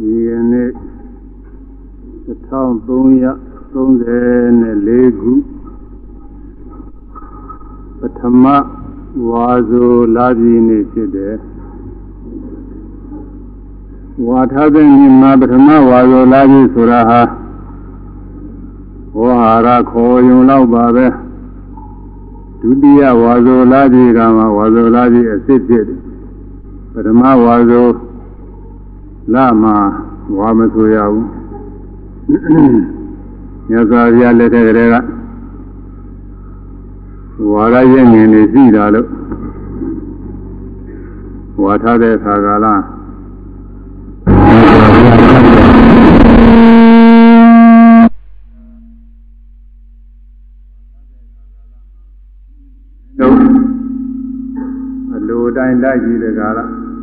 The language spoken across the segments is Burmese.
ဒီကနေ့1334ခုပထမဝါဆိုလာပြီနေ့ဖြစ်တယ်ဝါထတဲ့နေ့မှာပထမဝါဆိုလာပြီဆိုတာဟာဝဟာရခေါ်ယုံတော့ပါပဲဒုတိယဝါဆိုလာပြီကမှဝါဆိုလာပြီအစ်စ်ဖြစ်တယ်ပထမဝါဆို လာမှာဝါမဆိုရဘူးမြတ်စွာဘုရားလက်ထက်ကလေးကဝါရရဲ့ငင်နေရှိတာလို့ဝါထားတဲ့ခါကာလတို့အလိုတိုင်းလိုက်ကြည့်တဲ့ကာလ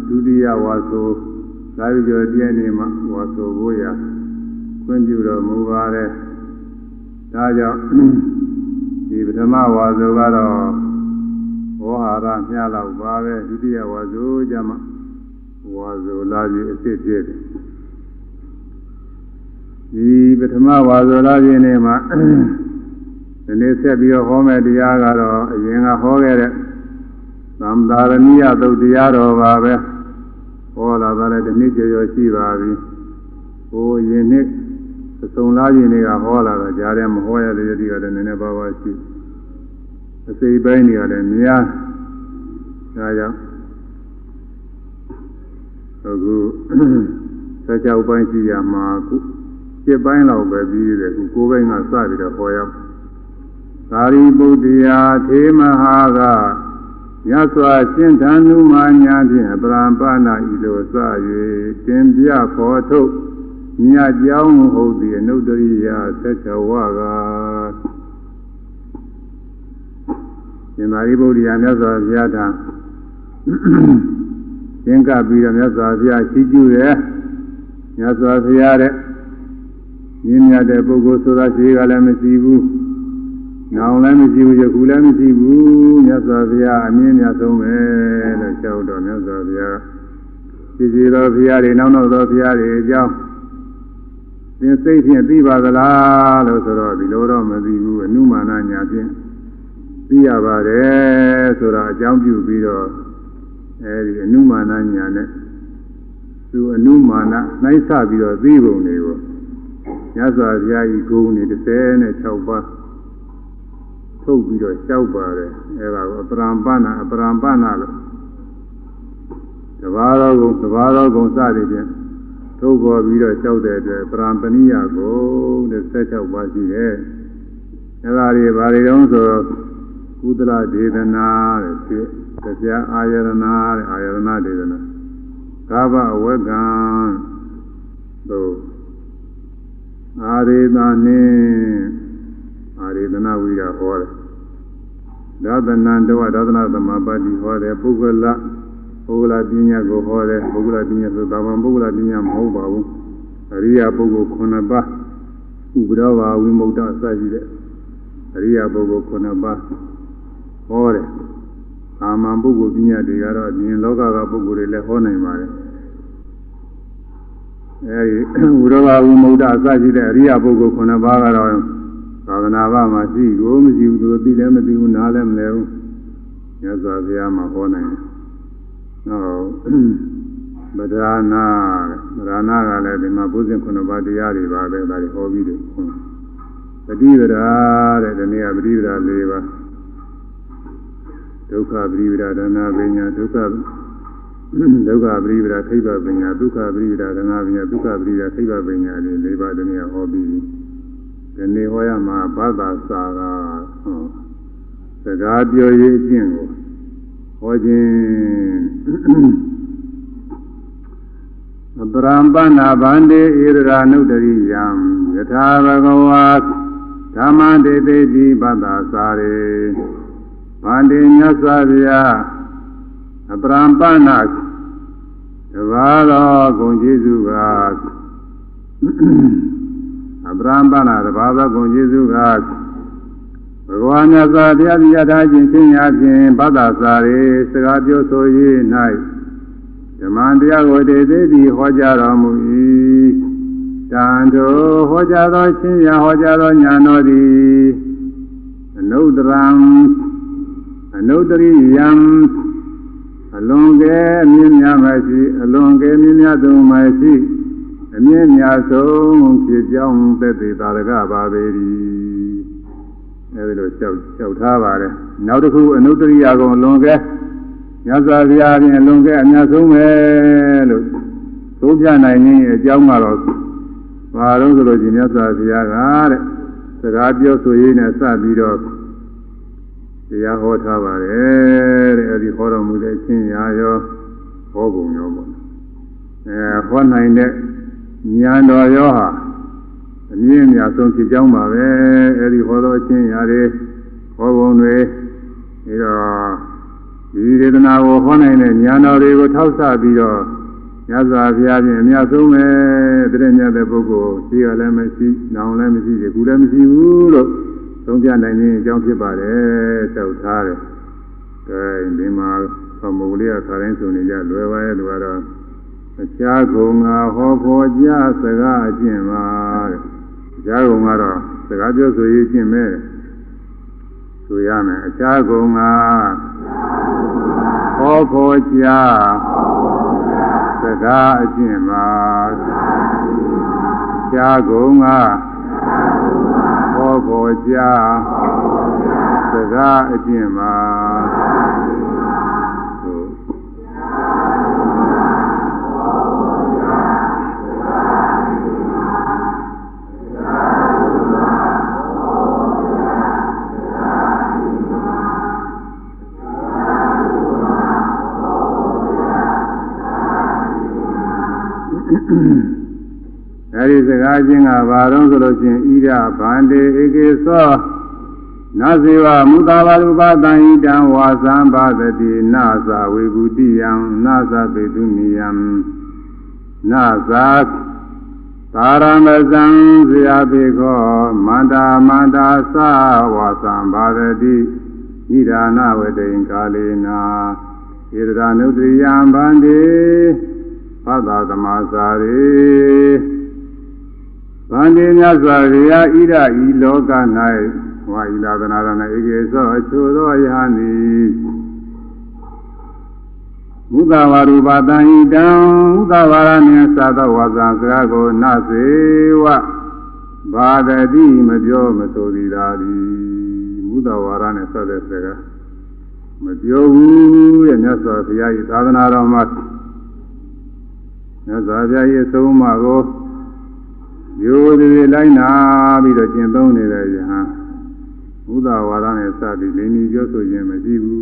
ဒုတိယဝါဆို သာဝိကျော်တည့်နေမှာဝါဆိုဖို့ရခွင့်ပြုတော်မူပါတယ်ဒါကြောင့်ဒီပထမဝါဆိုကတော့ဝေါဟာရမျှလောက်ပါပဲဒုတိယဝါဆိုကြမှာဝါဆိုလာပြီးအစ်စ်ဖြစ်တယ်ဒီပထမဝါဆိုလာခြင်းနေမှာဒီနေ့ဆက်ပြီးတော့ဟောမယ့်တရားကတော့အရင်ကဟောခဲ့တဲ့သံသာရဏိယသုတ်တရားတော်ပါပဲ ဟောလာတာလည်းဒီနေ့ကျော်ကျော်ရှိပါပြီဟိုယင်နှစ်အစုံလားရင်တွေကဟောလာတာကြားတယ်မဟောရတဲ့ဒီကလည်းနည်းနည်းပါးပါးရှိအစိပိုင်းတွေကလည်းများဒါကြောင့်အခုစကြဝဠာပိုင်းရှိရမှာခု7ပိုင်းလောက်ပဲပြီးတယ်ခု9ပိုင်းကစပြီးတော့ဟောရသာရိပုတ္တရာထေမဟာက မြတ်စွာရှင်းသန္ဓုမာညာဖြင့်ပရံပနာဤလိုစ၍တင်ပြဖော်ထုတ်မြတ်ကြောင်းဟုတ်သည်အနုတ္တရိယသက်ချဝကရှင်သာရိပုတ္တရာမြတ်စွာဘုရားထံသင်္ကပ်ပြီးတော့မြတ်စွာဘုရားရှိကျူရဲ့မြတ်စွာဘုရားတဲ့မြင့်မြတ်တဲ့ပုဂ္ဂိုလ်ဆိုတာရှိကလည်းမရှိဘူး။ နောင်လည်းမရှိဘူးယခုလည်းမရှိဘူးမြတ်စွာဘုရားအမြင့်မြတ်ဆုံးပဲလို့ကြောက်တော်မြတ်စွာဘုရားရှိစီတော်ဘုရားတွေနောက်နောက်သောဘုရားတွေအကြောင်းသင်စိတ်ဖြင့်သိပါသလားလို့ဆိုတော့ဒီလိုတော့မသိဘူးအနုမာနညာဖြင့်သိရပါတယ်ဆိုတာအကြောင်းပြုပြီးတော့အဲဒီအနုမာနညာနဲ့သူအနုမာနနှိုက်ဆပြီးတော့သိပုံတွေကိုညစွာဘုရားကြီးဂုဏ်နေ36ပါး ထုတ်ပြီးတော့လျှောက်ပါတယ်အဲဒါကိုအပရံပနာအပရံပနာလို့တဘာတော်ကုံတဘာတော်ကုံစသည်ဖြင့်ထုတ်ပေါ်ပြီးတော့လျှောက်တဲ့အတွက်ပရံပဏိယကိုတဲ့16ပါးရှိတယ်။အဲဒါတွေဘာတွေတုံးဆိုကုသလဒေသနာတဲ့ဖြစ်တရားအာယရဏတဲ့အာယရဏဒေသနာကာဘအဝကံတို့အာရေသာနှင့်အာ ရေသနာဝိရဟောတယ်ဒါသနံတဝဒါသနာသမပါတိဟောတယ်ပုဂ္ဂလပုဂ္ဂလပညာကိုဟောတယ်ပုဂ္ဂလပညာဆိုတာဘာမှပုဂ္ဂလပညာမဟုတ်ပါဘူးအရိယာပုဂ္ဂိုလ်9ပါးဥပဒေဘာဝိမု ക്ത အစရှိတဲ့အရိယာပုဂ္ဂိုလ်9ပါးဟောတယ်အာမန်ပုဂ္ဂိုလ်ပညာတွေကတော့အမြင်လောကကပုဂ္ဂိုလ်တွေလည်းဟောနိုင်ပါတယ်အဲဒီဥရဘာဝိမု ക്ത အစရှိတဲ့အရိယာပုဂ္ဂိုလ်9ပါးကတော့ သာသနာ့ဘာမှာရှိကိုမရှိဘူးသူသိလည်းမသိဘူးနားလည်းမလဲဘူးမြတ်စွာဘုရားမှာဟောနိုင်တယ်ဟုတ်ဗဒာနာဗဒာနာကလည်းဒီမှာဘုဇင်9ပါးတရားတွေပါပဲဒါတွေဟောပြီးတယ်ပฏิပဒါတဲ့ဒီနေ့ကပฏิပဒါ၄ပါးဒုက္ခပฏิပဒါဒနာပညာဒုက္ခဒုက္ခပရိပဒါခိဗ္ဗပညာဒုက္ခပရိပဒါဒနာပညာဒုက္ခပရိပဒါခိဗ္ဗပညာဒီ၄ပါးတနည်းဟောပြီး ဒီနေ့ဟောရမှာဘာသာစာကစကားပြောရေးအကျင့်ကိုဟောခြင်းအပရံပဏဗန္တိဣရရာနုတရိယံယထာဘဂဝါဓမ္မတေတိတိပတ္တာစာရေဗန္တိမြတ်စွာဘုရားအပရံပဏတဘာတော်ဂုံကျေးဇူးက အပရံပဏတဘာတော်ဂုံကျေးဇူးကဘဂဝါမြတ်စွာဘုရားတရားခြင်းချင်းရာဖြင့်ပတ္တာစာရေစကားပြောဆိုရေး၌ဓမ္မတရားကိုတေသေးသည်ဟောကြားတော်မူ၏တန်ထိုဟောကြားသောချင်းရာဟောကြားသောညာတော်သည်အနုတ္တရံအနုတ္တရိယံအလွန်ကဲမြင့်မြတ်မရှိအလွန်ကဲမြင့်မြတ်သူမရှိ အမြင့်မြတ်ဆုံးဖြစ်ကြောင်းသက်သေသာရကပါပေ၏အဲဒီလိုလျှောက်လျှောက်ထားပါတယ်နောက်တစ်ခုအနုတ္တရိယကုံအလွန်ကဲမြတ်စွာဘုရားဖြင့်အလွန်ကဲအမြတ်ဆုံးပဲလို့သုံးပြနိုင်ခြင်းအကြောင်းကတော့ဘာလို့ဆိုလို့ရှင်မြတ်စွာဘုရားကတဲ့စကားပြောဆိုရင်းနဲ့စပြီးတော့တရားဟောထားပါတယ်တဲ့အဲဒီဟောတော်မူတဲ့အချင်းရာရောဟောပုံရောပေါ့အဲဟောနိုင်တဲ့ ဉာဏ်တော်ရောဟာအမြင့်အမြတ်ဆုံးဖြစ်ကြောင်းပါပဲအဲဒီဟောတော်အချင်းရာတွေဟောပုံတွေပြီးတော့ဒီဒေသနာကိုဟောနိုင်တဲ့ဉာဏ်တော်တွေကိုထောက်ဆပြီးတော့ညဇာဘုရားဖြင့်အမြတ်ဆုံးပဲတည်းမြတ်တဲ့ပုဂ္ဂိုလ်ရှိရလည်းမရှိ၊နောင်လည်းမရှိ၊ဒီကူလည်းမရှိဘူးလို့သုံးပြနိုင်ခြင်းအကြောင်းဖြစ်ပါတယ်တောက်ထားတယ်။ကဲဒီမှာသမုတ်လေးကခါတိုင်းဆိုနေကြလွယ်ပါရဲ့လူကတော့ အခြားကုံငါဟောဖို့ကြစကားအကျင့်ပါတဲ့။အခြားကုံကတော့စကားပြောဆိုရေးကျင့်မဲ့ဆိုရမယ်အခြားကုံငါဟောဖို့ကြစကားအကျင့်ပါအခြားကုံငါဟောပေါ်ကြစကားအကျင့်မှာ အဲဒီစကားချင်းကဘာတော့ဆိုလို့ချင်းဣရဗန္တေဧကေသောနဇေဝမုသာဘာလူပတံဣတံဝါသံဘာသတိနာဇာဝေကုတိယံနာဇာပေတုနိယံနာဇာသာရမဇံဇေယပေခောမန္တာမန္တာသဝါသံဘာသတိဣဒာနဝတိံကာလေနာဣဒရာနုတ္တိယံဗန္တေ သတ္တသမာစာရေဗန္တိမြတ်စွာဘုရားဣဒဤလောက၌ဝါဤလာသနာရဏဧကေသောအချိုသောယဟန်သည်မုသဝရူပတံဣတံမုသဝရနှင့်သာသောဝါစာစကားကိုနစေဝဘာဒတိမပြောမဆိုသည်သာသည်မုသဝရနဲ့ဆက်တဲ့စကားမပြောဘူးတဲ့မြတ်စွာဘုရားဤသာသနာတော်မှာ မြတ်စွာဘုရားဤအဆုံးအမကိုရိုးသေးသေးလိုက်နာပြီးတော့ကျင့်သုံးနေတဲ့ယဟန်ဘုဒ္ဓဝါဒနဲ့စပြီးလင်းပြီးပြောဆိုခြင်းမရှိဘူး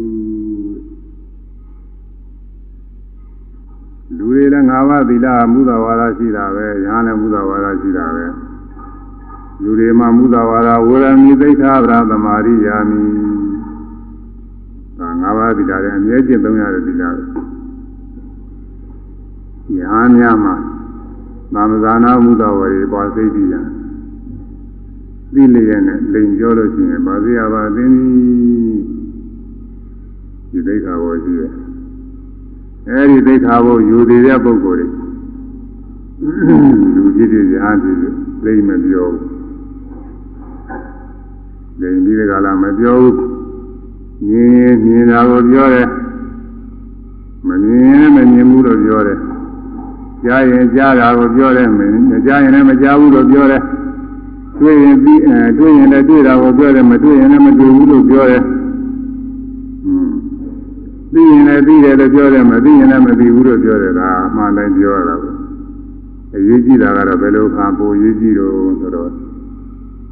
လူတွေလည်းငါးပါးသီလမုဒ္ဒဝါဒရှိတာပဲယဟန်လည်းမုဒ္ဒဝါဒရှိတာပဲလူတွေမှာမုဒ္ဒဝါဒဝေရမိသိက္ခာပရသမာရိယာမိဒါငါးပါးသီလလည်းအမြဲကျင့်သုံးရတဲ့သီလပဲ ယဟန်များမှာနာမဇာနာမှုတော်ဝေပွားစိတ်တည်ရသိလျက်နဲ့လိန်ပြောလို့ရှိရင်ဗာစီရပါသင်းဒီဒိဋ္ဌာဘောရှိတယ်အဲဒီဒိဋ္ဌာဘောယူတည်တဲ့ပုဂ္ဂိုလ်တွေလူကြီးတွေရားကြီးတွေလိန်မပြောဘူးလိန်ပြီးတဲ့ကလာမပြောဘူးမြင်မြင်တာကိုပြောတယ်မမြင်မမြင်ဘူးလို့ပြောတယ် ကြားရင်ကြားတာကိုပြောတယ်မကြားရင်လည်းမကြားဘူးလို့ပြောတယ်တွေ့ရင်ပြီးအဲတွေ့ရင်လည်းတွေ့တာကိုပြောတယ်မတွေ့ရင်လည်းမတွေ့ဘူးလို့ပြောတယ်သိရင်လည်းသိတယ်လို့ပြောတယ်မသိရင်လည်းမသိဘူးလို့ပြောတယ်ဒါအမှန်တိုင်းပြောရတာပဲအရေးကြီးတာကတော့ဘယ်လိုခါပိုရေးကြည့်တော့ဆိုတော့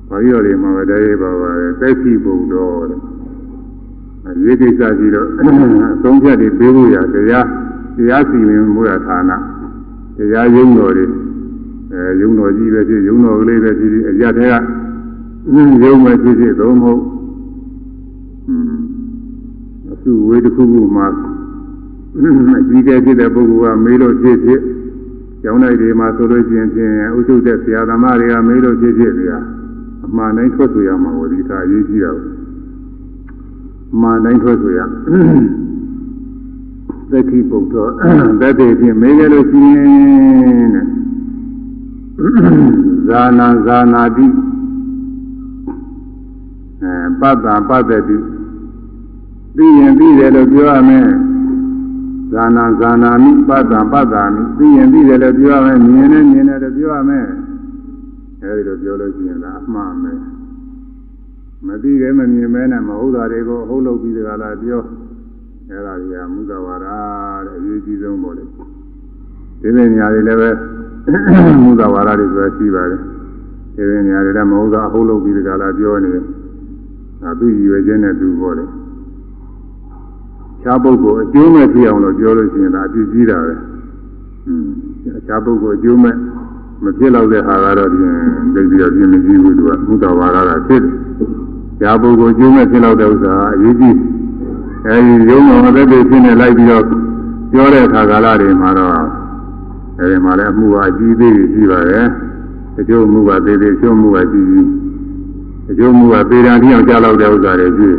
ဘာကြီးတော်တွေမှာပဲတည်းပါပါသက်ရှိပုံတော်တဲ့အရေးကိစ္စကြီးတော့အဆုံးဖြတ်တွေပေးဖို့ရတရားတရားစီရင်မှုရဌာန တရားယုံတော်တွေအဲယုံတော်ကြီးပဲဖြစ်ယုံတော်ကလေးပဲဖြစ်အရတဲ့ကယုံပဲဖြစ်ဖြစ်သုံးမဟုတ်အစုဝေးတစ်ခုခုမှာအကြီးကျယ်ဖြစ်တဲ့ပုဂ္ဂိုလ်ကမေးလို့ဖြစ်ဖြစ်ကျောင်းလိုက်တွေမှာဆိုလို့ရှိရင်ဖြင့်ဥစုတဲ့ဆရာသမားတွေကမေးလို့ဖြစ်ဖြစ်ဗျာအမှန်တိုင်းထွက်ဆိုရမှာဝိသအရေးကြီးတော့အမှန်တိုင်းထွက်ဆိုရ သက်ခိပုဒ်တော်သက်သေးဖြင့်မေးကြလို့ရှိရင်တဲ့ဇာနာဇာနာတိအဲပတ္တပတ္တတိသိရင်သိတယ်လို့ပြောရမယ်ဇာနာဇာနာမိပတ္တပတ္တာမိသိရင်သိတယ်လို့ပြောရမယ်မြင်တယ်မြင်တယ်လို့ပြောရမယ်အဲဒီလိုပြောလို့ရှိရင်ဒါအမှားမယ်မသိတယ်မမြင်မဲနဲ့မဟုတ်တာတွေကိုဟုတ်လို့ပြီးတကလားပြော အဲဒါကြီးကမုဒဝါဒတဲ့အရေးကြီးဆုံးပေါ့လေဒီနေ့နေရာတွေလည်းပဲမုဒဝါဒတွေဆိုတာရှိပါတယ်ဒီနေ့နေရာတွေလည်းမဟုတ်တာဟုတ်လို့ပြီးတကလားပြောနေတယ်ဒါသူ့ရည်ရွယ်ချက်နဲ့သူပေါ့လေခြားပုဂ္ဂိုလ်အကျိုးမဲ့ဖြစ်အောင်လို့ပြောလို့ရှိရင်ဒါအပြည့်ကြီးတာပဲอืมခြားပုဂ္ဂိုလ်အကျိုးမဲ့မဖြစ်တော့တဲ့ဟာကတော့ပြင်သိပြီးတော့ပြင်မကြည့်ဘူးသူကမုဒဝါဒကဖြစ်တယ်ခြားပုဂ္ဂိုလ်အကျိုးမဲ့ဖြစ်တော့တဲ့ဥစ္စာအရေးကြီး အဲဒီရုံးတော်အသက်တွေဖြစ်နေလိုက်ပြီးတော့ပြောတဲ့အခါကာလတွေမှာတော့အဲဒီမှာလည်းအမှုအကြီးသေးကြီးရှိပါတယ်အကျိုးမှုကသေးသေးအကျိုးမှုကကြီးကြီးအကျိုးမှုကပေရန်တိအောင်ကြားလောက်တဲ့ဥစ္စာတွေကြီး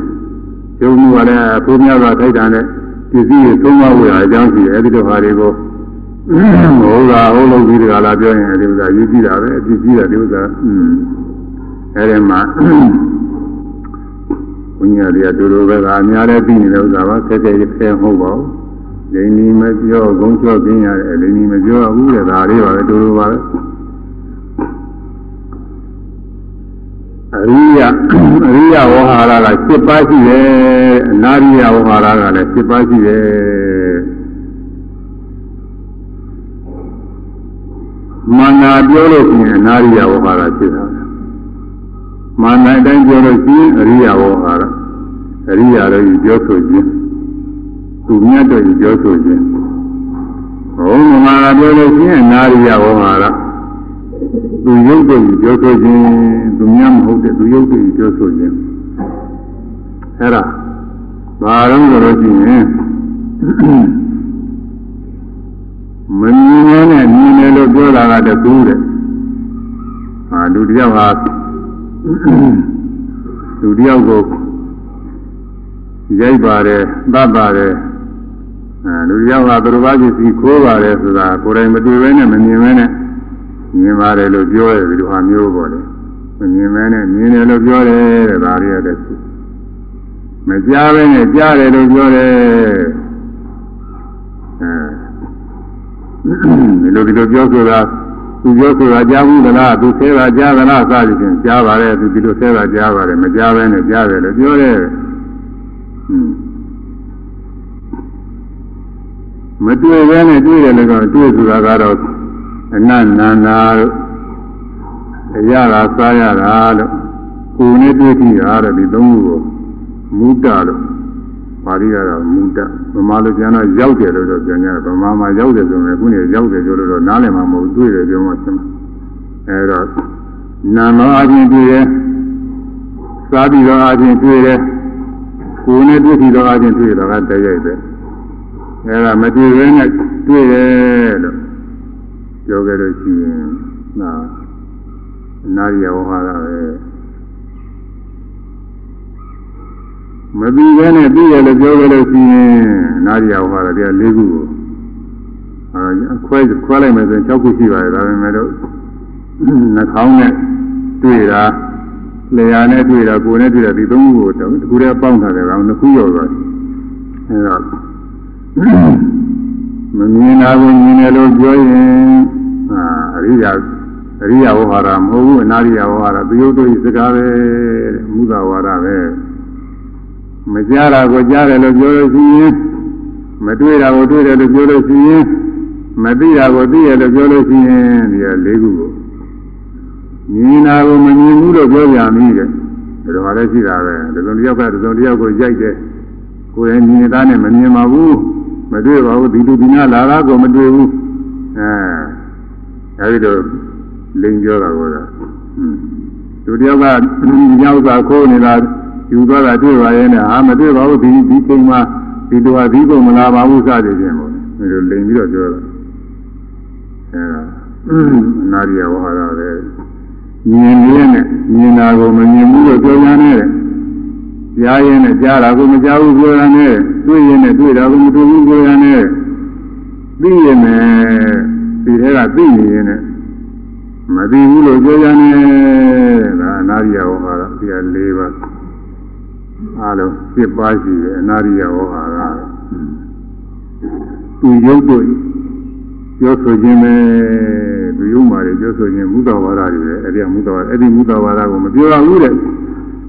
ကျိုးမှုကလည်းဘုရားကထိုက်တာနဲ့ပစ္စည်းတွေသုံးပါးဝယ်အကြောင်းရှိတယ်အဲဒီလိုဟာတွေကိုဟုတ်လားဟုတ်လို့ပြီးတကလားပြောရင်ဒီဥစ္စာရေးကြည့်တာပဲအပြည့်ကြီးတာဒီဥစ္စာอืมအဲဒီမှာ ဘုညာတွေကတူတူပဲကအများလည်းပြီးနေတဲ့ဥစ္စာပါဆက်ဆက်ရခဲမဟုတ်ပါဘူး။လိန်နီမပြောဂုံချော့ပြင်းရတယ်လိန်နီမပြောဘူးတဲ့ဒါလေးပါပဲတူတူပါပဲ။အရိယအရိယဝဟာရက7ပါးရှိတယ်အနာရိယဝဟာရကလည်း7ပါးရှိတယ်မန္နာပြောလို့ရှိရင်အနာရိယဝဟာရဖြစ်တာ မာနအတိုင်းပြောလို့ရှိရင်အရိယဝဟာရအရိယာတို့ပြောဆိုခြင်းသူမြတ်တို့ပြောဆိုခြင်းဘုံမာနပြောလို့ရှိရင်နာရိယဝဟာရသူရုပ်တို့ပြောဆိုခြင်းသူမြတ်မဟုတ်တဲ့သူရုပ်တို့ပြောဆိုခြင်းအဲ့ဒါဘာလို့ဆိုလို့ရှိရင်မမြင်နဲ့မြင်တယ်လို့ပြောတာကတကူတဲ့ဟာလူတယောက်ဟာ လူတယောက်ကိုရိုက်ပါတယ်သတ်ပါတယ်အဲလူတယောက်ကသူတော်ဘာပစ္စည်းခိုးပါတယ်ဆိုတာကိုယ်တိုင်မတွေ့ဘဲနဲ့မမြင်ဘဲနဲ့မြင်ပါတယ်လို့ပြောရတယ်ဒီလိုဟာမျိုးပေါ့လေမမြင်ဘဲနဲ့မြင်တယ်လို့ပြောတယ်တဲ့ဒါရီရတဲ့မကြားဘဲနဲ့ကြားတယ်လို့ပြောတယ်အဲဒီလိုဒီလိုပြောဆိုတာ သူပြောဆိုတာကြားဘူးသလားသူဆဲတာကြားသလားစသည်ဖြင့်ကြားပါတယ်သူဒီလိုဆဲတာကြားပါတယ်မကြားဘဲနဲ့ကြားတယ်လို့ပြောတယ်မတွေ့ဘဲနဲ့တွေ့တယ်လည်းတော့တွေ့ဆိုတာကတော့အနန္နာနာတို့အရာကစားရတာလို့ကိုယ်နဲ့တွေ့ကြည့်တာတဲ့ဒီသုံးခုကိုမူတလို့ ပါဠိကတော့မူတဗမာလိုကျန်တော့ရောက်တယ်လို့တော့ပြန်ကြတယ်ဗမာမှာရောက်တယ်ဆိုရင်ခုနေရောက်တယ်ပြောလို့တော့နားလည်မှာမဟုတ်တွေ့တယ်ပြောမှဆင်းမှာအဲတော့နာမောအချင်းတွေ့တယ်စားပြီးတော့အချင်းတွေ့တယ်ကိုယ်နဲ့တွေ့ပြီးတော့အချင်းတွေ့တော့ကတည်းရိုက်တယ်အဲဒါမတွေ့ဘဲနဲ့တွေ့တယ်လို့ပြောကြလို့ရှိရင်နာအနာရီယဝဟာရပဲ မပြီးဘဲနဲ့ပြီးရလို့ပြောကြလို့ရှိရင်အနာရီယဝဟာရတရား၄ခုကိုအဲခွဲခွဲလိုက်မယ်ဆိုရင်6ခုရှိပါတယ်ဒါပေမဲ့တော့နှာခေါင်းနဲ့တွေ့တာလျှာနဲ့တွေ့တာကိုယ်နဲ့တွေ့တာဒီသုံးခုကိုတခုတည်းပေါင်းထားတယ်ကောင်နှစ်ခုရောက်သွားတယ်အဲတော့မမြင်တာကိုမြင်တယ်လို့ပြောရင်အာအရိယာအရိယာဝဟာရမဟုတ်ဘူးအနာရိယာဝဟာရသယုတ်တို့ဤစကားပဲမူသာဝါဒပဲ မကြားတာကိုကြားတယ်လို့ပြောလို့ရှိရင်မတွေ့တာကိုတွေ့တယ်လို့ပြောလို့ရှိရင်မသိတာကိုသိတယ်လို့ပြောလို့ရှိရင်ဒီလေးခုကိုမြင်တာကိုမမြင်ဘူးလို့ပြောကြမည်တဲ့ဒါတော့လည်းရှိတာပဲဒီလိုတယောက်ကဒီလိုတယောက်ကိုရိုက်တယ်ကိုယ်ရင်မြင်သားနဲ့မမြင်ပါဘူးမတွေ့ပါဘူးဒီလူဒီနာလာတာကိုမတွေ့ဘူးအဲအဲဒီတော့လိန်ပြောတာကောတာသူတယောက်ကညောက်စာခိုးနေတာ ယူသွားတာတွေ့ပါရဲ့နဲ့အာမတွေ့ပါဘူးဒီဒီချိန်မှာဒီလိုဟာဒီကုန်မလာပါဘူးစသည်ဖြင့်ပေါ့ဒီလိုလိန်ပြီးတော့ပြောတာအဲဒါနာရီယဝဟာရပဲမြင်ရင်းနဲ့မြင်တာကိုမမြင်ဘူးလို့ပြောကြတယ်ကြားရင်နဲ့ကြားတာကိုမကြားဘူးပြောရနဲ့တွေ့ရင်နဲ့တွေ့တာကိုမတွေ့ဘူးပြောရနဲ့သိရင်နဲ့ဒီထဲကသိနေရင်နဲ့မသိဘူးလို့ပြောရနဲ့ဒါအနာရိယဝဟာရဒီဟာ၄ပါး အားလုံး7ပါးရှိတယ်အနာရိယဝဟာရသူရုပ်တို့ပြောဆိုခြင်းပဲသူရုပ်မှာပြောဆိုခြင်းမူတဝါဒတွေပဲအဲ့ဒီမူတဝါဒအဲ့ဒီမူတဝါဒကိုမပြောရဘူးတဲ့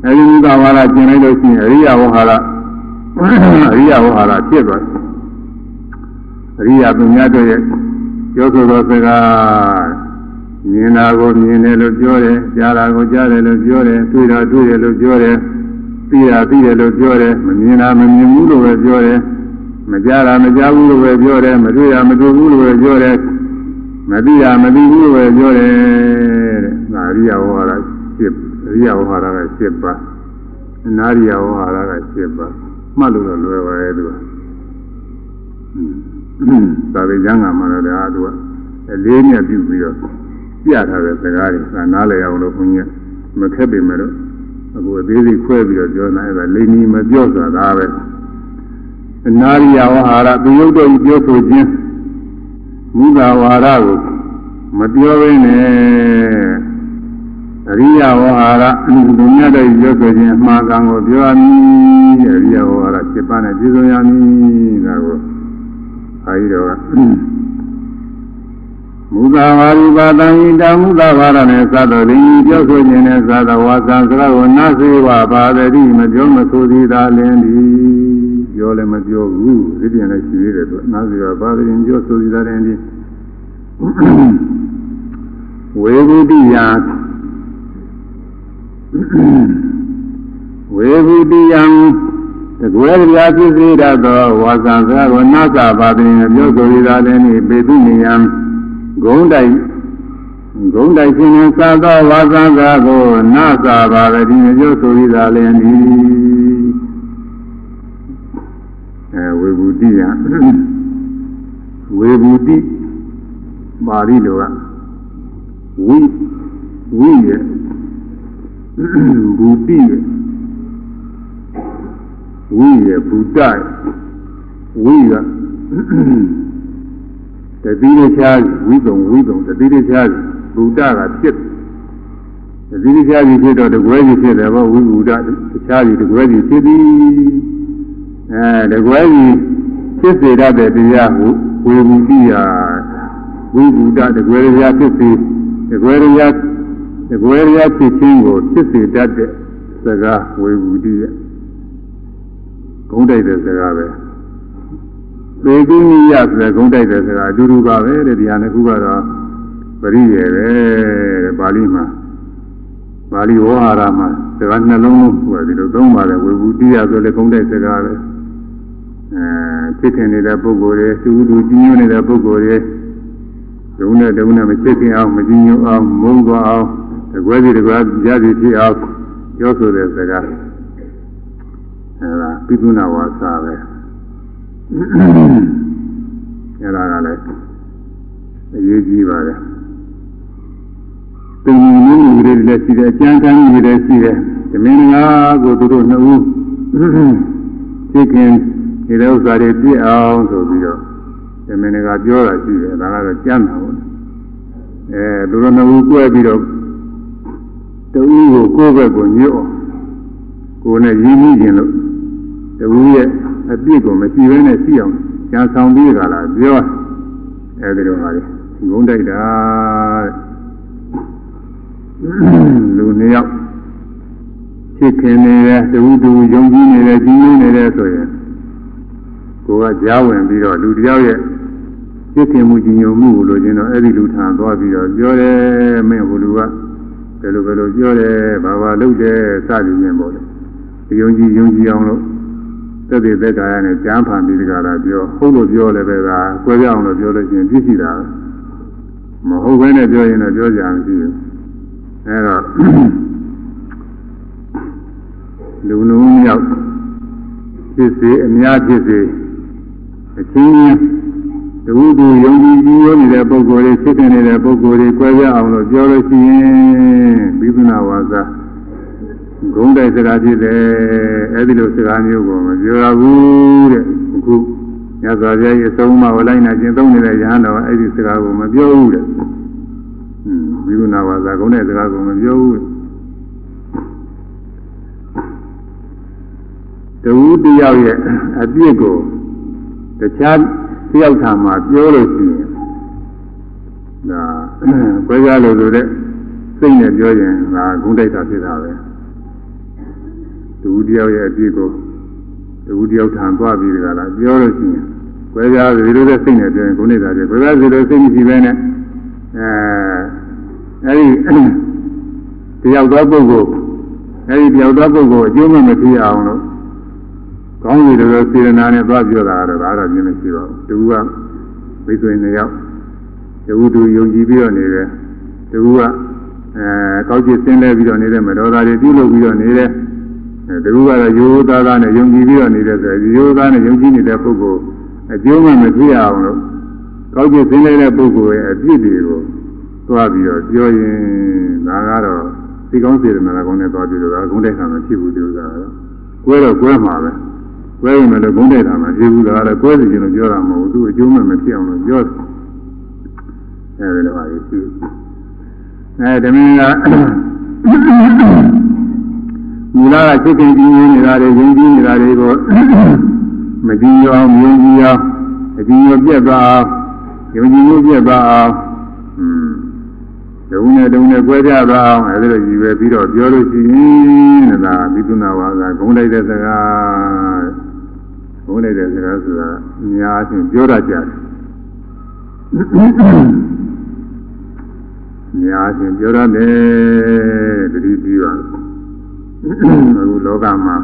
အဲဒီမူတဝါဒကျင်လိုက်လို့ရှိရင်အရိယဝဟာရအရိယဝဟာရဖြစ်သွားတယ်အရိယသူများတို့ရဲ့ပြောဆိုသောစကားမြင်တာကိုမြင်တယ်လို့ပြောတယ်ကြားတာကိုကြားတယ်လို့ပြောတယ်တွေ့တာတွေ့တယ်လို့ပြောတယ် သိတာသိတယ်လို့ပြောတယ်မမြင်တာမမြင်ဘူးလို့ပဲပြောတယ်မကြားတာမကြားဘူးလို့ပဲပြောတယ်မတွေ့တာမတွေ့ဘူးလို့ပဲပြောတယ်မသိတာမသိဘူးလို့ပဲပြောတယ်တဲ့ဒါအရိယဝဟာရဖြစ်အရိယဝဟာရက7ပါးအနာရိယဝဟာရက7ပါးမှတ်လို့တော့လွယ်ပါရဲ့သူကသာဝေကျမ်းကမှလည်းဒါသူကအလေးမြတ်ပြုပြီးတော့ပြထားတဲ့စကားတွေကနားလည်အောင်လို့ဘုန်းကြီးမခက်ပေမဲ့လို့ အခုအသေးစိတ်ခွဲပြီးတော့ပြောနေအဲ့ဒါလိမ္မီမပြောဆိုတာပဲအနာရိယဝဟာရသူရုပ်တော်ကြီးပြောဆိုခြင်းမူသာဝါရကိုမပြောဘဲနဲ့အရိယဝဟာရဒုညတဲ့ရွတ်ဆိုခြင်းအမှားကံကိုပြောရမည်အရိယဝဟာရ7ပါးနဲ့ပြည့်စုံရမည်ဒါကိုအာရိတော်က မူသာဝါရိပါတံဣတမူသာဝါရနဲ့သတ္တရင်းပြောဆိုခြင်းနဲ့သတ္တဝါသံစကားကိုနာစေဝပါဒတိမပြောမဆိုသည်သာလင်းသည်ပြောလည်းမပြောဘူးဒီပြန်လည်းရှိသေးတယ်သူနာစေဝပါဒတိပြောဆိုသည်သာလင်းသည်ဝေဘုဒ္ဓယဝေဘုတိယံတကွယ်တရားဖြစ်စေတတ်သောဝါစာစကားကိုနာသာပါတိနဲ့ပြောဆိုရတာလည်းနိပေတုနိယံ ဂုံးတိုက်ဂုံးတိုက်ခြင်းနဲ့သာသောဝါစာစကားကိုနာသာပါတိနဲ့ပြောဆိုရတာလည်းနိအဲဝေဘုတိယံဝေဘုတိပါဠိလိုကဝိဝိရဲ့ဘူတိရဲ့ဝိရဲ့ဘူတရဲ့ဝိက တတိရချာဝိတုံဝိတုံတတိရချာဘူတကဖြစ်တတိရချာကြီးဖြစ်တော့တကွဲကြီးဖြစ်တယ်ဗောဝိဘူတတခြားကြီးတကွဲကြီးဖြစ်သည်အဲတကွဲကြီးဖြစ်စေတတ်တဲ့တရားကိုဝေဘူတိယဝိဘူတတကွဲရဖြစ်စေတကွဲရတကွယ်ရဖြစ်ခြင်းကိုဖြစ်စေတတ်တဲ့စကားဝေဘူးတိရဲ့ဂုံးတိုက်တဲ့စကားပဲ သေကုနိယဆိုတဲ့ဂုံးတိုက်တဲ့စကားအတူတူပါပဲတဲ့ဒီဟာနှစ်ခုကတော့ပရိယေပဲတဲ့ပါဠိမှာပါဠိဝေါဟာရမှာစကားနှလုံးလုံးဟိုဒီလိုသုံးပါတယ်ဝေဘူးတိယဆိုတဲ့ဂုံးတိုက်စကားပဲအဲဖြစ်ခင်နေတဲ့ပုဂ္ဂိုလ်တွေသူသူကြီးညွတ်နေတဲ့ပုဂ္ဂိုလ်တွေဒုံနဲ့ဒုံနဲ့မဖြစ်ခင်အောင်မကြီးညွတ်အောင်မုန်းသွားအောင်တကွဲစီတကွဲရစီဖြစ်အောင်ပြောဆိုတဲ့စကားအဲဒါပိသုနာဝါစာပဲ အဲဒါကလည်းအရေးကြီးပါတယ်သင်္ကြန်မျိုးတွေလည်းရှိတယ်အကျဉ်းချမ်းတွေလည်းရှိတယ်ဓမင်းငါကိုသူတို့နှစ်ဦးသိခင်ဒီဥစ္စာတွေပြည့်အောင်ဆိုပြီးတော့ဓမင်းငါပြောတာရှိတယ်ဒါကတော့ကျမ်းတာပေါ့အဲသူတို့နှစ်ဦးကြွယ်ပြီးတော့တူကိုကိုယ့်ဘက်ကိုညှို့ကိုယ်နဲ့ရင်းနှီးခြင်းလို့တူရဲ့ အပြစ်ကိုမရှိဘဲနဲ့ရှိအောင်ကြံဆောင်ပြီးကြလားပြောအဲဒီလိုပါလေဂုံးတိုက်တာလူနှစ်ယောက်ဖြစ်ခင်နေတဲ့တူတူယုံကြည်နေတဲ့ကြီးကြီးနေတဲ့ဆိုရင်ကိုကကြားဝင်ပြီးတော့လူတယောက်ရဲ့ဖြစ်ခင်မှုကြီးညိုမှုကိုလိုချင်တော့အဲ့ဒီလူထံသွားပြီးတော့ပြောတယ်မင်းဟိုလူကဘယ်လိုဘယ်လိုပြောတယ်ဘာဘာလုပ်တယ်စသည်ဖြင့်ပေါ့လေယုံကြည်ယုံကြည်အောင်လို့ သက်သေသက်ကာယနဲ့ကြမ်းဖန်ပြီးတကလားပြောဟုတ်လို့ပြောလည်းပဲကကွဲပြားအောင်လို့ပြောလို့ရှိရင်ပြည့်စုံတာမဟုတ်ဘဲနဲ့ပြောရင်တော့ပြောကြမရှိဘူးအဲတော့လူလုံးမြောက်ဖြစ်စေအများဖြစ်စေအချင်းတူတူယုံကြည်ကြည်ရောနေတဲ့ပုဂ္ဂိုလ်တွေဖြစ်နေတဲ့ပုဂ္ဂိုလ်တွေကြွယ်ပြအောင်လို့ပြောလို့ရှိရင်ဘိသုနာဝါစာ ဂုံးတိုက်စကားဖြစ်တယ်အဲ့ဒီလိုစကားမျိုးကိုမပြောရဘူးတဲ့အခုညဇာပြရဲ့အဆုံးအမဝလိုက်နာကျင့်သုံးနေတဲ့ယဟန်တော်အဲ့ဒီစကားကိုမပြောဘူးတဲ့ဟွန်းဝိကုဏဝါစာဂုံးတဲ့စကားကိုမပြောဘူးတူတယောက်ရဲ့အပြစ်ကိုတခြားတယောက်ထာမှာပြောလို့ရှိရင်ဒါဘယ်ကြလို့ဆိုတဲ့စိတ်နဲ့ပြောရင်ဒါဂုဏ်တိုက်တာဖြစ်တာပဲ တူတယောက်ရဲ့အပြစ်ကိုတူတယောက်ထံသွားပြီးတကလားပြောလို့ရှိရင်ဘယ်ကြဒီလိုတဲ့စိတ်နဲ့ပြောရင်ဂုဏ်တိုက်တာဖြစ်ဘယ်ကြဒီလိုစိတ်မရှိဘဲနဲ့အဲအဲဒီတယောက်သောပုဂ္ဂိုလ်အဲဒီတယောက်သောပုဂ္ဂိုလ်အကျိုးမမဖြစ်အောင်လို့ကောင်းပြီလို့စေရနာနဲ့သွားပြောတာတော့ဒါတော့ပြင်းမရှိပါဘူးတူကမိတ်ဆွေနှစ်ယောက်တူတူယုံကြည်ပြီးတော့နေတယ်တူကအဲကောက်ကျစ်ဆင်းလဲပြီးတော့နေတဲ့မတော်သားတွေပြုလုပ်ပြီးတော့နေတယ် တူကတော့ရိုးသားသားနဲ့ယုံကြည်ပြီးတော့နေတယ်ဆိုရင်ရိုးသားနဲ့ယုံကြည်နေတဲ့ပုဂ္ဂိုလ်အကျိုးမှမဖြစ်အောင်လို့ကောက်ကျစ်ဆင်းလဲတဲ့ပုဂ္ဂိုလ်ရဲ့အပြစ်တွေကိုသွားပြီးတော့ပြောရင်ဒါကတော့ဒီကောင်းစေရနာကောင်းနဲ့သွားပြီးတော့ဂုဏ်တိုက်တာမဖြစ်ဘူးဒီဥစ္စာကတော့ကွဲတော့ကွဲမှာပဲကွဲရင်လည်းဂုံးတိုက်တာမှပြေဘူးလားလည်းကွဲစီခြင်းလို့ပြောတာမဟုတ်ဘူးသူအကျိုးမဲ့မဖြစ်အောင်လို့ပြောတယ်အဲဒီလိုပါလေသူအဲဒီမင်းက မူလကစိတ်ကင်ကြီးနေတာတွေယဉ်ကျေးနေတာတွေကိုမကြည့်ရအောင်မြင်ကြည့်အောင်အကြည့်ရပြက်သွားအောင်ယုံကြည်မှုပြက်သွားအောင်อืมဒုံနဲ့ဒုံနဲ့ကြွဲကြသွားအောင်အဲဒီလိုရည်ပဲပြီးတော့ပြောလို့ရှိရင်ဒါဘိသုနာဝါကဂုံးလိုက်တဲ့စကားဘုန်းနေတဲ့စကားဆိုတာအများချင်းပြောတတ်ကြတယ်။အများချင်းပြောတတ်တယ်တတိပြီးပါ အခုလောကမှာ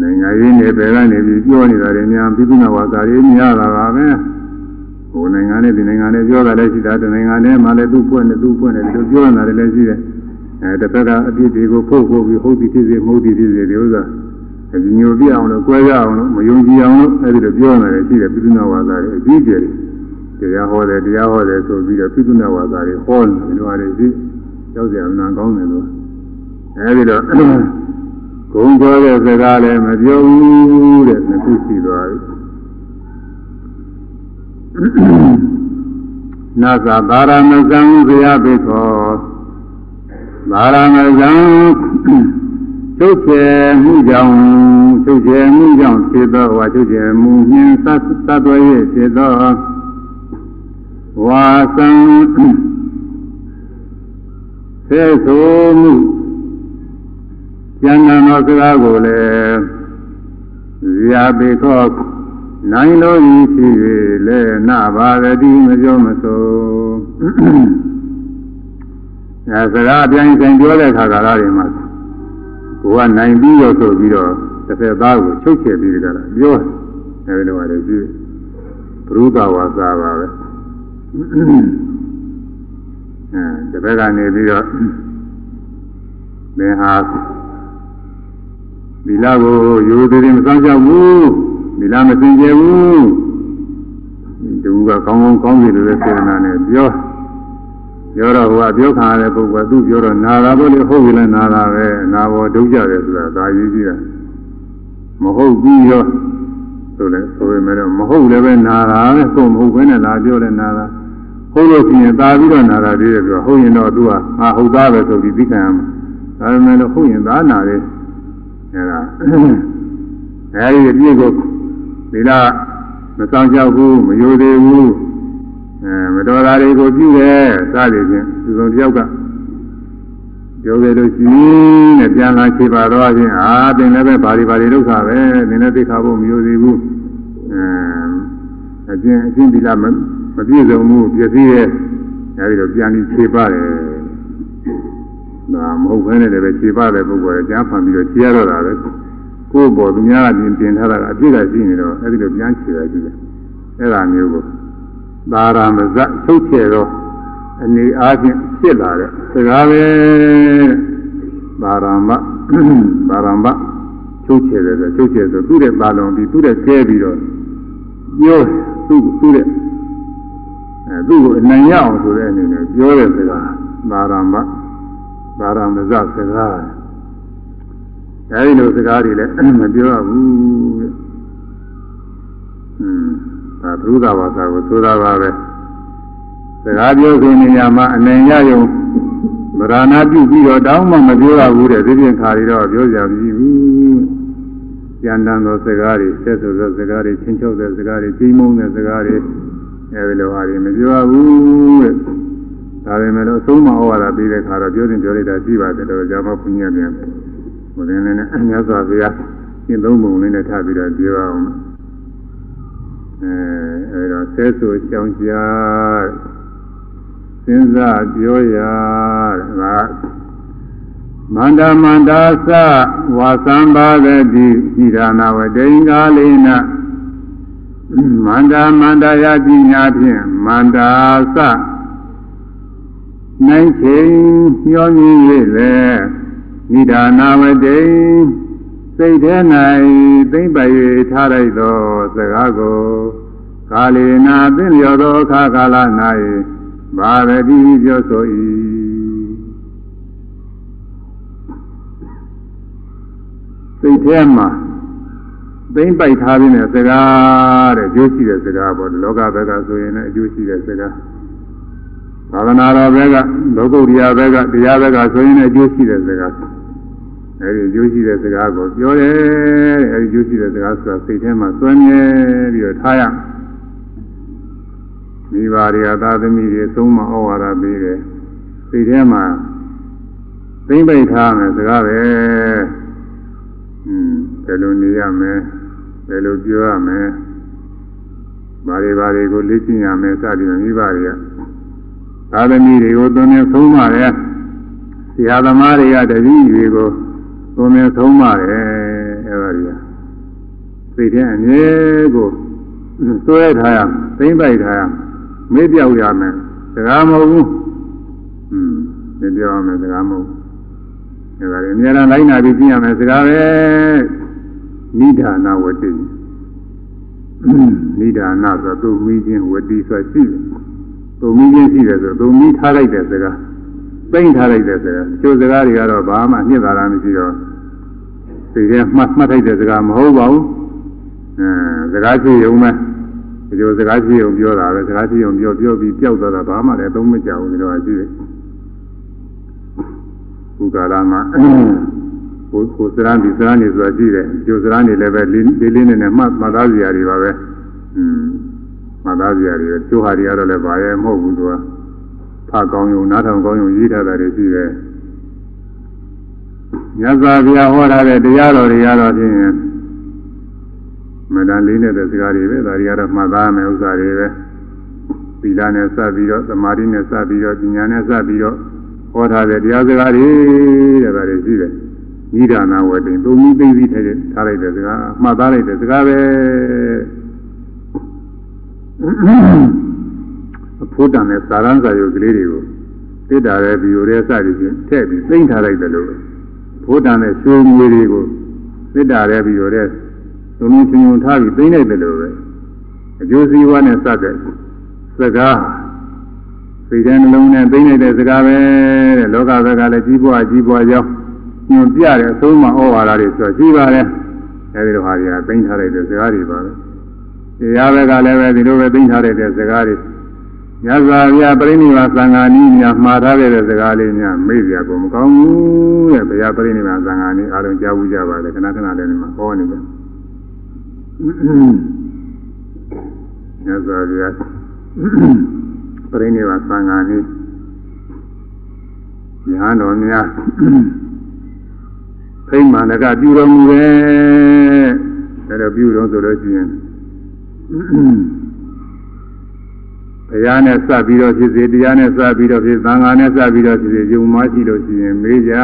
နိုင်ငံရေးနယ်ပယ်ကနေပြီးပြောနေတာတွေများပြည်သူ့ဝါစာရေးများလာတာပဲဟိုနိုင်ငံနဲ့ဒီနိုင်ငံနဲ့ပြောတာလည်းရှိတာဒီနိုင်ငံနဲ့မှလည်းသူ့ဖွင့်တယ်သူ့ဖွင့်တယ်ဒီလိုပြောနေတာလည်းရှိတယ်အဲတစ်ဖက်ကအပြစ်တွေကိုဖုတ်ဖို့ပြီးဟုတ်သည်ဖြစ်စေမဟုတ်သည်ဖြစ်စေဒီဥစ္စာအညိုပြအောင်လို့ကြွဲရအောင်လို့မယုံကြည်အောင်လို့အဲဒီလိုပြောနေတယ်ရှိတယ်ပိဿနာဝါစာတွေအကြီးကျယ်တရားဟောတယ်တရားဟောတယ်ဆိုပြီးတော့ပိဿနာဝါစာတွေဟောနေတယ်လို့ရတယ် ရှိကြောက်စရာမနာကောင်းတယ်လို့အဲဒီတော့ဂုံကြောတဲ့စကားလည်းမပြောဘူးတဲ့နှစ်ခုရှိသွားပြီနာသာဘာရမဇံဇယပိခောဘာရမဇံချုပ်ချယ်မှုကြောင့်ချုပ်ချယ်မှုကြောင့်ဖြစ်သောဝါချုပ်ချယ်မှုနှင်းသတ်သတ်သွဲ၍ဖြစ်သောဝါသံ ဆဲဆိုမှုဉာဏ်သောစကားကိုလည်းဇာပေခောနိုင်လို့ဤဖြစ်၍လည်းနဘာရတိမပြောမဆိုအဲစကားအပြိုင်ဆိုင်ပြောတဲ့ခါကာလတွေမှာကိုကနိုင်ပြီးတော့ဆိုပြီးတော့တစ်ဖက်သားကိုချုပ်ချယ်ပြီးကြတာပြောတယ်အဲဒီလိုပါလေကြည့်ဘုရုဒဝါစာပါပဲ အဲတစ်ဖက်ကနေပြီးတော့မင်းဟာဒီလာကိုရိုးသေးသေးမစောင့်ကြဘူးဒီလာမစင်ကြဘူးတူကကောင်းကောင်းကောင်းပြီလို့စေတနာနဲ့ပြောပြောတော့ဟိုကပြောခံရတဲ့ပုဂ္ဂိုလ်ကသူ့ပြောတော့နာတာပေါ့လေဟုတ်ပြီလဲနာတာပဲနာဘောဒုက္ခတယ်ဆိုတာဒါရေးကြည့်တာမဟုတ်ပြီးရောဆိုလဲဆိုပေမဲ့တော့မဟုတ်လည်းပဲနာတာပဲကိုမဟုတ်ဘဲနဲ့လာပြောလဲနာတာ ဟုတ်လို့ရှိရင်ตาပြီးတော့နာတာသေးတယ်ပြောဟုတ်ရင်တော့သူကငါဟုတ်သားပဲဆိုပြီးသိခံရမှာဒါပေမဲ့လို့ဟုတ်ရင်သာနာတယ်အဲဒါအဲဒီအပြည့်ကိုဒီလားမဆောင်ကြောက်ဘူးမယိုသေးဘူးအဲမတော်တာတွေကိုပြုတယ်စသည်ဖြင့်သူဆုံးတယောက်ကပြောကြလို့ရှိရင်နဲ့ပြန်လာခြေပါတော့ချင်းအာသင်လည်းပဲဘာတွေဘာတွေဒုက္ခပဲသင်လည်းသိခါဖို့မယိုသေးဘူးအဲအကျင့်အကျင့်ဒီလား မပြည့်စုံဘူးပြည့်စည်ရဲ့အဲဒီတော့ပြန်ပြီးခြေပါတယ်ဒါမဟုတ်ဘဲနဲ့လည်းပဲခြေပါတဲ့ပုဂ္ဂိုလ်ကကြားဖန်ပြီးတော့ခြေရတော့တာပဲကိုယ့်ဘောသူများကပြင်တင်ထားတာအပြည့်ကရှိနေတော့အဲဒီလိုပြန်ခြေရကြည့်တယ်အဲဒါမျိုးကိုသာရမဇချုပ်ချယ်တော့အနေအားဖြင့်ဖြစ်လာတဲ့စကားပဲသာရမသာရမချုပ်ချယ်တယ်ဆိုချုပ်ချယ်ဆိုသူ့ရဲ့ပါလုံးပြီးသူ့ရဲ့ကျဲပြီးတော့ပြောသူ့သူ့ရဲ့ အဲသူ့ကိုအနိုင်ရအောင်ဆိုတဲ့အနေနဲ့ပြောတဲ့စကားသာရမသာရမဇစကားအဲဒီလိုစကားတွေလည်းမပြောရဘူးတဲ့อืมဒါသုဒ္ဓဘာသာကိုဆိုတာပါပဲစကားပြောခြင်းနေရာမှာအနေရယုံမရဏပြုပြီးတော့တောင်းမှမပြောရဘူးတဲ့ဒီပြင်ခါတွေတော့ပြောကြပြီဘူးကျန်တန်သောစကားတွေဆက်ဆိုသောစကားတွေချင်းချုပ်တဲ့စကားတွေကြီးမုန်းတဲ့စကားတွေ အဲဒီလိုဟာတွေမပြောရဘူးတဲ့ဒါပေမဲ့လို့အဆုံးမဩဝါဒပေးတဲ့ခါတော့ပြောတင်ပြောလိုက်တာရှိပါတယ်တော့ကြာမှဘုညာပြန်ဘုရင်လည်းနဲ့မြတ်စွာဘုရားရှင်းသုံးပုံလေးနဲ့ထားပြီးတော့ပြောအောင်အဲအဲတော့ဆဲဆိုကြောင်းကြားစဉ်းစားပြောရတာမန္တမန္တာသဝါသံပါဒတိဣဒာနာဝတိင်္ဂလိန မန္တမန္တယာပညာဖြင့်မန္တာသနိုင်ချိန်ညှောမြင်၍လေဣဒာနာဝတိင်စိတ်ထဲ၌သိမ့်ပို၍ထားလိုက်သောစကားကိုကာလေနာသင်လျော်သောအခါကာလ၌ဘာဝတိပြောဆို၏စိတ်ထဲမှာ သိမ့်ပိုက်ထားခြင်းနဲ့စကားတဲ့ကျိုးရှိတဲ့စကားပေါ့လောကဘက်ကဆိုရင်လည်းအကျိုးရှိတဲ့စကားသာသနာတော်ဘက်ကလောကုတ္တရာဘက်ကတရားဘက်ကဆိုရင်လည်းအကျိုးရှိတဲ့စကားအဲဒီအကျိုးရှိတဲ့စကားကိုပြောတယ်အဲဒီအကျိုးရှိတဲ့စကားဆိုတာစိတ်ထဲမှာစွန့်မြဲပြီးတော့ထားရမယ်မိဘတွေကသာသမီတွေသုံးမဩဝါဒပေးတယ်စိတ်ထဲမှာသိမ့်ပိတ်ထားမယ်စကားပဲอืมဘယ်လိုနေရမလဲ ဘယ်လိုပြောရမလဲဘာတွေဘာတွေကိုလေ့ကျင့်ရမယ်စသည်မိဘတွေကသာသမီတွေကိုသွန်နေသုံးပါတယ်ဆရာသမားတွေကတပည့်တွေကိုသွန်နေသုံးပါတယ်အဲဒါတွေကစိတ်ထဲအမြဲကိုစွဲထားရသိမ့်ပိုက်ထားရမေ့ပြောက်ရမယ်စကားမဟုတ်ဘူးอืมမေ့ပြောက်ရမယ်စကားမဟုတ်ဘူးဒါကြရင်အများအားလိုက်နာပြီးကြည့်ရမယ်စကားပဲ နိဒာနာဝတိနိဒာနာဆိုသူမိချင်းဝတိဆိုရှိတယ်သူမိချင်းရှိတယ်ဆိုသူမိထားလိုက်တဲ့စကားပိမ့်ထားလိုက်တဲ့စကားကျိုးစကားတွေကတော့ဘာမှညှစ်တာမရှိတော့ဒီကမှတ်မှတ်ထိုက်တဲ့စကားမဟုတ်ပါဘူးအဲစကားရှိရုံပဲဒီလိုစကားကြည့်အောင်ပြောတာပဲစကားကြည့်အောင်ပြောပြောပြီးပျောက်သွားတာဘာမှလည်းသုံးမကြဘူးဒီလိုအကြည့်ဘုရားလာမှာ ဟိုဟိုစရမ်းဒီစရမ်းနေဆိုတာကြည့်တယ်ဒီစရမ်းနေလည်းပဲလေးလေးနဲ့နဲ့မှတ်မှတ်သားစရာတွေပါပဲอืมမှတ်သားစရာတွေကျိုးဟာတွေကတော့လည်းဘာရဲ့မဟုတ်ဘူးသူကဖကောင်းယုံနားထောင်ကောင်းယုံရေးထားတာတွေရှိတယ်မြတ်စွာဘုရားဟောထားတဲ့တရားတော်တွေရတော့ဖြင့်မတန်လေးနေတဲ့စကားတွေပဲဒါတွေကတော့မှတ်သားမယ်ဥစ္စာတွေပဲသီလနဲ့စပ်ပြီးတော့သမာဓိနဲ့စပ်ပြီးတော့ဉာဏ်နဲ့စပ်ပြီးတော့ဟောထားတဲ့တရားစကားတွေတဲ့ဒါတွေရှိတယ် နိဒာနာဝတ္တိသုံးပြီးသိသိထဲထားလိုက်တဲ့စကားမှတ်သားလိုက်တဲ့စကားပဲအဖို့တန်တဲ့စာရန်စာရုပ်ကလေးတွေကိုတိတာတဲ့ဗီယိုရဲစသည်ဖြင့်ထည့်ပြီးသိမ့်ထားလိုက်တယ်လို့ဖို့တန်တဲ့ရွှေငွေတွေကိုတိတာတဲ့ဗီယိုရဲသုံးလုံးချင်းချင်းထားပြီးသိနေတယ်လို့ပဲအကျိုးစီးပွားနဲ့စတဲ့စကားစိတ်ထဲနှလုံးနဲ့သိနေတဲ့စကားပဲတဲ့လောကဘက်ကလည်းကြီးပွားကြီးပွားကြောင်း ညွန်ပြတဲ့အဆုံးမဩဝါဒတွေဆိုရှိပါတယ်အဲဒီလိုဟာတွေကသိထားတဲ့စကားတွေပါပဲတရားဘက်ကလည်းပဲဒီလိုပဲသိထားတဲ့စကားတွေညဇာဗျာပြိဋိဘာသံဃာနည်းများမှားထားတဲ့စကားလေးများမေ့ပြကုန်မကောင်းဘူးတဲ့ဘုရားပြိဋိဘာသံဃာနည်းအားလုံးကြားဘူးကြပါလေခဏခဏလေးမှာဟောနေတယ်မြတ်စွာဘုရားပြိဋိဘာသံဃာနည်းညာတော်များ ဖိမှန်ကပြုတော်မူတယ်ဒါတော့ပြုတော်ဆိုလို့ရှိရင်တရားနဲ့စပ်ပြီးတော့ဖြစ်စေတရားနဲ့စပ်ပြီးတော့ဖြစ်သံဃာနဲ့စပ်ပြီးတော့ဖြစ်စေယုံမရှိလို့ရှိရင်မေးကြ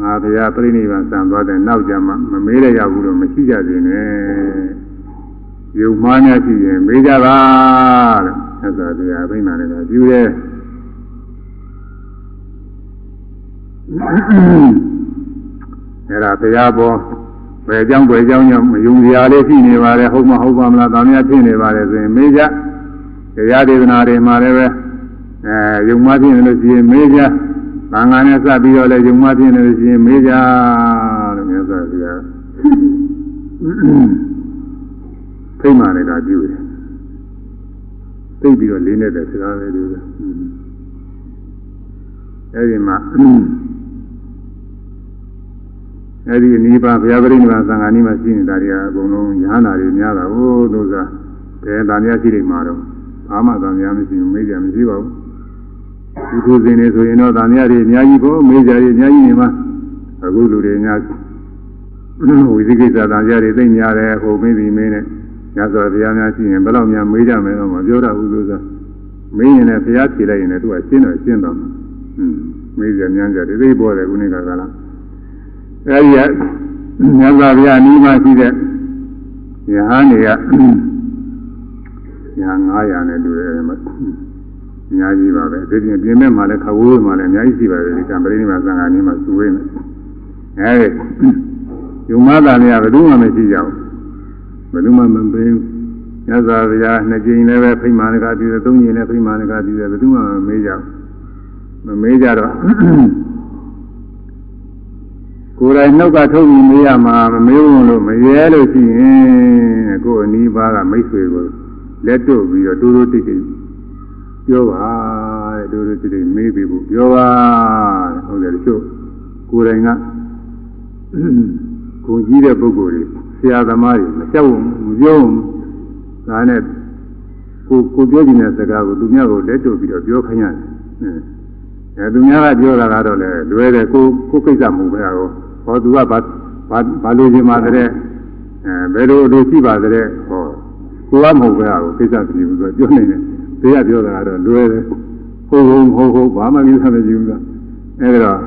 ငါတရားပြိဋိဘံစံသွားတဲ့နောက်ကြမှာမမေးရရဘူးလို့မရှိကြသေးနဲ့ယုံမှားများရှိရင်မေးကြပါတဲ့ဆက်စွာတရားပြိဋိဘံလည်းပြုရဲ့ အဲ့ဒါတရားပေါ်ဘယ်ကြောင့်ဘယ်ကြောင့်ကြောင့်မယုံစရာလေးဖြစ်နေပါလေဟုတ်မဟုတ်ပါမလား။ဒါများဖြစ်နေပါလေဆိုရင်မေးကြတရားဒေသနာတွေမှာလည်းပဲအဲယုံမှဖြစ်နေလို့ရှိရင်မေးကြသံဃာနဲ့စပ်ပြီးတော့လည်းယုံမှဖြစ်နေလို့ရှိရင်မေးကြလို့မြတ်စွာဘုရားဖိမှန်လည်းကပြုတယ်သိပြီးတော့လေးနေတဲ့စကားလေးတွေအဲဒီမှာ အဲဒီအနိဗ္ဗာန်ဘုရားပရိနိဗ္ဗာန်သံဃာနိမရှိနေတာတွေကအကုန်လုံးညာနာတွေများတာဟိုးလို့စားဘယ်တန်များရှိနေမှာတော့ဘာမှတန်များမရှိဘူးမေးကြမရှိပါဘူးဒီလိုစင်နေဆိုရင်တော့တန်များတွေအများကြီးပေါ့မေးကြတွေအများကြီးနေမှာအခုလူတွေများဝိသိကိစ္စတန်များတွေသိများတယ်ဟိုမေးပြီးမင်းနဲ့ညဆိုဘုရားများရှိရင်ဘယ်တော့မှမေးကြမယ်တော့မပြောတတ်ဘူးလို့ဆိုမေးရင်လည်းဘုရားဖြေလိုက်ရင်လည်းသူကရှင်းတော့ရှင်းတော့မှာอืมမေးကြညံကြတွေသိပေါ်တယ်ခုနေ့ကကလား အဲဒီကမြတ်စွာဘုရားနီးမှရှိတဲ့ယဟန်တွေကညာ900နဲ့တူတယ်မှာအများကြီးပါပဲဒီပြင်ပြင်မဲ့မှာလည်းခဝိုးမှာလည်းအများကြီးရှိပါတယ်ဒီကံပရိနိဗ္ဗာန်သံဃာနီးမှာစုဝေးနေအဲဒီယုံမသာနေရဘယ်သူမှမရှိကြဘူးဘယ်သူမှမပေးဘူးမြတ်စွာဘုရားနှစ်ကြိမ်လည်းပဲဖိမာနကပြုတယ်သုံးကြိမ်လည်းဖိမာနကပြုတယ်ဘယ်သူမှမမေးကြဘူးမမေးကြတော့ ကိုယ်တိုင်နှုတ်ကထုတ်ပြီးမေးရမှာမမေးဘူးလို့မရဲလို့ရှိရင်ကိုယ်အနီးပါးကမိတ်ဆွေကိုလက်တို့ပြီးတော့တိုးတိုးတိတ်တိတ်ပြောပါတဲ့တိုးတိုးတိတ်တိတ်မေးပြီးဖို့ပြောပါတဲ့ဟုတ်တယ်တချို့ကိုယ်တိုင်ကကိုကြီးတဲ့ပုဂ္ဂိုလ်တွေဆရာသမားတွေမကြောက်ဘူးမပြောဘူးဒါနဲ့ကိုကိုပြောချင်တဲ့စကားကိုသူများကိုလက်တို့ပြီးတော့ပြောခိုင်းရတယ်အဲသူများကပြောတာကတော့လေလွယ်တယ်ကိုကိုကိစ္စမဟုတ်ပဲတော့ ဟောသူကဘာဘာဘာလို့ဒီမှာတဲ့အဲဘယ်လိုလိုရှိပါတဲ့ဟောကိုကမဟုတ်ပဲဟာကိုကိစ္စကြည့်ဘူးဆိုပြောနေတယ်ဘေးကပြောတာကတော့လွယ်တယ်ဟုတ်ဟုတ်ဟုတ်ဟုတ်ဘာမှကိစ္စမကြည့်ဘူးကအဲဒီတော့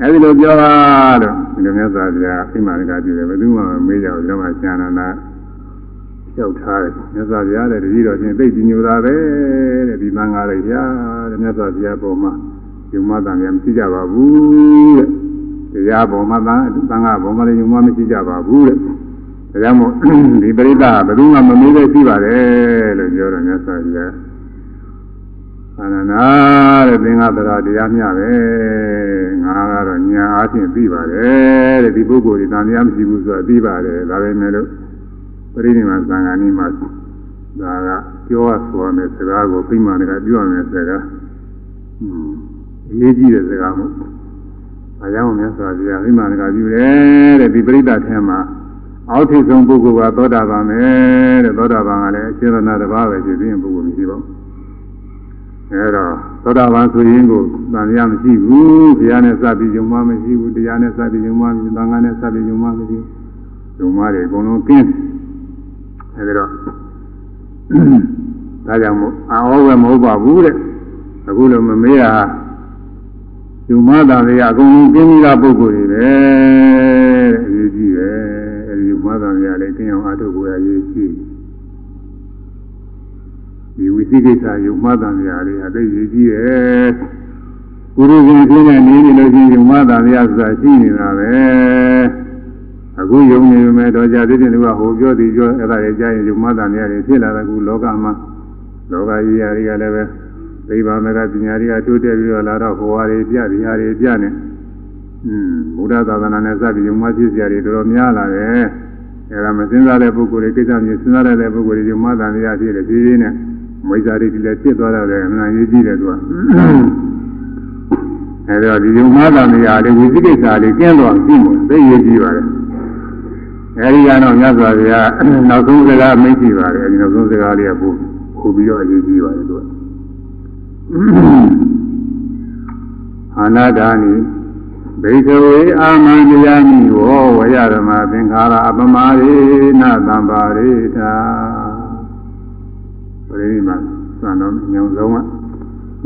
အဲဒီလိုပြောတာတော့ဒီလိုမျိုးသာပြာအိမာရကကြည့်တယ်ဘယ်သူမှမေးကြဘူးကျွန်မရှာနန္ဒလျှောက်ထားတယ်မြတ်စွာဘုရားတဲ့တတိတော်ချင်းသိကြည်ညိုတာပဲတဲ့ဒီသံဃာတွေရာတဲ့မြတ်စွာဘုရားပေါ်မှာယုံမတန်ရမရှိကြပါဘူးတဲ့ တရားပေါ်မှာသံသံဃာပေါ်မှာလည်းယုံမမရှိကြပါဘူးတဲ့ဒါကြောင့်မို့ဒီပရိသတ်ဘယ်သူမှမမေးသေးရှိပါတယ်လို့ပြောတယ်မြတ်စွာဘုရားအာနန္ဒာတဲ့သင်္ဃတရားတရားမျှပဲငါကတော့ညာအားဖြင့်သိပါတယ်တဲ့ဒီပုဂ္ဂိုလ်ဒီတန်တရားမရှိဘူးဆိုတာသိပါတယ်ဒါပဲမဲ့လို့ပရိနိဗ္ဗာန်သံဃာနိမှာဒါကပြောရဆိုရမယ်စကားကိုပြိမာနကပြောရမယ်စကားอืมအရေးကြီးတဲ့စကားမို့ အဲကြောင့်မြတ်စွာဘုရားပြိမာနကပြုတယ်တဲ့ဒီပရိသတ်ထဲမှာအောက်ထိပ်ဆုံးပုဂ္ဂိုလ်ကသောတာပန်ပဲတဲ့သောတာပန်ကလည်းအရှင်ရဏတစ်ပါးပဲဖြစ်ပြီးပုဂ္ဂိုလ်မရှိပါဘူးအဲတော့သောတာပန်ဆိုရင်ကိုတန်ရမရှိဘူးဘုရားနဲ့စပ်ပြီးယုံမှမရှိဘူးတရားနဲ့စပ်ပြီးယုံမှမရှိသံဃာနဲ့စပ်ပြီးယုံမှမရှိယုံမှတွေအကုန်လုံးကင်းအဲဒီတော့ဒါကြောင့်မို့အာဟောပဲမဟုတ်ပါဘူးတဲ့အခုလိုမမေးတာ ယုံမှတာတွေအကုန်လုံးကင်းပြီးသားပုဂ္ဂိုလ်တွေပဲတဲ့အရေးကြီးပဲအဲဒီယုံမှတာတွေလည်းကင်းအောင်အားထုတ်ကိုရရေးကြီးဒီဝိသိကိစ္စယုံမှတာတွေလည်းအသိရေးကြီးရဲ့ကုရုရှင်ဖြစ်နေနေလို့ချင်းယုံမှတာတွေဆိုတာရှိနေတာပဲအခုယုံနေမယ်တော့ကြာသေးတယ်လူကဟိုပြောသည်ပြောအဲ့ဒါတွေကြားရင်ယုံမှတာနေရတယ်ဖြစ်လာတဲ့အခုလောကမှာလောကကြီးရာတွေကလည်းပဲ သိဗ္ဗာမကပညာတွေကတိုးတက်ပြီးတော့လာတော့ဟိုဟာတွေပြဒီဟာတွေပြနေอืมဘုရားသာသနာနဲ့စပြီးယုံမှဖြစ်စရာတွေတော်တော်များလာတယ်အဲ့ဒါမစင်စားတဲ့ပုဂ္ဂိုလ်တွေကိစ္စမျိုးစဉ်းစားရတဲ့ပုဂ္ဂိုလ်တွေယုံမှတာနေရဖြစ်တယ်ဖြည်းဖြည်းနဲ့မိစ္ဆာတွေဒီလည်းဖြစ်သွားတယ်အမှန်ရေးကြည့်တယ်သူကအဲ့တော့ဒီယုံမှတာနေရလေးဝိသိကိစ္စလေးကျင်းတော့ကြည့်လို့သိရေးကြည့်ပါတယ်အဲဒီကတော့မြတ်စွာဘုရားနောက်ဆုံးစကားမိတ်ကြည့်ပါတယ်အဲဒီနောက်ဆုံးစကားလေးကပို့ပို့ပြီးတော့အရေးကြီးပါတယ်သူက အာနာဒာနိဘိကဝေအာမန္တယာမိဝောဝရဓမ္မသင်္ခါရအပမရေနသံပါရိတာပရိမသံတော်ညောင်ဆုံးက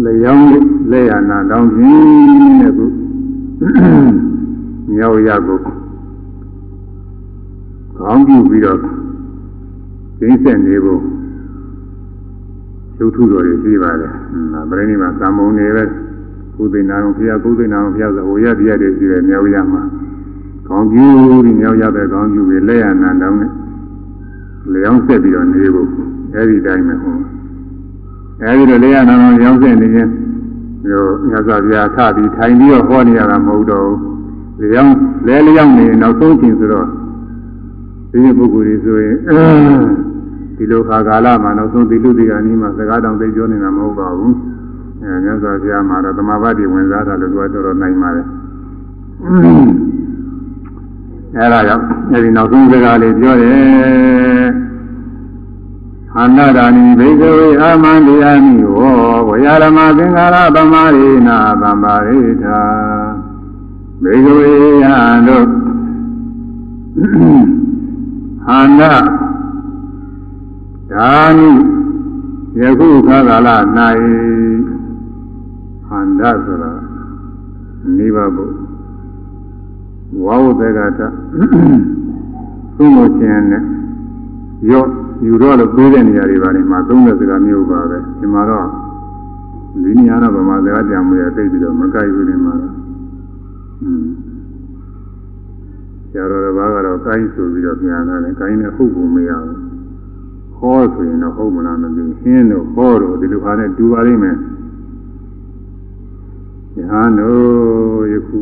လျောင်းလက်ရနာတောင်းခြင်းတဲ့ခုမြောက်ရကိုကောင်းပြုပြီးတော့သိဆက်နေဖို့ရုပ် ထုတော်တွေရှိပါတယ်။ဗရဏိမှာသံမုံတွေပဲကုသိနာတော်ဘုရားကုသိနာတော်ဘုရားဆိုဟိုရတရားတွေရှိတယ်မြောက်ရမှာကောင်းပြုပြီးမြောက်ရတဲ့ကောင်းပြုပြီးလက်ရနံတောင်းနဲ့လျောင်းဆက်ပြီးတော့နေဖို့အဲဒီတိုင်းပဲဟောအဲဒီတော့လက်ရနံတောင်းလျောင်းဆက်နေရင်တို့မြတ်စွာဘုရားထပြီးထိုင်ပြီးတော့ဟောနေရတာမဟုတ်တော့ဘူးလျောင်းလဲလျောင်းနေနောက်ဆုံးချိန်ဆိုတော့ဒီပုဂ္ဂိုလ်တွေဆိုရင် ဒီလိုခါကာလမှာနောက်ဆုံးဒီလူဒီကနီးမှာစကားတောင်သိပြောနေတာမဟုတ်ပါဘူးအဲမြတ်စွာဘုရားမှာတော့သမာဘတိဝင်စားတာလို့သူကတော်တော်နိုင်ပါတယ်အဲဒါကြောင့်အဲဒီနောက်ဆုံးစကားလေးပြောတယ်အနန္တနိဘိကဝေအာမန္တိယမိဝောဝေယရမသင်္ခါရပမာရိနာသံပါရိထာဘေကဝေယံတို့အန္တ ဒါနိယခုခါကာလ၌အန္တဆိုတာနိဗ္ဗာန်ဘုဝါဝတေကတသုံးလို့ခြင်းနဲ့ရော့ယူတော့လို့ပြေးတဲ့နေရာတွေပါနေမှာသုံးတဲ့စကားမျိုးပါပဲဒီမှာတော့ဒီနေရာတော့ဗမာစကားကြံမှုရသိပြီးတော့မကြိုက်ဘူးနေမှာတော့อืมဆရာတော်တစ်ပါးကတော့ကိုင်းဆိုပြီးတော့ပြန်လာတယ်ကိုင်းနဲ့ဟုတ်ဖို့မရဘူး ဟောဆိုရင်တော့ဟုတ်မလားမသိဘူးဟင်းတို့ဟောတို့ဒီလိုဟာနဲ့တူပါလိမ့်မယ်ညာတို့ယခု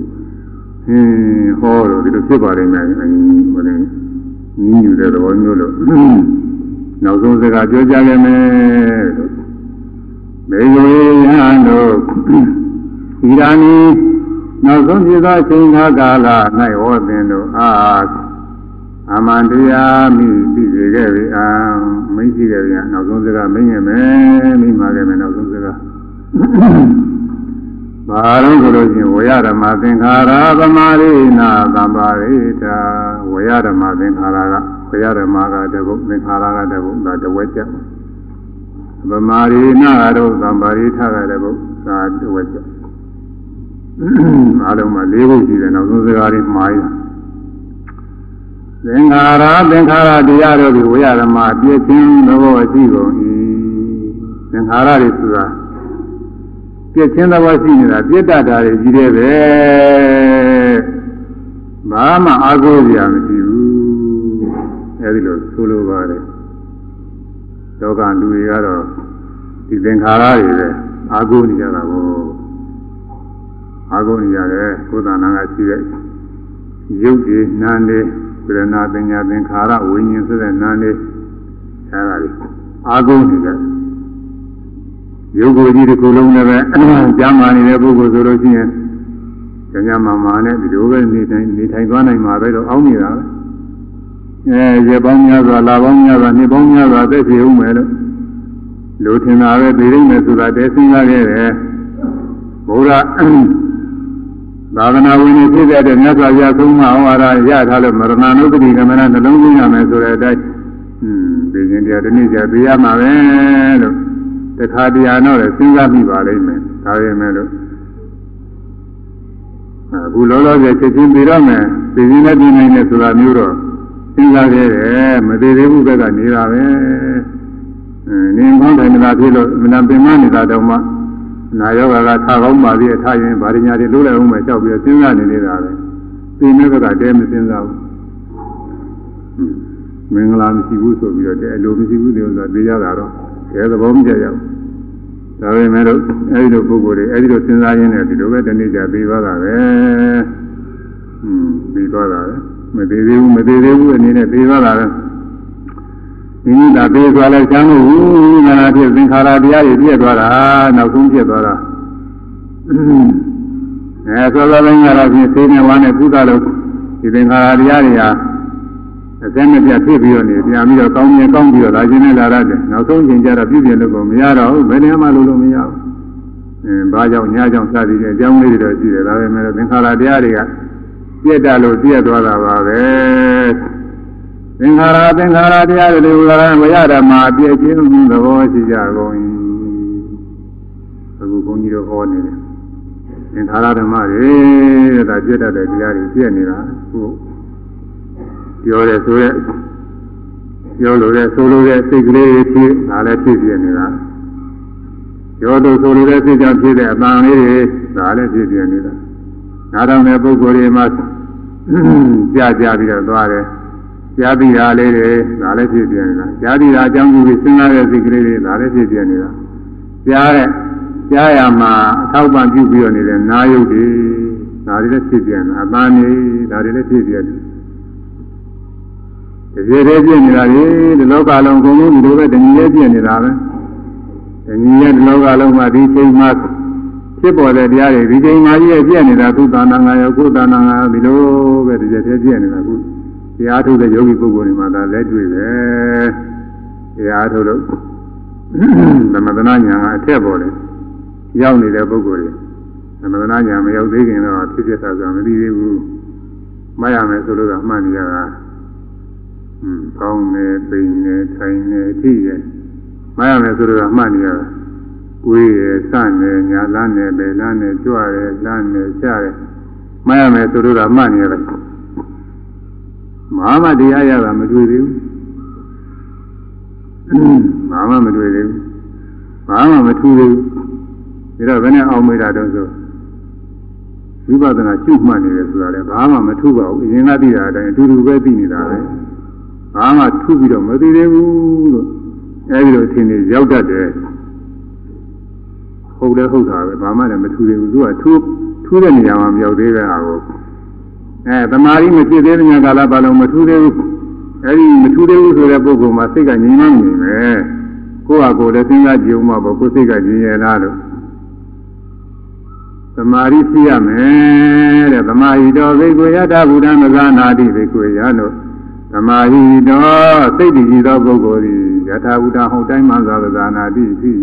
ဟင်းဟောတို့ဒီလိုဖြစ်ပါလိမ့်မယ်အင်းဟိုလည်းညီးယူတဲ့သဘောမျိုးလို့နောက်ဆုံးစကားပြောကြခဲ့မယ်လို့မေယဝေယံတို့ဒီရာနီနောက်ဆုံးပြသောချိန်ခါကာလ၌ဟောသင်တို့အားအမှန်တရားမိသိစေခဲ့ပြီအာ မိရှိခဲ့ပြီနောက်ဆုံးစကားမင်းရမယ်မိမှာခဲ့မယ်နောက်ဆုံးစကားဘာလို့ဆိုလို့ချင်းဝေယဓမ္မသင်္ခါရသမာရိနာသံပါရိတာဝေယဓမ္မသင်္ခါရကဘုရားဓမ္မကတဘုသင်္ခါရကတဘုဒါတဝက်ကြဗမာရိနာတို့သံပါရိထကတဘုသာတဝက်ကြအားလုံးမှာ၄ဘုရှိတယ်နောက်ဆုံးစကားလေးမှားရ သင်္ခါရသင်္ခါရတရားတို့ဒီဝိရဓမ္မပြည့်ချင်းသဘောရှိကုန်၏သင်္ခါရတွေဆိုတာပြည့်ချင်းသဘောရှိနေတာပြည့်တတ်တာတွေကြီးတယ်ပဲဘာမှအားကိုးစရာမရှိဘူးအဲဒီလိုဆိုလိုပါတယ်လောကလူတွေကတော့ဒီသင်္ခါရတွေပဲအာဟုနေကြတာကိုအာဟုနေရတယ်ကိုယ်တဏ္ဍာကရှိတဲ့ရုပ်တွေနာမ်တွေ ပြရဏပညာသင်္ခါရဝိညာဉ်ဆိုတဲ့နာမ်တွေအဲဒါတွေအာဟုနေကြရုပ်ကိုယ်ကြီးတစ်ခုလုံးလည်းပဲကျမ်းမာနေတဲ့ပုဂ္ဂိုလ်ဆိုလို့ရှိရင်ကျမ်းမာမာနဲ့ဒီလိုပဲနေထိုင်နေထိုင်သွားနိုင်မှာပဲတော့အောင်းနေတာပဲအဲရေပေါင်းများစွာလာပေါင်းများစွာနှစ်ပေါင်းများစွာသက်ဖြစ်ဦးမယ်လို့လူထင်တာပဲသိရင်းမယ်ဆိုတာတည်းစဉ်းစားခဲ့တယ်ဘုရား သာသနာဝင်ဖြစ်တဲ့မြတ်စွာဘုရားသုံးမဟောရရထားလို့မရဏနုပတိကမနနှလုံးသွင်းရမယ်ဆိုတဲ့အတိုင်းဟွန်းသိရင်တရားဒီနေ့ကျသိရမှာပဲလို့တခါတရားတော့လည်းစဉ်းစားမိပါလိမ့်မယ်ဒါပေမဲ့လို့အခုလောလောဆယ်ချက်ချင်းပြီးတော့မယ်သိရင်လည်းပြင်နိုင်တယ်ဆိုတာမျိုးတော့စဉ်းစားခဲ့တယ်မသေးသေးဘူးဘက်ကနေနေတာပဲနင်းကောင်းတယ်မလားဖြစ်လို့မနာပင်မနေတာတော့မှ နာယောဂကထားကောင်းပါသေးအထားရင်ဗာရညာတွေလို့လည်းအောင်မယ်ကြောက်ပြီးစဉ်းစားနေနေတာပဲသိနေဘက်ကတဲမစဉ်းစားဘူးမင်္ဂလာမရှိဘူးဆိုပြီးတော့တဲအလိုမရှိဘူးတဲ့ဥစ္စာသိရတာတော့တဲသဘောမကျရောက်ဒါပေမဲ့လို့အဲဒီလိုပုဂ္ဂိုလ်တွေအဲဒီလိုစဉ်းစားရင်းနဲ့ဒီလိုပဲတနေ့ကျပြီးသွားတာပဲဟွန်းပြီးသွားတာပဲမသေးသေးဘူးမသေးသေးဘူးအနေနဲ့သေးသွားတာပဲ ဒီနည်းသာသေးသွားလဲချမ်းလို့ဘူးနာနာဖြစ်သင်္ခါရတရားတွေပြည့်သွားတာနောက်ဆုံးပြည့်သွားတာအဲဆိုတော့လည်းငါတော့ဖြင့်သိနေဝါနဲ့ကုသလို့ဒီသင်္ခါရတရားတွေဟာအစမ်းမပြတ်ဖြစ်ပြီးတော့နေပြန်ပြီးတော့ကောင်းမြင်ကောင်းပြီးတော့လာခြင်းနဲ့လာရတယ်နောက်ဆုံးချိန်ကျတော့ပြုပြင်လို့ကိုမရတော့ဘူးဘယ်နေမှလုပ်လို့မရဘူးအင်းဘာကြောင့်ညာကြောင့်စသည်ဖြင့်အကြောင်းလေးတွေတော့ရှိတယ်ဒါပေမဲ့သင်္ခါရတရားတွေကပြည့်တယ်လို့ပြည့်သွားတာပါပဲ သင်္ခါရသင်္ခါရတရားတွေဝရဝရဓမ္မပြည့်ခြင်းသဘောရှိကြကုန်၏အခုဘုန်းကြီးတို့ဟောနေတယ်သင်္ခါရဓမ္မတွေတဲ့ဒါပြည့်တတ်တဲ့တရားတွေပြည့်နေတာဟုတ်ပြောတယ်ဆိုရက်ပြောလို့တဲ့ဆိုလို့တဲ့စိတ်ကလေးတွေဖြစ်ဒါလည်းဖြစ်ပြနေတာပြောလို့ဆိုလို့တဲ့စိတ်ကြောင့်ဖြစ်တဲ့အပန်းလေးတွေဒါလည်းဖြစ်ပြနေတာနားထောင်တဲ့ပုဂ္ဂိုလ်တွေမှာကြားကြပြီးတော့သွားတယ် ကြားပြီးတာလေးတွေဒါလည်းဖြစ်ပြနေတာကြားပြီးတာအကြောင်းပြုပြီးစဉ်းစားတဲ့စိတ်ကလေးတွေဒါလည်းဖြစ်ပြနေတာကြားတဲ့ကြားရမှာအထောက်ပံ့ပြုပြီးတော့နေတဲ့နာယုတ်တွေဒါတွေလည်းဖြစ်ပြန်တာအပန်းနေဒါတွေလည်းဖြစ်ပြန်တယ်တကယ်တည်းပြည့်နေတာလေဒီလောကလုံးအကုန်လုံးဒီလိုပဲတဏှီလေးပြည့်နေတာပဲတဏှီရဲ့ဒီလောကလုံးမှာဒီချိန်မှာဖြစ်ပေါ်တဲ့တရားတွေဒီချိန်မှာကြီးပြည့်နေတာသူသာနာငါရောကိုယ်သာနာငါရောဒီလိုပဲတကယ်တည်းပြည့်နေတာခု တရားထုတ်တဲ့ယောဂီပုဂ္ဂိုလ်တွေမှာဒါလက်တွေ့ပဲတရားထုတ်လို့သမထနာညာကအထက်ပေါ်တယ်ရောက်နေတဲ့ပုဂ္ဂိုလ်တွေသမထနာညာမရောက်သေးခင်တော့ဖြစ်ဖြစ်သာသာမသိသေးဘူးမရမယ်ဆိုလို့ကမှတ်နေရတာอืมကောင်းနေပိန်နေထိုင်နေထိရမရမယ်ဆိုတော့မှတ်နေရတာကိုယ်ရစနေညာလန်းနေပဲလန်းနေကြွရဲလန်းနေချရဲမရမယ်ဆိုတော့မှတ်နေရတယ် မဟာမတရားရတာမတွေ့သေးဘူးဘာမှမတွေ့သေးဘူးဘာမှမထူးသေးဘူးဒါတော့ဘယ်နဲ့အောင်မေးတာတုံးဆိုဝိပဿနာရှုမှတ်နေတယ်ဆိုတာလည်းဘာမှမထူးပါဘူးအရင်ကသိတာအတိုင်းအတူတူပဲသိနေတာပဲဘာမှထူးပြီးတော့မသိသေးဘူးလို့အဲဒီလိုအထင်ကြီးရောက်တတ်တယ်ဟုတ်တယ်ဟုတ်တာပဲဘာမှလည်းမထူးသေးဘူးသူကထူးထူးတဲ့နေရာမှာမရောက်သေးတဲ့ဟာကို အဲတမာရီမဖြစ်သေးတဲ့ညကာလဘာလို့မထူးသေးဘူးအဲဒီမထူးသေးဘူးဆိုတဲ့ပုဂ္ဂိုလ်မှာစိတ်ကငြိမ်မငြိမ်ပဲကိုယ့်ဟာကိုယ်လည်းစဉ်းစားကြည့်ဦးမှာပေါ့ကိုယ်စိတ်ကငြိမ်ရလားလို့သမာဓိဖြစ်ရမယ်တဲ့သမာဟိတောဘိက္ခုယတဗုဒ္ဓမဇာနာတိဘိက္ခုယလို့သမာဟိတောစိတ်တည်ကြည်သောပုဂ္ဂိုလ်သည်ယထာဘုဒ္ဓဟုတ်တိုင်းမှသာဇာနာတိဖြစ်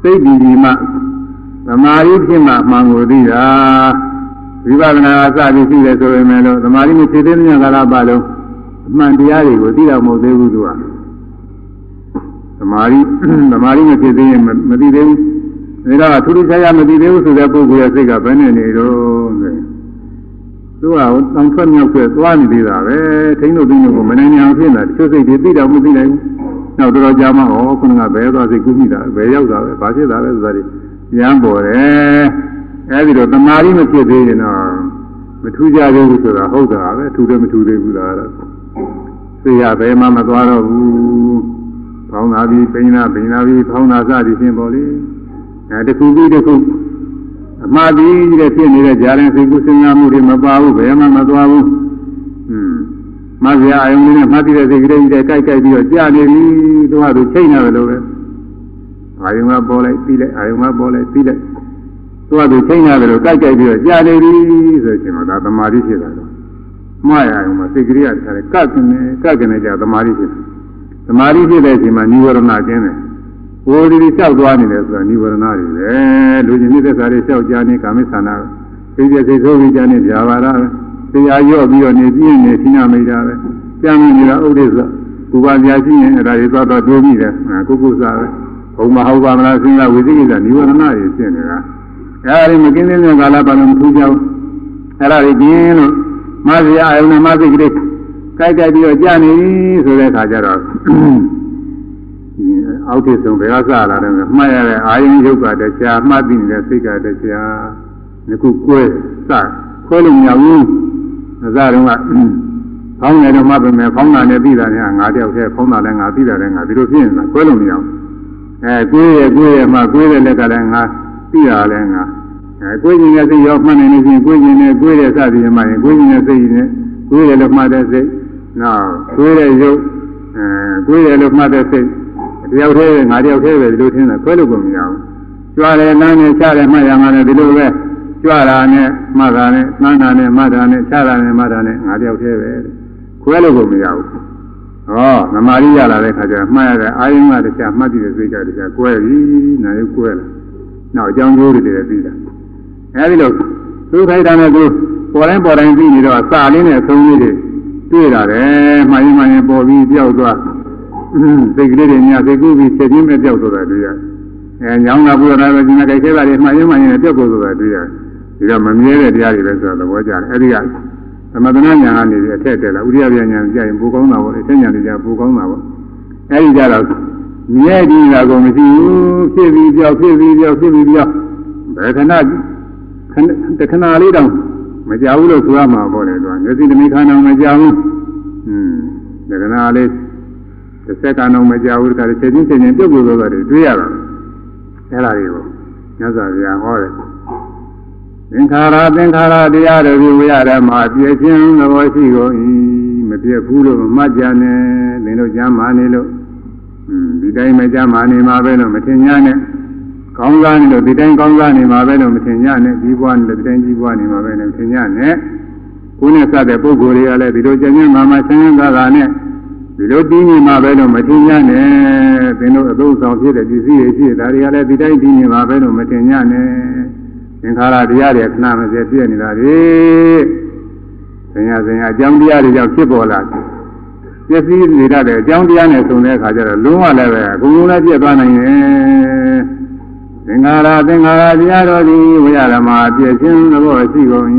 စိတ်တည်ကြည်မှသမာဓိဖြစ်မှမှန်ကိုသိတာ ဝိပဿနာအစပြီးရှိတယ်ဆိုပေမဲ့လို့သမာဓိမဖြစ်သေးတဲ့ကာလပတ်လုံးအမှန်တရားတွေကိုသိတော့မဟုတ်သေးဘူးသူကသမာဓိသမာဓိမဖြစ်သေးရင်မသိသေးဘူးဒါတော့ထူးထူးခြားခြားမသိသေးဘူးဆိုတဲ့ပုဂ္ဂိုလ်ရဲ့စိတ်ကဘယ်နဲ့နေတော့ဆိုသူကတောင်ထွက်မြောက်ဆွဲသွားနေသေးတာပဲထိန်းလို့သိလို့ကိုမနိုင်အောင်ဖြစ်နေတာတချို့စိတ်တွေသိတော့မသိနိုင်ဘူးနောက်တော့ကြာမှဩခုနကဘယ်သွားစိတ်ကူးမိတာဘယ်ရောက်တာပဲဘာဖြစ်တာလဲဆိုတာဒီပြန်ပေါ်တယ် အဲဒီတော့သမာဓိမဖြစ်သေးရင်တော့မထူးကြသေးဘူးဆိုတာဟုတ်တာပဲထူတယ်မထူသေးဘူးလားသိရဘယ်မှမသွားတော့ဘူးဖောင်းတာပြီးပိန်းတာပိန်းတာပြီးဖောင်းတာစသည်ဖြင့်ပေါ့လေအဲတခုပြီးတခုအမှားပြီးတဲ့ဖြစ်နေတဲ့ဂျာရင်စိတ်ကူးစဉ်းစားမှုတွေမပါဘူးဘယ်မှမသွားဘူးอืมမဇ္ဇာအယုံလေးနဲ့မှတ်ပြီးတဲ့စိတ်ကလေးကြီးတဲ့ကြိုက်ကြိုက်ပြီးတော့ကြာနေပြီသူကသူချိန်နေတယ်လို့ပဲအာယုံကပေါ်လိုက်ပြီးလိုက်အာယုံကပေါ်လိုက်ပြီးလိုက် သူကသူထိန်းရတယ်လို့ကြိုက်ကြိုက်ပြီးတော့ကြာနေပြီဆိုရင်တော့ဒါသမာဓိဖြစ်တာတော့မှားရအောင်မစိတ်ကလေးကထားတယ်ကပ်ကနေကပ်ကနေကြာသမာဓိဖြစ်တယ်သမာဓိဖြစ်တဲ့အချိန်မှာနိဝရဏကျင်းတယ်ဝိုဒီလျှောက်သွားနေတယ်ဆိုတာနိဝရဏတွေပဲလူကြီးနေတဲ့စာတွေလျှောက်ကြနေကာမိဆန္ဒပဲသိပြစိတ်ဆိုးပြီးကြနေကြာပါလားပဲတရားရော့ပြီးတော့နေပြင်းနေသိနာမိတာပဲကြံနေတာဥဒိစ္စဘူပါပြာရှိရင်အဲ့ဒါတွေသွားတော့တွေးမိတယ်ကုက္ကုစပဲဘုံမဟုတ်ပါမလားစဉ်းစားဝိသိကိစ္စနိဝရဏတွေဖြစ်နေတာ ဒါတွေမကင်းတဲ့ကာလပတ်လုံးထူးကြောင်းအဲ့ဒါတွေကျင်းလို့မဇ္ဇာအယုံနဲ့မသိကလေးကြိုက်ကြိုက်ပြီးတော့ကြာနေဆိုတဲ့အခါကျတော့အောက်ထစ်ဆုံးဘယ်ကစလာတယ်မှတ်ရတဲ့အာယုံယုတ်ကတရားမှတ်သိနေတဲ့စိတ်ကတရားငခုကွဲစခွဲလို့မရဘူးအစတုန်းကဖောင်းနေတော့မှပဲမယ်ဖောင်းတာနဲ့ပြီးတာနဲ့ငါတယောက်တည်းဖောင်းတာလည်းငါပြီးတာလည်းငါဒီလိုဖြစ်နေတာကွဲလို့မရဘူးအဲကွေးရကွေးရမှကွေးတဲ့လက်ကလည်းငါ ပြီးတာလည်းငါအဲကွေးခြင်းနဲ့စိတ်ရောမှတ်နေနေချင်းကွေးခြင်းနဲ့ကွေးတဲ့စသည်မှရင်ကွေးခြင်းနဲ့စိတ်နဲ့ကွေးတယ်လို့မှတ်တဲ့စိတ်နောက်ကွေးတဲ့ရုပ်အဲကွေးတယ်လို့မှတ်တဲ့စိတ်တယောက်တည်းငါတယောက်တည်းပဲဒီလိုထင်တာခွဲလို့ကိုမရဘူးကြွားတယ်လမ်းနဲ့ချတယ်မှတ်ရမှာလည်းဒီလိုပဲကြွားတာနဲ့မှတ်တာနဲ့နှမ်းတာနဲ့မှတ်တာနဲ့ချတာနဲ့မှတ်တာနဲ့ငါတယောက်တည်းပဲခွဲလို့ကိုမရဘူးဟောနမာရီရလာတဲ့ခါကျမှတ်ရတဲ့အာယုံကတခြားမှတ်ကြည့်တဲ့စိတ်ကတခြားကွဲပြီနာရုပ်ကွဲလာ နောက်အကြောင်းကျိုးတွေတည်းပြီးတာအဲဒီလိုသူခိုက်တာနဲ့သူပေါ်တိုင်းပေါ်တိုင်းပြီးနေတော့စာလေးနဲ့အဆုံးလေးတွေတွေ့လာတယ်မှန်ရင်မှန်ရင်ပေါ်ပြီးပြောက်သွားစိတ်ကလေးတွေညာစိတ်ကူးပြီးချက်ချင်းပဲပြောက်သွားတာတွေ့ရတယ်အဲညောင်းလာပြီးတော့လည်းဒီမှာကြိုက်သေးတာတွေမှန်ရင်မှန်ရင်ပြောက်သွားတာတွေ့ရတယ်ဒီတော့မမြဲတဲ့တရားတွေပဲဆိုတော့သဘောကျတယ်အဲဒီကသမထနာညာကနေအထက်တက်လာဥရိယပြညာကြာရင်ပိုကောင်းတာပေါ့အထက်ညာတွေကြာပိုကောင်းတာပေါ့အဲဒီကြတော့ မြဲဒီတာကိုမရှိဘူးဖြစ်ပြီးပြောက်ဖြစ်ပြီးပြောက်ဖြစ်ပြီးပြောက်ဘယ်ခဏတခဏလေးတောင်မကြဘူးလို့ဆိုရမှာပေါ့လေသူကမျက်စိတမိခါတော့မကြဘူးอืมဒါကနာလေးတစ်စက္ကန့်တော့မကြဘူးတခါချက်ချင်းချက်ချင်းပြုတ်ပြုတ်သွားတယ်တွေ့ရတာအဲ့ဒါတွေကိုမြတ်စွာဘုရားဟောတယ်သင်္ခါရသင်္ခါရတရားတို့ဒီဝိရဓမ္မပြည့်ခြင်းသဘောရှိကုန်၏မပြည့်ဘူးလို့မမှတ်ကြနဲ့သင်တို့ကြမ်းမာနေလို့ ဒီတိုင်းမကြမ်းမာနေမှာပဲလို့မထင်ညာနဲ့ကောင်းစားနေလို့ဒီတိုင်းကောင်းစားနေမှာပဲလို့မထင်ညာနဲ့ကြီးပွားနေလို့ဒီတိုင်းကြီးပွားနေမှာပဲလို့မထင်ညာနဲ့ကိုယ်နဲ့စတဲ့ပုဂ္ဂိုလ်တွေကလည်းဒီလိုကျဉ်းကျဉ်းမာမာဆင်းရဲသာသာနဲ့ဒီလိုပြီးနေမှာပဲလို့မထင်ညာနဲ့သင်တို့အသုံးဆောင်ဖြစ်တဲ့ပစ္စည်းတွေရှိတယ်ဒါတွေကလည်းဒီတိုင်းပြီးနေမှာပဲလို့မထင်ညာနဲ့သင်္ခါရတရားတွေခဏမစဲပြည့်နေတာလေဆင်ညာဆင်ညာအကြောင်းတရားတွေကြောင့်ဖြစ်ပေါ်လာတယ် ပျက်စီးနေတတ်တဲ့အကြောင်းတရားနဲ့ဆုံတဲ့အခါကျတော့လုံးဝလည်းပဲအကုန်လုံးလည်းပြည့်သွားနိုင်ရဲ့သင်္ခါရသင်္ခါရတရားတော်သည်ဝိရဓမ္မာပြည့်ခြင်းသဘောရှိကုန်၏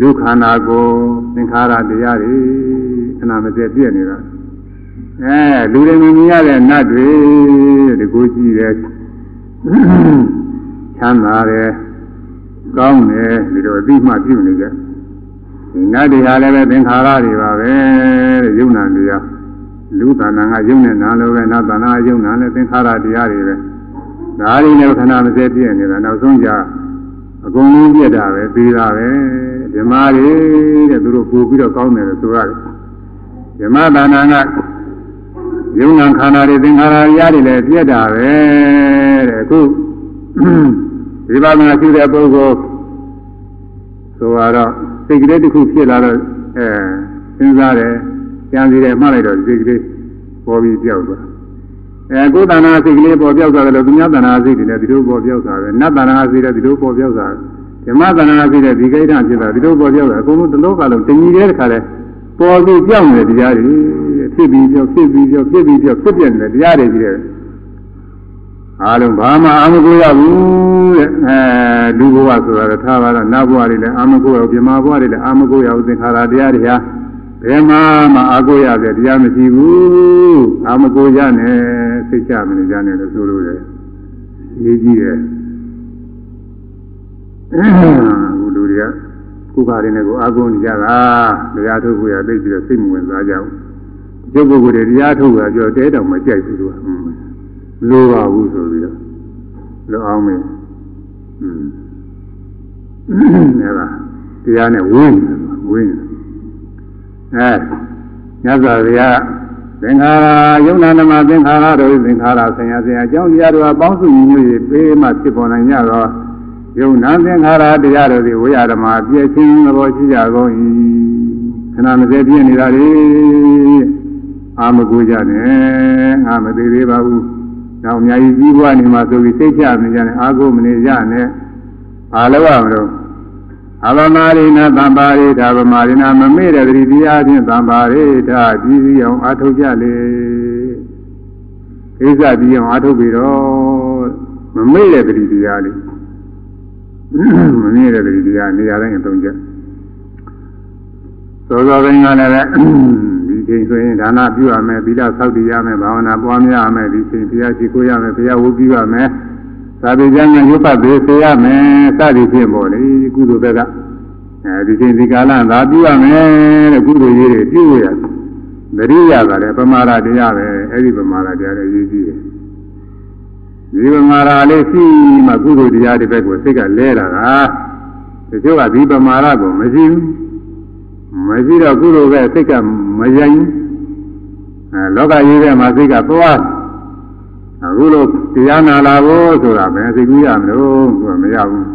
လူခန္ဓာကိုသင်္ခါရတရားတွေခဏမစဲပြည့်နေတာအဲလူတွေမြင်ရတဲ့နတ်တွေဒီကိုကြည့်တယ်ချမ်းသာတယ်ကောင်းတယ်ဒီလိုအသိမှပြုနေကြဒီ နတ်တွေဟာလည်းပဲသင်္ခါရတွေပါပဲတဲ့ယုံနာတရားလူတဏ္ဍာကယုံနဲ့နာလို့ပဲနတ်တဏ္ဍာယုံနာနဲ့သင်္ခါရတရားတွေပဲဒါတွေလည်းခဏမစဲပြည့်နေတာနောက်ဆုံးကြအကုန်လုံးပြည့်တာပဲပြီးတာပဲဓမ္မတွေတဲ့သူတို့ပို့ပြီးတော့ကောင်းတယ်လို့ဆိုရတယ်ဓမ္မတဏ္ဍာကယုံနာခန္ဓာတွေသင်္ခါရတရားတွေလည်းပြည့်တာပဲတဲ့အခုဝိပဿနာရှိတဲ့ပုဂ္ဂိုလ်ဆိုတော့ စိတ်ကလေးတစ်ခုဖြစ်လာတော့အဲစဉ်းစားတယ်ကြံစီတယ်မှတ်လိုက်တော့စိတ်ကလေးပေါ်ပြီးပြောက်သွားအဲကိုယ်တဏ္ဍာစိတ်ကလေးပေါ်ပြောက်သွားတယ်လို့သူများတဏ္ဍာစိတ်တွေလည်းဒီလိုပေါ်ပြောက်သွားတယ်နတ်တဏ္ဍာစိတ်လည်းဒီလိုပေါ်ပြောက်သွားတယ်ဓမ္မတဏ္ဍာစိတ်လည်းဒီကိဋ္ဌဖြစ်တာဒီလိုပေါ်ပြောက်တာအကုန်လုံးတစ်လောကလုံးတညီတဲ့ခါလဲပေါ်ပြီးပြောက်နေတဲ့တရားတွေဖြစ်ပြီးပြောက်ဖြစ်ပြီးပြောက်ဖြစ်ပြီးပြောက်ဖြစ်ပြနေတဲ့တရားတွေကြီးတယ် အားလုံးဘာမှအာမကိုရဘူးတဲ့အဲလူဘဝဆိုတာထားပါတော့နတ်ဘဝတွေလည်းအာမကိုရဘူးပြမဘဝတွေလည်းအာမကိုရဘူးသင်္ခါရတရားတွေဟာဘယ်မှမအာကိုရတဲ့တရားမရှိဘူးအာမကိုရနဲ့စိတ်ချမနေကြနဲ့လို့ဆိုလို့ရတယ်ရေးကြည့်တယ်အခုလူတွေကခုခါရင်းနဲ့ကိုအာကိုနေကြတာတရားထုတ်ဖို့ရသိပြီးတော့စိတ်မဝင်စားကြဘူးကျုပ်ပုဂ္ဂိုလ်တွေတရားထုတ်ရကြောတဲတောင်မကြိုက်ဘူးသူက လိုပါဘူးဆိုပြီးတော့လောအောင်မင်းอืมအဲ့ဒါတရားနဲ့ဝင်းဝင်းအဲညဇာဗျာသင်္ခါရယုံနာနမသင်္ခါရတို့သင်္ခါရဆင်ရဆင်အကြောင်းတရားတို့အပေါင်းစုညီညွတ်၍ပေးမှဖြစ်ပေါ်နိုင်ကြသောယုံနာသင်္ခါရတရားတို့သည်ဝိရဓမ္မပြည့်ချင်းသဘောရှိကြကုန်၏ခဏမစဲပြည့်နေတာလေအာမကူကြနဲ့အာမသေးသေးပါဘူး နောက်အများကြီးကြီးပွားနေမှာဆိုပြီးစိတ်ချနေကြတယ်အာကိုမနေကြနဲ့ဘာလို့ရမလို့အဗမာရိနာသံပါရိဓာဗမာရိနာမမေ့တဲ့တတိတရားဖြင့်သံပါရိဓာကြီးကြီးအောင်အာထုတ်ကြလေကိစ္စပြီးအောင်အာထုတ်ပြီးတော့မမေ့တဲ့တတိတရားလေးမမေ့တဲ့တတိတရားနေရာတိုင်းအသုံးကျသောသောတိုင်းကလည်း ချိန်ဆိုရင်ဒါနပြုရမယ်သီလဆောက်တည်ရမယ်ဘာဝနာပွားများရမယ်ဒီချိန်ဘုရားရှိခိုးရမယ်ဘုရားဝတ်ပြုရမယ်သာဝေကျမ်းကရုပ်ပတ်သေးစေရမယ်စသည်ဖြင့်ပေါ့လေကုသိုလ်ဘက်ကအဲဒီချိန်ဒီကာလသာပြုရမယ်တဲ့ကုသိုလ်ရေးတွေပြုရသတိရတာလေပမာဒတရားပဲအဲ့ဒီပမာဒတရားတွေရေးကြည့်တယ်ဒီပမာဒလေးရှိမှကုသိုလ်တရားတွေဘက်ကိုစိတ်ကလဲတာကတချို့ကဒီပမာဒကိုမရှိဘူးမရှိတော့ကုသိုလ်ပဲစိတ်က မယိုင်အဲလောကကြီးထဲမှာစိတ်ကသွားအခုလိုတရားနာလာဖို့ဆိုတာပဲစိတ်ကူးရမလို့သူကမရဘူး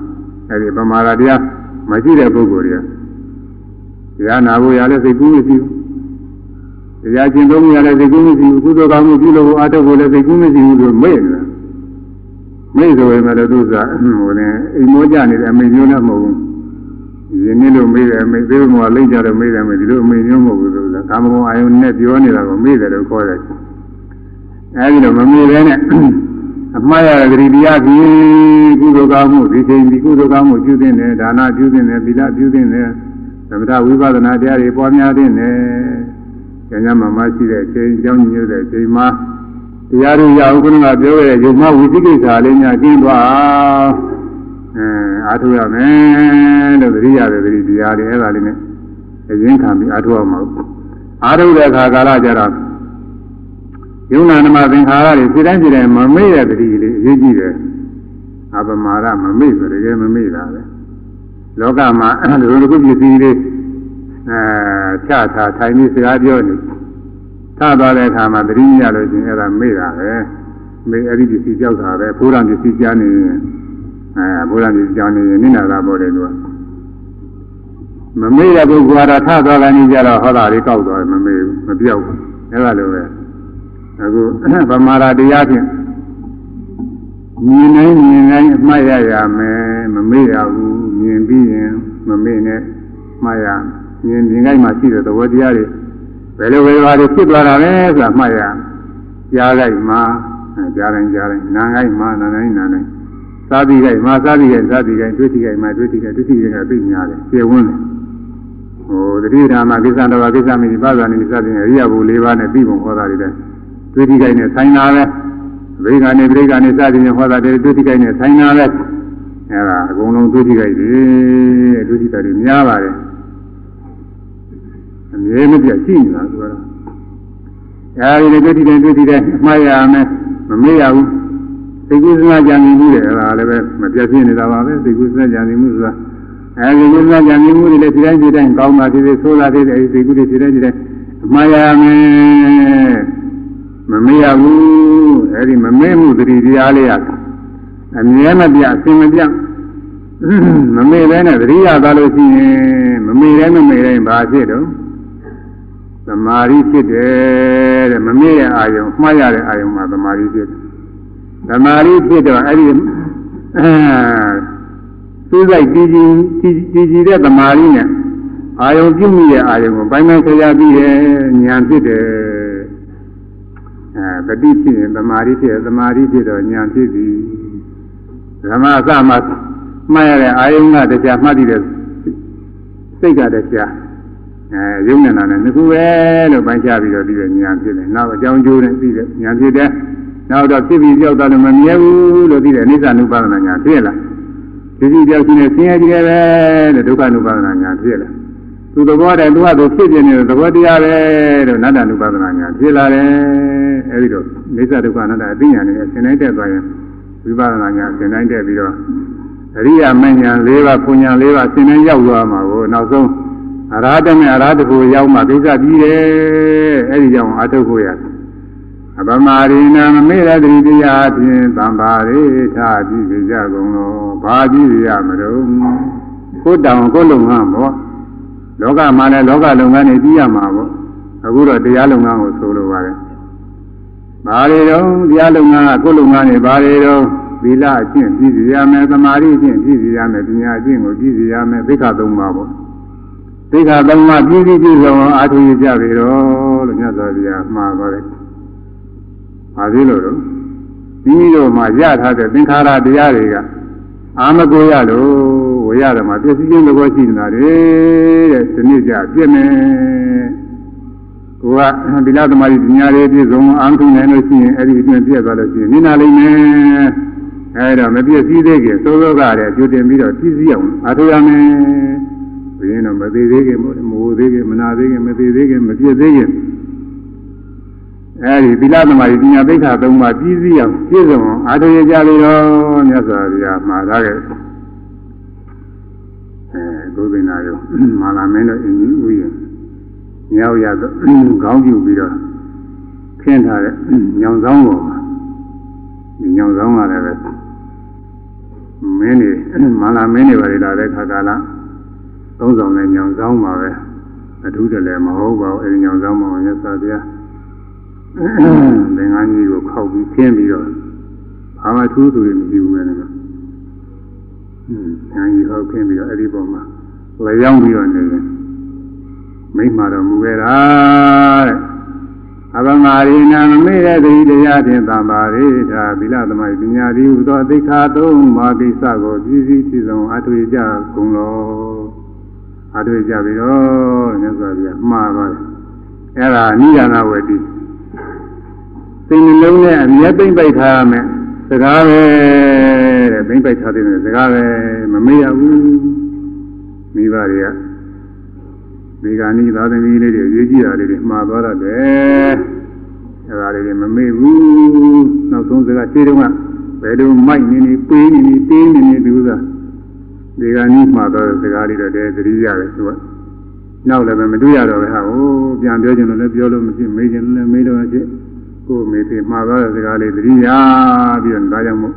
အဲဒီပမာဒတရားမရှိတဲ့ပုဂ္ဂိုလ်တွေကတရားနာဖို့ရလဲစိတ်ကူးမရှိဘူးတရားကျင့်သုံးရလဲစိတ်ကူးမရှိဘူးကုသိုလ်ကောင်းမှုပြုလို့အားထုတ်ဖို့လည်းစိတ်ကူးမရှိဘူးလို့မေ့နေတာမေ့ဆိုရင်လည်းသူကဟိုနေအိမ်မောကြနေတဲ့အမိမျိုးလည်းမဟုတ်ဘူး ယင်းနည်းလို့မေးတယ်မေးသေးဘုံကလိမ့်ကြတော့မေးတယ်မေးဒီလိုအမေမျိုးမဟုတ်ဘူးဆိုတာကာမဂုဏ်အာယုန်နဲ့ပြောနေတာကိုမေးတယ်လို့ခေါ်တယ်အဲဒီတော့မမေးဘဲနဲ့အမှားရတဲ့ဂရိတရားကြီးကုသိုလ်ကောင်းမှုဒီချိန်ဒီကုသိုလ်ကောင်းမှုပြုသင့်တယ်ဒါနပြုသင့်တယ်သီလပြုသင့်တယ်သမထဝိပဿနာတရားတွေပွားများသင့်တယ်ဉာဏ်မှမရှိတဲ့အချိန်ကြောင်းညွှန်တဲ့အချိန်မှာတရားတွေရအောင်ခုနကပြောခဲ့တဲ့ယုံမဝိသိကိစ္စလေးများကျင်းသွား အဲအားထုတ်ရမယ်လို့သတိရတယ်သတိတရားတွေအဲ့ဒါလေးနဲ့အရင်ခံပြီးအားထုတ်ရမှာအားထုတ်တဲ့အခါကာလကျတော့ယုံနာနမသင်္ခါရတွေစိတ်တိုင်းစိတ်တိုင်းမမေ့တဲ့တတိလေးအရေးကြီးတယ်အပမာဒမမေ့ဆိုတကယ်မမေ့တာပဲလောကမှာလူလူပစ္စည်းလေးအဲချထားထိုင်ပြီးစကားပြောနေထသွားတဲ့အခါမှာတတိယလို့ချင်းအဲ့ဒါမေ့တာပဲမေ့အဲ့ဒီပစ္စည်းကြောက်တာပဲဘိုးတော်ပစ္စည်းကြားနေရင် အဲဘုရားကြီးကြောင်းနေရင်နိနာသာပေါ်တယ်သူကမမေ့တဲ့ပုဂ္ဂိုလ်ကတော့ထသွားတယ်နေကြတော့ဟောတာလေးကောက်သွားတယ်မမေ့ဘူးမပြောက်ဘူးအဲ့ဒါလိုပဲအခုဗမာရာတရားဖြင့်မြင်နိုင်မြင်နိုင်အမှတ်ရရမယ်မမေ့ရဘူးမြင်ပြီးရင်မမေ့နဲ့မှတ်ရမြင်မြင်တိုင်းမှာရှိတဲ့သဘောတရားတွေဘယ်လိုပဲပါလို့ဖြစ်သွားတာလဲဆိုတာမှတ်ရကြားလိုက်မှာကြားတိုင်းကြားတိုင်းနားတိုင်းမှာနားတိုင်းနားတိုင်း သာတိကိုက်မှာသာတိကိုက်သာတိကိုက်တွေ့တိကိုက်မှာတွေ့တိကိုက်တွေ့တိကိုက်ကသိများတယ်ကျေဝန်းတယ်ဟိုတတိဓမ္မကိစ္စတော်ကိစ္စမိပါဇာနိစသည်အရိယဘု၄ပါးနဲ့ပြီးပုံဟောတာတွေလည်းတွေ့တိကိုက်နဲ့ဆိုင်တာပဲဗိက္ခာနေဗိက္ခာနေစသည်နဲ့ဟောတာတွေတွေ့တိကိုက်နဲ့ဆိုင်တာပဲအဲဒါအကုန်လုံးတွေ့တိကိုက်တွေတွေ့တိကိုက်တွေများပါတယ်အမြဲမပြတ်ရှိနေတာဆိုတော့အဲဒီတွေ့တိကိုက်တွေ့တိကိုက်အမှားရမယ်မမေ့ရဘူး သိကုသနာကြံနေမှုတွေအဲ့ဒါလည်းပဲမပြတ်ပြနေတာပါပဲသိကုသနာကြံနေမှုဆိုတာအဲဒီကုသနာကြံနေမှုတွေလည်းဒီတိုင်းဒီတိုင်းကောင်းတာဖြစ်ဖြစ်ဆိုးတာဖြစ်ဖြစ်အဲဒီသိကုတွေဒီတိုင်းဒီတိုင်းအမှားရမယ်မမေ့ရဘူးအဲဒီမမေ့မှုတတိတရားလေးရအမြဲမပြတ်အစင်မပြတ်မမေ့ပဲနဲ့တတိယသွားလို့ရှိရင်မမေ့တိုင်းမမေ့တိုင်းဘာဖြစ်တော့သမာဓိဖြစ်တယ်တဲ့မမေ့တဲ့အာယုံမှားရတဲ့အာယုံမှာသမာဓိဖြစ်တယ် သမာဓိဖြစ်တော့အဲ့ဒီအဲစူးစိုက်တည်ကြည်တည်ကြည်တဲ့သမာဓိနဲ့အာယုံပြုမိတဲ့အာယုံကိုပိုင်းပိုင်းဆရာပြီးတယ်ဉာဏ်ဖြစ်တယ်အဲတတိဖြစ်ရင်သမာဓိဖြစ်သမာဓိဖြစ်တော့ဉာဏ်ဖြစ်ပြီဓမ္မအစမှာမှတ်ရတဲ့အာယုံကတရားမှတ်တည်တဲ့စိတ်ကတရားအဲယုံနေတာနဲ့ငခုပဲလို့ပိုင်းခြားပြီးတော့ပြီးတဲ့ဉာဏ်ဖြစ်တယ်နောက်အကြောင်းကျိုးနဲ့ပြီးတဲ့ဉာဏ်ဖြစ်တဲ့ နောက်တော့ဖြစ်ပြီးပြောက်သွားလို့မမြဲဘူးလို့သိတယ်အိဋ္ဌနုပါဒနာညာဖြစ်လာဖြစ်ပြီးပြောက်ခြင်းနဲ့ဆင်းရဲကြတယ်ပဲလို့ဒုက္ခနုပါဒနာညာဖြစ်လာသူသဘောတည်းသူကသူဖြစ်ပြနေတဲ့သဘောတရားပဲလို့နတ္တနုပါဒနာညာဖြစ်လာတယ်အဲဒီတော့အိဋ္ဌဒုက္ခနတ္တအသိဉာဏ်နဲ့ဆင်နိုင်တဲ့သွားရင်ဝိပဿနာညာဆင်နိုင်တဲ့ပြီးတော့အရိယာမဉ္ဇဉ်၄ပါးပူညာ၄ပါးဆင်နိုင်ရောက်သွားမှာကိုနောက်ဆုံးအရာတမေအရာတခုရောက်မှသိစ္စာပြီးတယ်အဲဒီကြောင့်အထုတ်ဖို့ရတယ် အပမာရိနာမမေရတိတရားဖြင့်သံပါရိထာကြည့်ကြကုန်လို့ဘာကြည့်ရမလို့ကိုတောင်ကိုလုံငန်းပေါ့လောကမှာလည်းလောကလုပ်ငန်းတွေကြည့်ရမှာပေါ့အခုတော့တရားလုပ်ငန်းကိုဆိုလိုပါတယ်ဘာတွေတော့တရားလုပ်ငန်းကကိုလုပ်ငန်းတွေဘာတွေတော့သီလအကျင့်ပြည့်စည်ရမယ်သမာဓိအကျင့်ပြည့်စည်ရမယ်ပညာအကျင့်ကိုပြည့်စည်ရမယ်သိက္ခာသုံးပါးပေါ့သိက္ခာသုံးပါးပြည့်စည်ပြည့်စုံအောင်အားထုတ်ကြပြီတော့လို့မြတ်စွာဘုရားမှားပါတယ်။ ဘာဖြစ်လို့လဲ။မိမိတို့မှာရထားတဲ့သင်္ခါရတရားတွေကအာမကိုရလို့ဝရတယ်မှာပြည့်စည်ခြင်းသဘောရှိနေတာလေတဲ့ဒီနေ့ကျပြည့်မယ်။ကိုကဗိလာသမารီပညာရေးပြည့်စုံအာမထုနိုင်လို့ရှိရင်အဲ့ဒီအတွင်းပြည့်သွားလို့ရှိရင်နိနာလိမ့်မယ်။အဲ့တော့မပြည့်စည်သေးခင်သိုးသောကလည်းကြိုတင်ပြီးတော့ပြည့်စည်အောင်အားထုတ်ရမယ်။ဘုရင်တော့မသေးသေးခင်မဟုတ်သေးခင်မနာသေးခင်မသေးသေးခင်မပြည့်သေးခင် အဲဒီသီလသမารီပညာသိက္ခာ၃ပါးပြည့်စည်အောင်ပြည့်စုံအောင်အားထုတ်ရကြပြီတော့မြတ်စွာဘုရားမှာထားခဲ့အဲဂုသိနာရောမာလာမင်းတို့အင်ကြီးဥယျာဉ်ညောက်ရတော့ခေါင်းပြူပြီးတော့ခင်းထားတဲ့ညောင်ဆောင်ပေါ်မှာဒီညောင်ဆောင်ကလည်းပဲမင်းတွေမာလာမင်းတွေပါလေလာတဲ့ခါကာလသုံးဆောင်တဲ့ညောင်ဆောင်ပါပဲအထူးတလည်းမဟုတ်ပါဘူးအဲဒီညောင်ဆောင်မှာမြတ်စွာဘုရား သင်္ကန်းကြီးကိုခောက်ပြီးခင်းပြီးတော့ဘာမှထူးသူတွေမရှိဘူးလေနော်။ဟင်းဆန်းကြီးဟောက်ခင်းပြီးတော့အဲ့ဒီပေါ်မှာလျောင်းပြီးတော့နေတယ်။မိမှတော်မူခဲ့တာတဲ့အဘမာရိနာမမေ့တဲ့တိတရားဖြင့်သံပါရိသာသီလသမားပညာတိဟူသောသိက္ခာသုံးပါးကိစ္စကိုပြည့်စည်ဖြစ်ဆုံးအထွေကြကုန်လောအထွေကြပြီးတော့မြတ်စွာဘုရားမှားပါတယ်။အဲ့ဒါနိဒာနဝတိ စိတ်နှလုံးနဲ့အမြဲသိမ့်ပိုက်ထားရမယ်စကားပဲတဲ့သိမ့်ပိုက်ထားတဲ့စကားပဲမမေ့ရဘူးမိဘတွေကဒီကနေ့သာသမီလေးတွေရေးကြည့်တာလေးတွေမှားသွားတယ်အဲဒါလေးမမေ့ဘူးနောက်ဆုံးစကားခြေတုံးကဘယ်လိုမိုက်နေနေပေးနေနေတင်းနေနေဒီဥစ္စာဒီကနေ့မှတော့စကားလေးတော့တည်းသတိရတယ်သူကနောက်လည်းမတွေ့ရတော့ပဲဟာဟိုပြန်ပြောချင်လို့လည်းပြောလို့မရှိမေးချင်လည်းမေးလို့မရှိ ကိုယ်မေးပြီးမှာတော့စကားလေးသတိရပြီးတော့ဒါကြောင့်မို့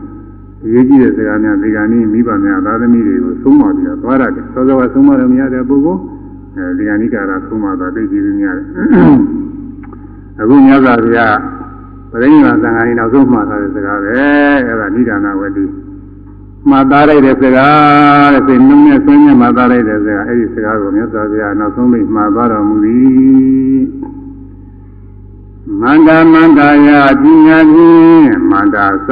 အရေးကြီးတဲ့စကားများဒီကနေ့မိဘများသာသမီတွေကိုသုံးပါပြီးတော့သွားရတယ်စောစောကသုံးပါလို့မရတဲ့ပုဂ္ဂိုလ်အဲဒီကနေ့ကရာသုံးပါတော့သိကြည့်ပြီးများတယ်အခုမြတ်စွာဘုရားပရိနိဗ္ဗာန်သံဃာကြီးနောက်ဆုံးမှာထားတဲ့စကားပဲအဲ့ဒါနိဒာနဝတိမှားသားလိုက်တဲ့စကားတဲ့စိတ်နှုံးနဲ့ဆွေးနွေးမှားသားလိုက်တဲ့စကားအဲ့ဒီစကားကိုမြတ်စွာဘုရားနောက်ဆုံးပြီးမှားသွားတော်မူသည် မန္တမန္တယာပညာဖြင့်မန္တာသ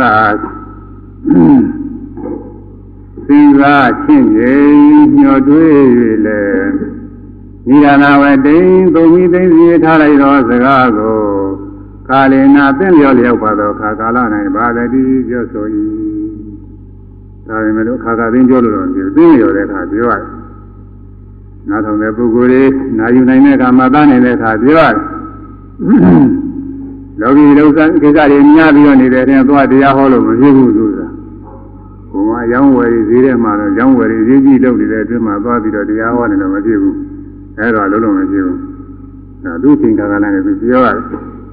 စဉ်းစားချင်းရင်ညှော်တွေး၍လည်းနိဒာနဝတိသုံးပြီးသိသိထားလိုက်သောစကားကိုကာလေနာသင်လျော်လျောက်ပါသောခါကာလ၌ဘာတတိပြောဆို၏ဒါပေမဲ့လို့ခါကာသိပြောလို့တော့ဒီသိလျော်တဲ့အခါပြောရတယ်နားထောင်တဲ့ပုဂ္ဂိုလ်တွေနာယူနိုင်တဲ့အခါမှာသားနေတဲ့အခါပြောရတယ် လောကီဒုက္ခကိစ္စတွေများပြီးတော့နေတဲ့တဲ့သွားတရားဟောလို့မဖြစ်ဘူးဆိုတာဘုံမှာရောင်းဝယ်ဈေးထဲမှာတော့ရောင်းဝယ်ရေးကြီးလုပ်နေတဲ့အတွင်းမှာသွားပြီးတော့တရားဟောနေလို့မဖြစ်ဘူးအဲ့တော့လုံးလုံးမဖြစ်ဘူးအဲသူသင်္ကာကလည်းသူပြောရတယ်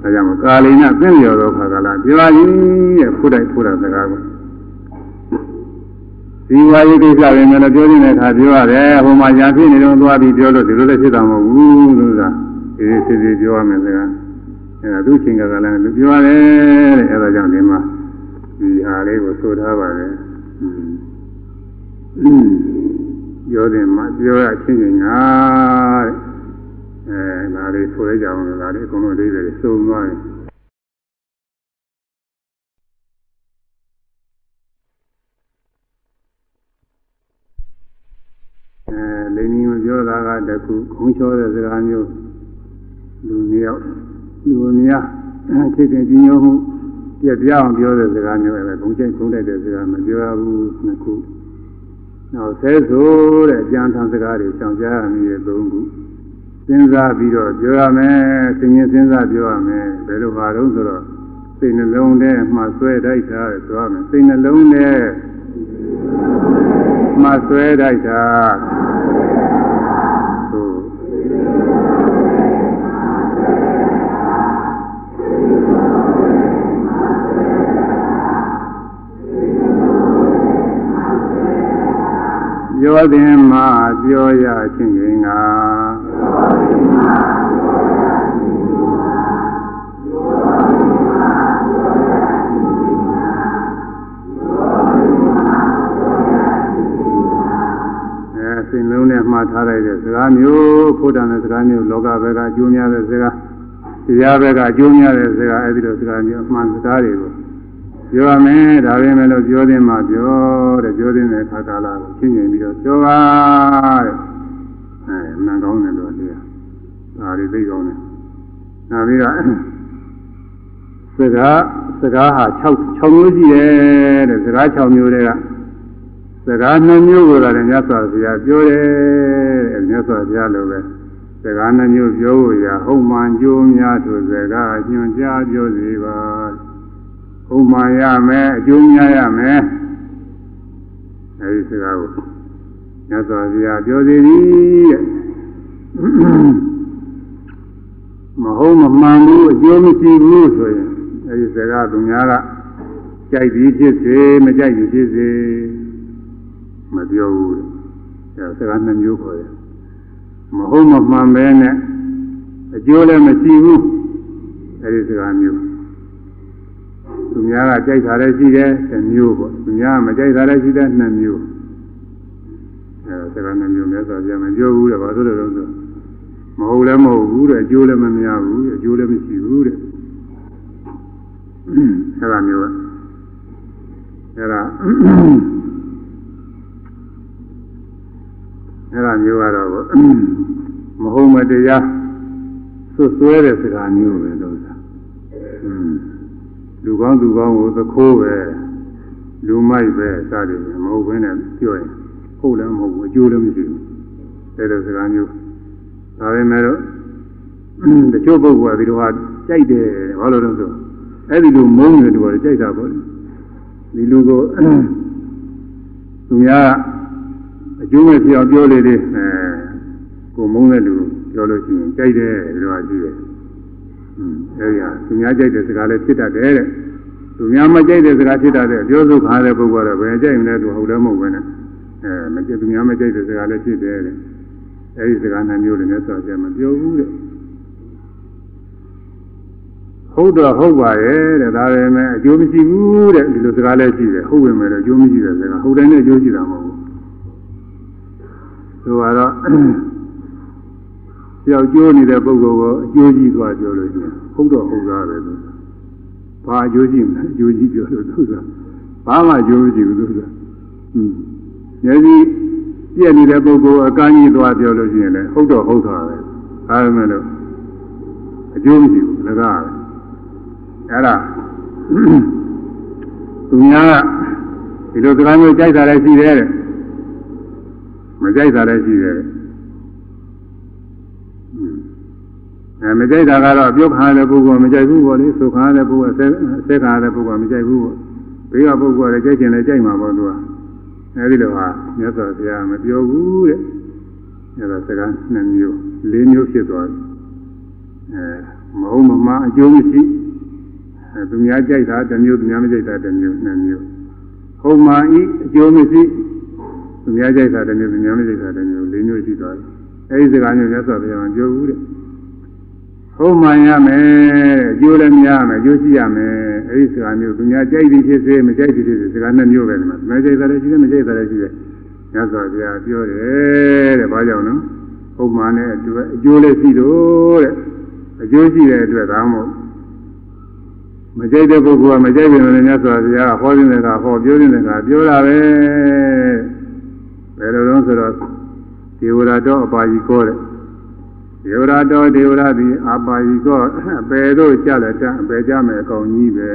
ဒါကြောင့်ကာလိနသင်လျော်သောခါကလာပြောရည်တဲ့ဖုဒ္ဒိုက်ဖုဒ္ဒစကားကိုဒီဝါယိကိစ္စပဲလည်းပြောနေတဲ့အခါပြောရတယ်ဟိုမှာညာဖြစ်နေတော့သွားပြီးပြောလို့ဒီလိုလည်းဖြစ်တာမဟုတ်ဘူးလို့ဆိုတာဒီစီစီပြောရမယ်စကား အဲဒါသူချင်းကလည်းသူပြောရတယ်တဲ့အဲဒါကြောင့်ဒီမှာဒီဟာလေးကိုဆိုထားပါတယ်ပြောတယ်မှာပြောရချင်းချင်းငါတဲ့အဲဒါလေးဆိုရကြအောင်လို့ဒါလေးအကုန်လုံးလေးတွေစုံသွားတယ်အဲလိန်ကြီးမပြောတာကတခုခုံးချောတဲ့စကားမျိုးလူမျိုးယောက် လူများချစ်ခင်ကြီးညိုမှုပြပြအောင်ပြောတဲ့စကားမျိုးပဲခုံးချိတ်ခုံးလိုက်တဲ့စကားမပြောရဘူးနှစ်ခုနောက်ဆဲဆိုတဲ့ကြံထံစကားတွေဆောင်ကြရမည်သုံးခုစဉ်းစားပြီးတော့ပြောရမယ်သင်ရင်စဉ်းစားပြောရမယ်ဘယ်လိုပါတော့ဆိုတော့စိတ်နှလုံးထဲမှဆွဲတိုက်တာဆိုရမယ်စိတ်နှလုံးထဲမှဆွဲတိုက်တာ ပြောသည်မှာပြောရခြင်းငါစိတ်လုံးနဲ့မှားထားလိုက်တဲ့စကားမျိုးဖုဒ္ဓံတဲ့စကားမျိုးလောကဘက်ကအကျိုးများတဲ့စကားတရားဘက်ကအကျိုးများတဲ့စကားအဲဒီလိုစကားမျိုးအမှန်စကားတွေကို ပြောရမယ်ဒါပဲမဲ့လို့ပြောတဲ့မှာပြောတဲ့ပြောတဲ့ခါကာလကိုရှင်းရှင်းပြီးတော့ပြောပါတဲ့အဲမှန်ကောင်းတယ်လို့တရားဒါတွေသိကောင်းတယ်နောက်ပြီးတော့စကားစကားဟာ6 6မျိုးရှိတယ်တဲ့စကား6မျိုးတွေကစကား2မျိုးကိုလည်းမြတ်စွာဘုရားပြောတယ်တဲ့မြတ်စွာဘုရားလိုပဲစကား2မျိုးပြောဖို့ရဟုတ်မှန်ကြိုးများသူစကားညွှန်ကြားပြောစီပါ ဟုတ်မှန်ရမယ်အကျိုးများရမယ်အဲဒီစကားကိုမြတ်စွာဘုရားပြောစီသည်တဲ့မဟုတ်မမှန်ဘူးအကျိုးမရှိဘူးဆိုရင်အဲဒီစကားသူများကကြိုက်ပြီးဖြစ်စေမကြိုက်ပြီးဖြစ်စေမပြောဘူးအဲစကားနှမျိုးခေါ်တယ်မဟုတ်မမှန်ပဲနဲ့အကျိုးလည်းမရှိဘူးအဲဒီစကားမျိုး သူများကကြိုက်တာလည်းရှိတယ်တစ်မျိုးပေါ့သူများကမကြိုက်တာလည်းရှိတယ်နှစ်မျိုးအဲစကားနှမျိုးများဆိုပြန်မပြောဘူးတဲ့ဘာလို့လဲတော့ဆိုမဟုတ်လည်းမဟုတ်ဘူးတဲ့အကျိုးလည်းမများဘူးအကျိုးလည်းမရှိဘူးတဲ့အဲဒါမျိုးကအဲဒါအဲ့ဒါမျိုးကတော့မဟုတ်မတရားဆွဆွဲတဲ့စကားမျိုးပဲလို့ဆိုတာอืม လူကောင်းသူကောင်းကိုသခိုးပဲလူမိုက်ပဲစတယ်မဟုတ်ဘဲနဲ့ပြောရင်ဟုတ်လည်းမဟုတ်ဘူးအကျိုးလည်းမရှိဘူးအဲ့ဒါစကားမျိုးဒါပေမဲ့လို့တချို့ပုဂ္ဂိုလ်ကဒီလိုဟာကြိုက်တယ်ဘာလို့လဲဆိုအဲ့ဒီလိုမုန်းတယ်တူတယ်ကြိုက်တာပေါ့ဒီလူကိုသူများအကျိုးမဲ့ပြောပြောလေလေအဲကိုမုန်းတဲ့လူပြောလို့ရှိရင်ကြိုက်တယ်ဒီလိုရှိတယ်อืมအဲ့ဒီဟာသူများကြိုက်တဲ့စကားလည်းဖြစ်တတ်တယ်တဲ့ သူများမကြိုက်တဲ့စကားဖြစ်တတ်တယ်ပြောဆိုခါတဲ့ပုဂ္ဂိုလ်ကတော့ဘယ်ကြိုက်မလဲသူဟုတ်လည်းမဟုတ်ပဲနဲ့အဲမကြိုက်သူများမကြိုက်တဲ့စကားလည်းဖြစ်တယ်တဲ့အဲ့ဒီစကားနှမျိုးလည်းနဲ့ဆိုကြမပြောဘူးတဲ့ဟုတ်တော့ဟုတ်ပါရဲ့တဲ့ဒါပေမဲ့အကျိုးမရှိဘူးတဲ့ဒီလိုစကားလည်းရှိတယ်ဟုတ်ဝင်မယ်လို့အကျိုးမရှိတဲ့စကားဟုတ်တိုင်းနဲ့အကျိုးရှိတာမဟုတ်ဘူးဆိုတော့ယောက်ကျိုးနေတဲ့ပုဂ္ဂိုလ်ကိုအကျိုးကြီးသွားပြောလို့ရှိရင်ဟုတ်တော့ဟုတ်သားပဲလို့ ဘာအကျိုးရှိမလဲအကျိုးကြီးပြောလို့သူကဘာမှအကျိုးမရှိဘူးသူကဟွန်းမျက်စိပြည့်နေတဲ့ပုဂ္ဂိုလ်အကန့်ကြီးသွားပြောလို့ရှိရင်လည်းဟုတ်တော့ဟုတ်သားပဲဒါပေမဲ့လို့အကျိုးမရှိဘူးလကားပဲအဲ့ဒါသူများကဒီလိုစကားမျိုးကြိုက်တာလည်းရှိတယ်တဲ့မကြိုက်တာလည်းရှိတယ် အဲမကြိုက်တာကတော့ပြုတ်ခါတဲ့ပုဂ္ဂိုလ်မကြိုက်ဘူးပေါ့လေဆိုခါတဲ့ပုဂ္ဂိုလ်ဆက်ဆက်ခါတဲ့ပုဂ္ဂိုလ်မကြိုက်ဘူးပေါ့ဘေးကပုဂ္ဂိုလ်လည်းကြိုက်ချင်လည်းကြိုက်မှာပေါ့သူကအဲဒီလိုဟာမြတ်စွာဘုရားမပြောဘူးတဲ့အဲဒါစကားနှစ်မျိုးလေးမျိုးဖြစ်သွားတယ်အဲမဟုတ်မမှန်အကျိုးမရှိအဲသူများကြိုက်တာတစ်မျိုးသူများမကြိုက်တာတစ်မျိုးနှစ်မျိုးဟုတ်မှန်ဤအကျိုးမရှိသူများကြိုက်တာတစ်မျိုးသူများမကြိုက်တာတစ်မျိုးလေးမျိုးရှိသွားတယ်အဲဒီစကားမျိုးမြတ်စွာဘုရားမပြောဘူးတဲ့ ဟုတ်မှန်ရမယ်အကျိုးလည်းမရမယ်အကျိုးရှိရမယ်အဲဒီစကားမျိုးသူများကြိုက်သည်ဖြစ်စေမကြိုက်သည်ဖြစ်စေစကားနှစ်မျိုးပဲဒီမှာမကြိုက်တာလည်းရှိတယ်မကြိုက်တာလည်းရှိတယ်ညစွာဘုရားပြောတယ်တဲ့ဘာကြောင့်နော်ဟုတ်မှန်တဲ့အတွက်အကျိုးလည်းရှိတော့တဲ့အကျိုးရှိတဲ့အတွက်ဒါမှမဟုတ်မကြိုက်တဲ့ပုဂ္ဂိုလ်ကမကြိုက်ပြန်လည်းညစွာဘုရားဟောနေတဲ့ကဟောပြောနေတဲ့ကပြောတာပဲဘယ်လိုလဲဆိုတော့ဒေဝရတော်အပါကြီးခေါ်တဲ့ ဒေဝရတော်ဒေဝရသည်အပါယီကောအပေတို့ကြလက်တအပေကြမယ်အကောင်ကြီးပဲ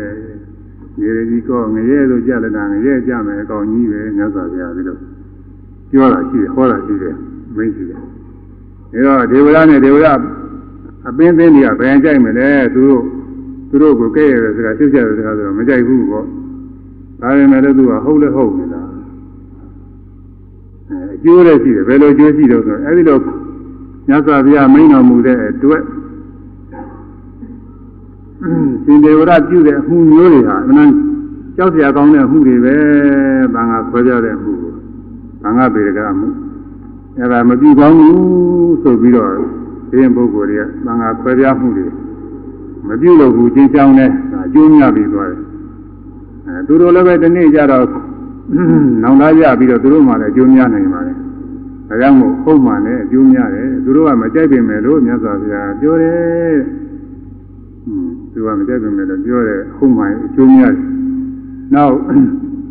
ရေကြီးကောငရဲတို့ကြလက်တငရဲကြမယ်အကောင်ကြီးပဲမြတ်စွာဘုရားဒီလိုပြောတာရှိတယ်ဟောတာရှိတယ်မင်းရှိတယ်ဒါတော့ဒေဝရနဲ့ဒေဝရအပင်းပင်းတွေကဘယ်ကြိုက်မလဲသူတို့သူတို့ကိုကဲ့ရတဲ့စကားသိကြတဲ့စကားဆိုတော့မကြိုက်ဘူးပေါ့ဒါပေမဲ့လည်းသူကဟုတ်လည်းဟုတ်နေတာအဲအကျိုးလည်းရှိတယ်ဘယ်လိုအကျိုးရှိတော့ဆိုအဲဒီလို မြတ်စွာဘုရားမိန့်တော်မူတဲ့အတွက်ရှင်ဒေဝရပြုတဲ့အမှုမျိုးတွေဟာအမှန်ကြောက်စရာကောင်းတဲ့အမှုတွေပဲဘာငါခွဲပြတဲ့အမှုကိုဘာငါပေရကအမှုအဲ့ဒါမပြုကောင်းဘူးဆိုပြီးတော့ဒီရင်ပုဂ္ဂိုလ်တွေကဘာငါခွဲပြမှုတွေမပြုလို့ဘူးချင်းချောင်းနဲ့အကျိုးများပြီးသွားတယ်အဲသူတို့လည်းပဲဒီနေ့ကျတော့နောင်လာရပြီးတော့သူတို့မှလည်းအကျိုးများနိုင်ပါတယ် ဒါကြောင့်မို့ဟုတ်မှန်နဲ့အကျိုးများတယ်သူတို့ကမကြိုက်ပင်မယ်လို့မြတ်စွာဘုရားပြောတယ်ဟွန်းသူကမကြိုက်ပင်မယ်လို့ပြောတယ်ဟုတ်မှန်အကျိုးများတယ်နောက်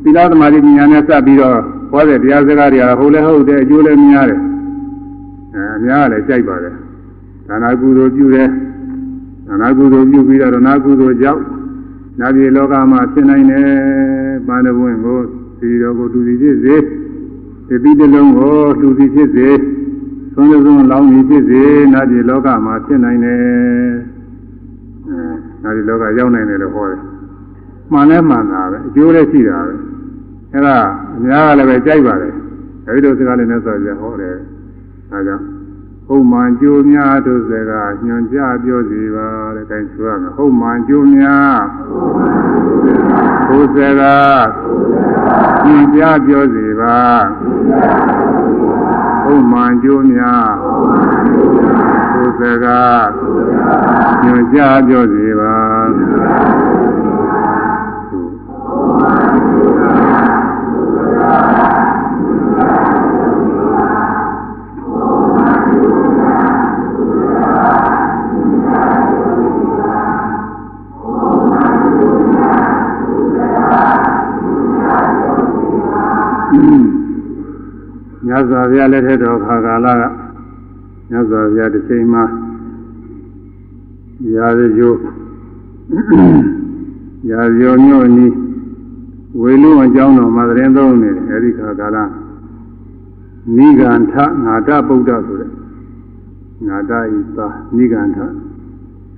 သီလသမာဓိပညာနဲ့စပ်ပြီးတော့ဟောတဲ့တရားစကားတွေကဟုတ်လဲဟုတ်တယ်အကျိုးလည်းများတယ်အဲအများလည်းကြိုက်ပါတယ်ဒါနာကုသိုလ်ပြုတယ်ဒါနာကုသိုလ်ပြုပြီးတော့နာကုသိုလ်ကြောင့်နာပြည်လောကမှာဖြစ်နိုင်တယ်ပါဏဝင်းကိုစီတော်ကိုတူစီဖြစ်စေ တတိတလုံးကိုလူစီဖြစ်စေသုံးလုံးလောင်းကြီးဖြစ်စေနာဒီလောကမှာဖြစ်နိုင်တယ်အဲနာဒီလောကရောက်နိုင်တယ်လို့ဟောတယ်မှန်လဲမှန်တာပဲအကျိုးလည်းရှိတာပဲအဲဒါအများကလည်းပဲကြိုက်ပါတယ်အဲဒီလိုစကားလေးနဲ့ဆိုကြဟောတယ်အဲကြောင့် ဟုတ်မှန်ကြိုးများတို့စကားညွန်ကြပြောစီပါတဲ့အဲဒါဆိုရမယ်ဟုတ်မှန်ကြိုးများဘုစကားညွန်ကြပြောစီပါဟုတ်မှန်ကြိုးများဘုစကားညွန်ကြပြောစီပါမြတ် စွာဘုရားလက်ထက်တော်ခါကာလကမြတ်စွာဘုရားတစ်ချိန်မှာရာဇယိုရာဇယိုမြို့နီးဝေလူအကြောင်းတော်မှာသတင်းသုံးနေတယ်အဲဒီခါကာလနိဂန္ထငါတဗုဒ္ဓဆိုတဲ့ ငါတဤသာနိဂန္ထ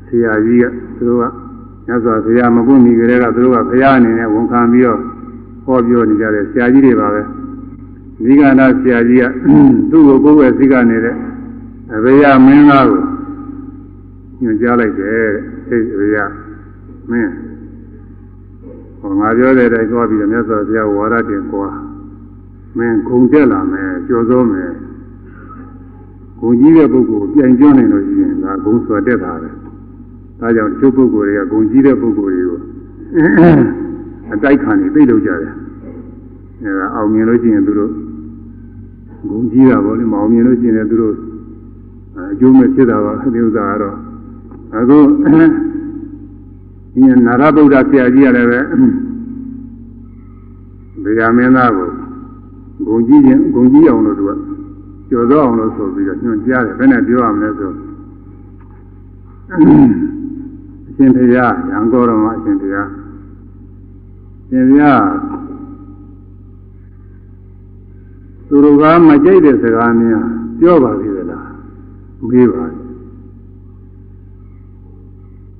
ဆရာကြီးကသူတို့ကညစွာဆရာမပွင့်မီကလေးကသူတို့ကဘုရားအနေနဲ့ဝန်ခံပြီးတော့ဟောပြောနေကြတယ်ဆရာကြီးတွေပါပဲဒီကနာဆရာကြီးကသူ့ကိုကိုယ်ပဲစိကနေတဲ့အဘေယမင်းသားကိုညွှန်ကြားလိုက်တယ်တဲ့အေးအဘေယမင်းဟောငါပြောတဲ့အတိုင်းသွားပြီးတော့မြတ်စွာဘုရားဝါရတင်ကွာမင်းခုံတက်လာမယ်ကြော်စိုးမယ် ဂုံကြီးတဲ့ပုဂ္ဂိုလ်ပြန်ကျွန်းနေလို့ရှိရင်ဒါဂုံဆွတက်တာပဲဒါကြောင့်ကျုပ်ပုဂ္ဂိုလ်တွေကဂုံကြီးတဲ့ပုဂ္ဂိုလ်တွေကိုအတိုက်ခံနေသိလို့ကြတယ်အဲဒါအောင်မြင်လို့ရှိရင်သူတို့ဂုံကြီးတာပေါ့လေမအောင်မြင်လို့ရှိရင်သူတို့အကျိုးမဲ့ဖြစ်တာပါဒီဥစ္စာကတော့အခုဒီနာရဗုဒ္ဓဆရာကြီးရတယ်ပဲဗေယမင်းသားကိုဂုံကြီးရင်ဂုံကြီးအောင်လို့သူက ကျော်သောအောင်လို့ဆိုပြီးတော့ညွှန်ကြားတယ်ဘယ်နဲ့ပြောရမလဲဆိုအရှင်ဘုရားရံကောရမအရှင်ဘုရားရှင်ဘုရားသူတို့ကမကြိုက်တဲ့စကားများပြောပါသေးသလားမေးပါ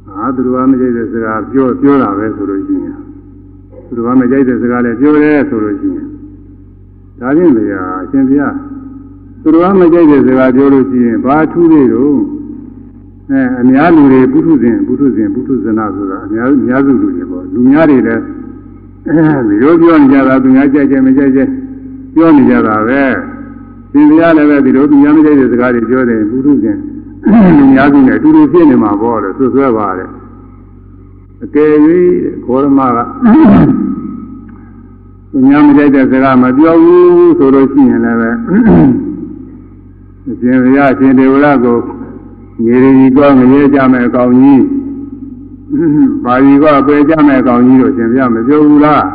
အာသူတို့ကမကြိုက်တဲ့စကားပြောပြောတာပဲဆိုလို့ရှိရင်သူတို့ကမကြိုက်တဲ့စကားလည်းပြောတယ်ဆိုလို့ရှိရင်ဒါဖြင့်ဗျာအရှင်ဘုရား သူတို့ကမကြိုက်တဲ့စကားပြောလို့ရှိရင်ဘာထူးသေးတော့အဲအများလူတွေပုထုဇဉ်ပုထုဇဉ်ပုထုဇနာဆိုတာအများအများစုလူတွေပေါ့လူများတွေလည်းအဲဒီလိုပြောနေကြတာသူများကြိုက်ကြမကြိုက်ကြပြောနေကြတာပဲရှင်ဘုရားလည်းပဲဒီလိုသူများမကြိုက်တဲ့စကားတွေပြောတယ်ပုထုဇဉ်လူများစုနဲ့အတူတူဖြစ်နေမှာပေါ့လေဆွဆွဲပါတယ်အကယ်၍ခေါရမကသူများမကြိုက်တဲ့စကားမပြောဘူးဆိုလို့ရှိရင်လည်းပဲအ ရှင်ဘုရားရှင်ဒေဝရကိုငရေကြီးကငရေကြမဲ့အကောင်ကြီးပါရီကပယ်ကြမဲ့အကောင်ကြီးတို့ရှင်ဘုရားမပြောဘူးလား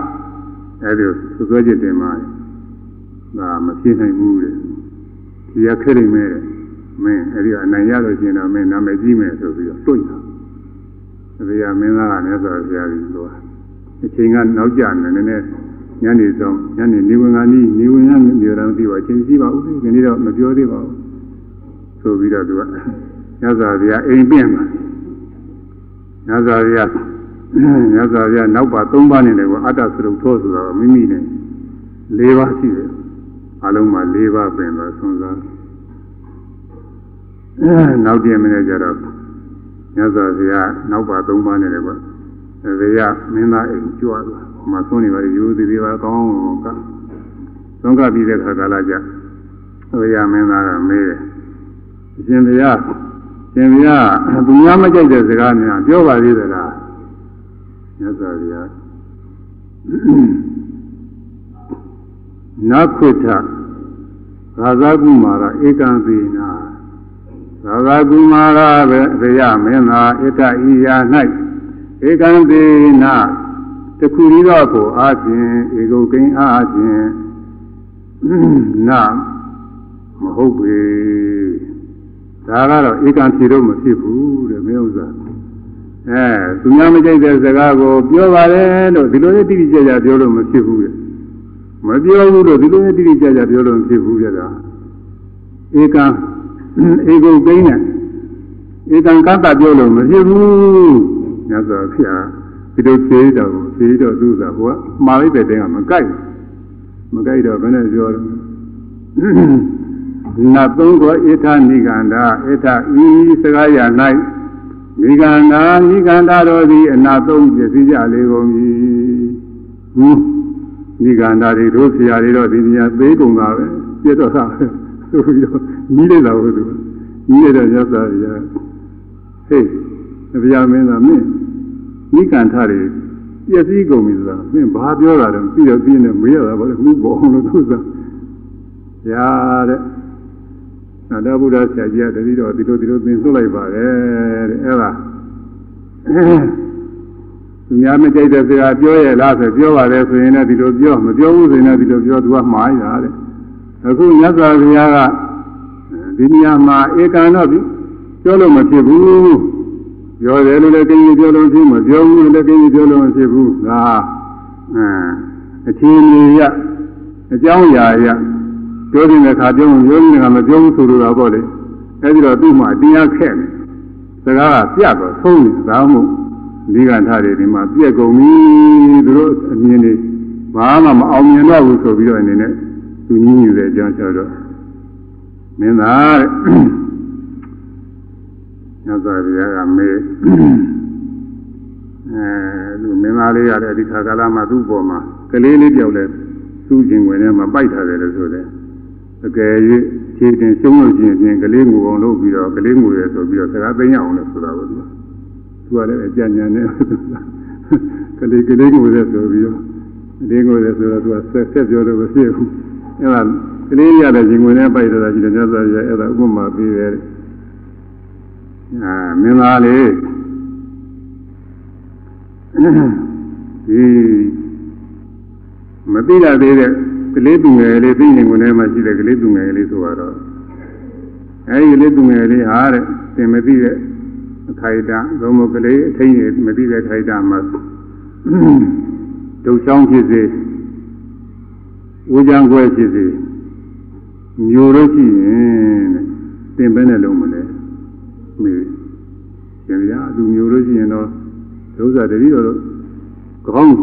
အဲဒီသုဆွဲจิตတင်မှာဒါမဖြစ်နိုင်ဘူးလေဒီရခဲ့နေမဲ့မင်းအဲဒီအနိုင်ရလို့ရှင်တော့မင်းနာမည်ကြီးမယ်ဆိုပြီးတော့တွန့်တာဘုရားမင်းသားကလည်းဆိုဘုရားကြီးလို့အချိန်ကနောက်ကျနေနေနဲ့ညနေဆောင်ညနေနေဝင်ကနေနေဝင်ရမြေတော်မသိပါအချိန်ရှိပါဦးဒီနေ့တော့မပြောသေးပါဘူး ဆိုပြီးတော့သူကညဇာဗျာအိမ်ပြင်မှာညဇာဗျာညဇာဗျာနောက်ပါ၃ပါးနေတယ်ကအတ္တစရုပ်သောဆိုတာမိမိနဲ့၄ပါးရှိတယ်အလုံးမှာ၄ပါးပင်တော့ဆွန်စားနောက်ပြင်မနေကြတော့ညဇာဗျာနောက်ပါ၃ပါးနေတယ်ကွဗေယမင်းသားအိမ်ကြွသွားမဆွန်းနေပါရိုးသေးသေးပါကောင်းကသုံးကပြီးတဲ့ခါကာလကြဗေယမင်းသားကမေးတယ် အရှင်ဘုရားရှင်ဘုရားသူများမကြိုက်တဲ့စကားများပြောပါသေးသလားမြတ်စွာဘုရားနခွထသာသကုမာရဧကံသေနာသာသကုမာရဘေယမင်းသာဧကဤယာ၌ဧကံသေနာတခုရီတော့ကိုအားဖြင့်ဧကုကိန်းအားဖြင့်နာမဟုတ်ပေ ဒါကတော့ဧကံဖြေတော့မဖြစ်ဘူးတဲ့မင်းဥစ္စာအဲသူများမကြိုက်တဲ့စကားကိုပြောပါတယ်လို့ဒီလိုလေးတိတိကျကျပြောလို့မဖြစ်ဘူးတဲ့မပြောဘူးလို့ဒီလိုလေးတိတိကျကျပြောလို့မဖြစ်ဘူးတဲ့ကဧကံဧကုကိန်းနဲ့ဧကံကတ္တပြောလို့မဖြစ်ဘူးညဆိုဖျားဒီလိုဖြေတော့ဖြေတော့သူကဟိုကမှားလိုက်တဲ့တင်းကမကိုက်မကိုက်တော့ဘယ်နဲ့ပြောလဲ နတ်သုံးကိုဧထနိကန္ဓာဧထဤစကားရ၌နိကန္ဓာနိကန္ဓာတို့သည်အနာသုံးပြည့်စည်ကြလေကုန်၏ဟွန်းနိကန္ဓာတွေတို့ဆရာတွေတော့ဒီနေရာသေးကုန်တာပဲပြတ်တော့တာပဲဆိုပြီးတော့ကြီးလိုက်တာဟုတ်သူကြီးရတဲ့ရသရဟေးဘုရားမင်းသားမင်းနိကန္ဓာတွေပြည့်စည်ကုန်ပြီဆိုတာမင်းဘာပြောတာလဲပြီးတော့ပြင်းနေမေးရတာဘာလဲခုပေါ်အောင်လို့သူကရာတဲ့ နာတဗုဒ္ဓဆရာကြီးကတတိတော်ဒီလိုဒီလိုသင်ဆွလိုက်ပါတယ်တဲ့အဲ့ဒါသူများမကြိုက်တဲ့စကားပြောရလားဆိုပြောပါတယ်ဆိုရင်လည်းဒီလိုပြောမပြောဘူးဆိုရင်လည်းဒီလိုပြောသူကမှားရတာတဲ့အခုမြတ်စွာဘုရားကဒီနေရာမှာဧကံတော့ပြောလို့မဖြစ်ဘူးပြောတယ်လို့လည်းကိန်းပြောလို့ဖြစ်မပြောဘူးလည်းကိန်းပြောလို့မဖြစ်ဘူးဒါအအခြေအနေရအကြောင်းအရာရ ပြောတဲ့အခါပြောရင်ပြောတဲ့အခါမပြောဘူးဆိုလိုတာပေါ့လေအဲဒီတော့သူ့မှာတရားခက်တယ်စကားကပြတ်တော့သုံးနေသာမှုဒီကထားတွေဒီမှာပြက်ကုန်ပြီသူတို့အမြင်တွေဘာမှမအောင်မြင်တော့ဘူးဆိုပြီးတော့အနေနဲ့သူညှင်းညူတဲ့အကြောင်းဆိုတော့မင်းသားတဲ့ညဇာဗျာကမေးအဲလူမင်းသားလေးရတဲ့ဒီခါကာလမှာသူ့ပေါ်မှာကလေးလေးပြောက်လဲသူ့ကျင်ဝင်ထဲမှာပိုက်ထားတယ်လို့ဆိုတယ် အကယ်၍ခြေတင်ရှုံးလို့ရှိရင်ကလေးငူအောင်လုပ်ပြီးတော့ကလေးငူရဲဆိုပြီးတော့စကားသိမ်းရအောင်လို့ဆိုတာကိုသူကသူကလည်းအကြံဉာဏ်နဲ့ကလေးကလေးငူရဲဆိုပြီးတော့ကလေးငူရဲဆိုတော့သူကဆက်ဆက်ပြောလို့မဖြစ်ဘူးအဲ့ဒါကလေးရတဲ့ရှင်ဝင်ထဲပိုက်ထားတာရှိတယ်မြတ်စွာဘုရားအဲ့ဒါဥပမာပေးတယ်အာမင်းသားလေးဒီမသိရသေးတဲ့ ကလေးသူငယ်လေးသိနေကုန်ထဲမှာရှိတဲ့ကလေးသူငယ်လေးဆိုတော့အဲဒီကလေးသူငယ်လေးဟာတဲ့သင်မသိတဲ့အခိုက်အတန့်ဘုံမကလေးအထိန်မသိတဲ့အခိုက်အတန့်မှာဒုတ်ချောင်းဖြစ်စေဦးချမ်းခွဲဖြစ်စေမျိုးလို့ရှိရင်တဲ့သင်ပဲနဲ့လုံးမလဲမေးရှင်ဗျာသူမျိုးလို့ရှိရင်တော့ဒုစရတတိတော့ခေါင်း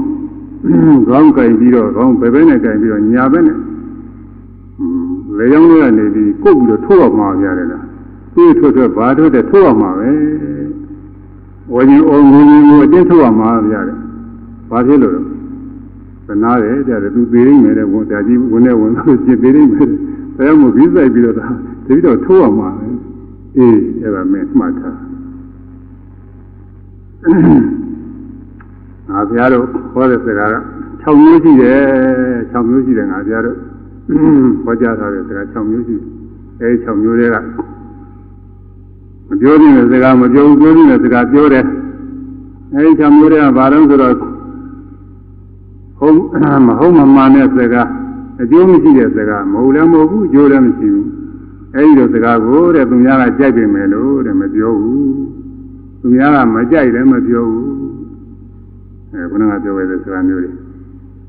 ခေါင်းကင်ပြီးတော့ခေါင်းဘယ်ဘက်နဲ့ကင်ပြီးတော့ညာဘက်နဲ့လေကြောင်းလေးကနေပြီးကုတ်ပြီးတော့ထိုးအောင်မှာပြရတယ်လားသူ့ထိုးထိုးဘာထိုးတဲ့ထိုးအောင်မှာပဲဝဉ္ဇဉ်အောင်ငုံငုံကိုအတင်းထိုးအောင်မှာပြရတယ်ဘာဖြစ်လို့လဲသနာတယ်တဲ့သူသေးရင်းမယ်တဲ့ဝန်တာကြီးဝင်နေဝင်လို့ရှင်းသေးရင်းမယ်ဒါကြောင့်မို့ပြီးဆိုင်ပြီးတော့ဒါတတိတော့ထိုးအောင်မှာပဲအေးအဲ့ဒါမင်းမှတ်ထား ငါဘုရားတို့ဟောတဲ့စကားက6မျိုးရှိတယ်6မျိုးရှိတယ်ငါဘုရားတို့ဟောကြားထားတဲ့စကား6မျိုးရှိတယ်အဲဒီ6မျိုးတွေကမပြောနိုင်တဲ့စကားမပြောဘူးပြောနိုင်တဲ့စကားပြောတယ်အဲဒီ6မျိုးတွေကဘာလို့ဆိုတော့ဟုတ်မဟုတ်မမှန်တဲ့စကားအကျိုးမရှိတဲ့စကားမဟုတ်လည်းမဟုတ်ဘူးအကျိုးလည်းမရှိဘူးအဲဒီလိုစကားကိုတဲ့သူများကကြိုက်ပေမယ်လို့တဲ့မပြောဘူးသူများကမကြိုက်လည်းမပြောဘူး အဲခုနကပြောခဲ့တဲ့စကားမျိုးတွေ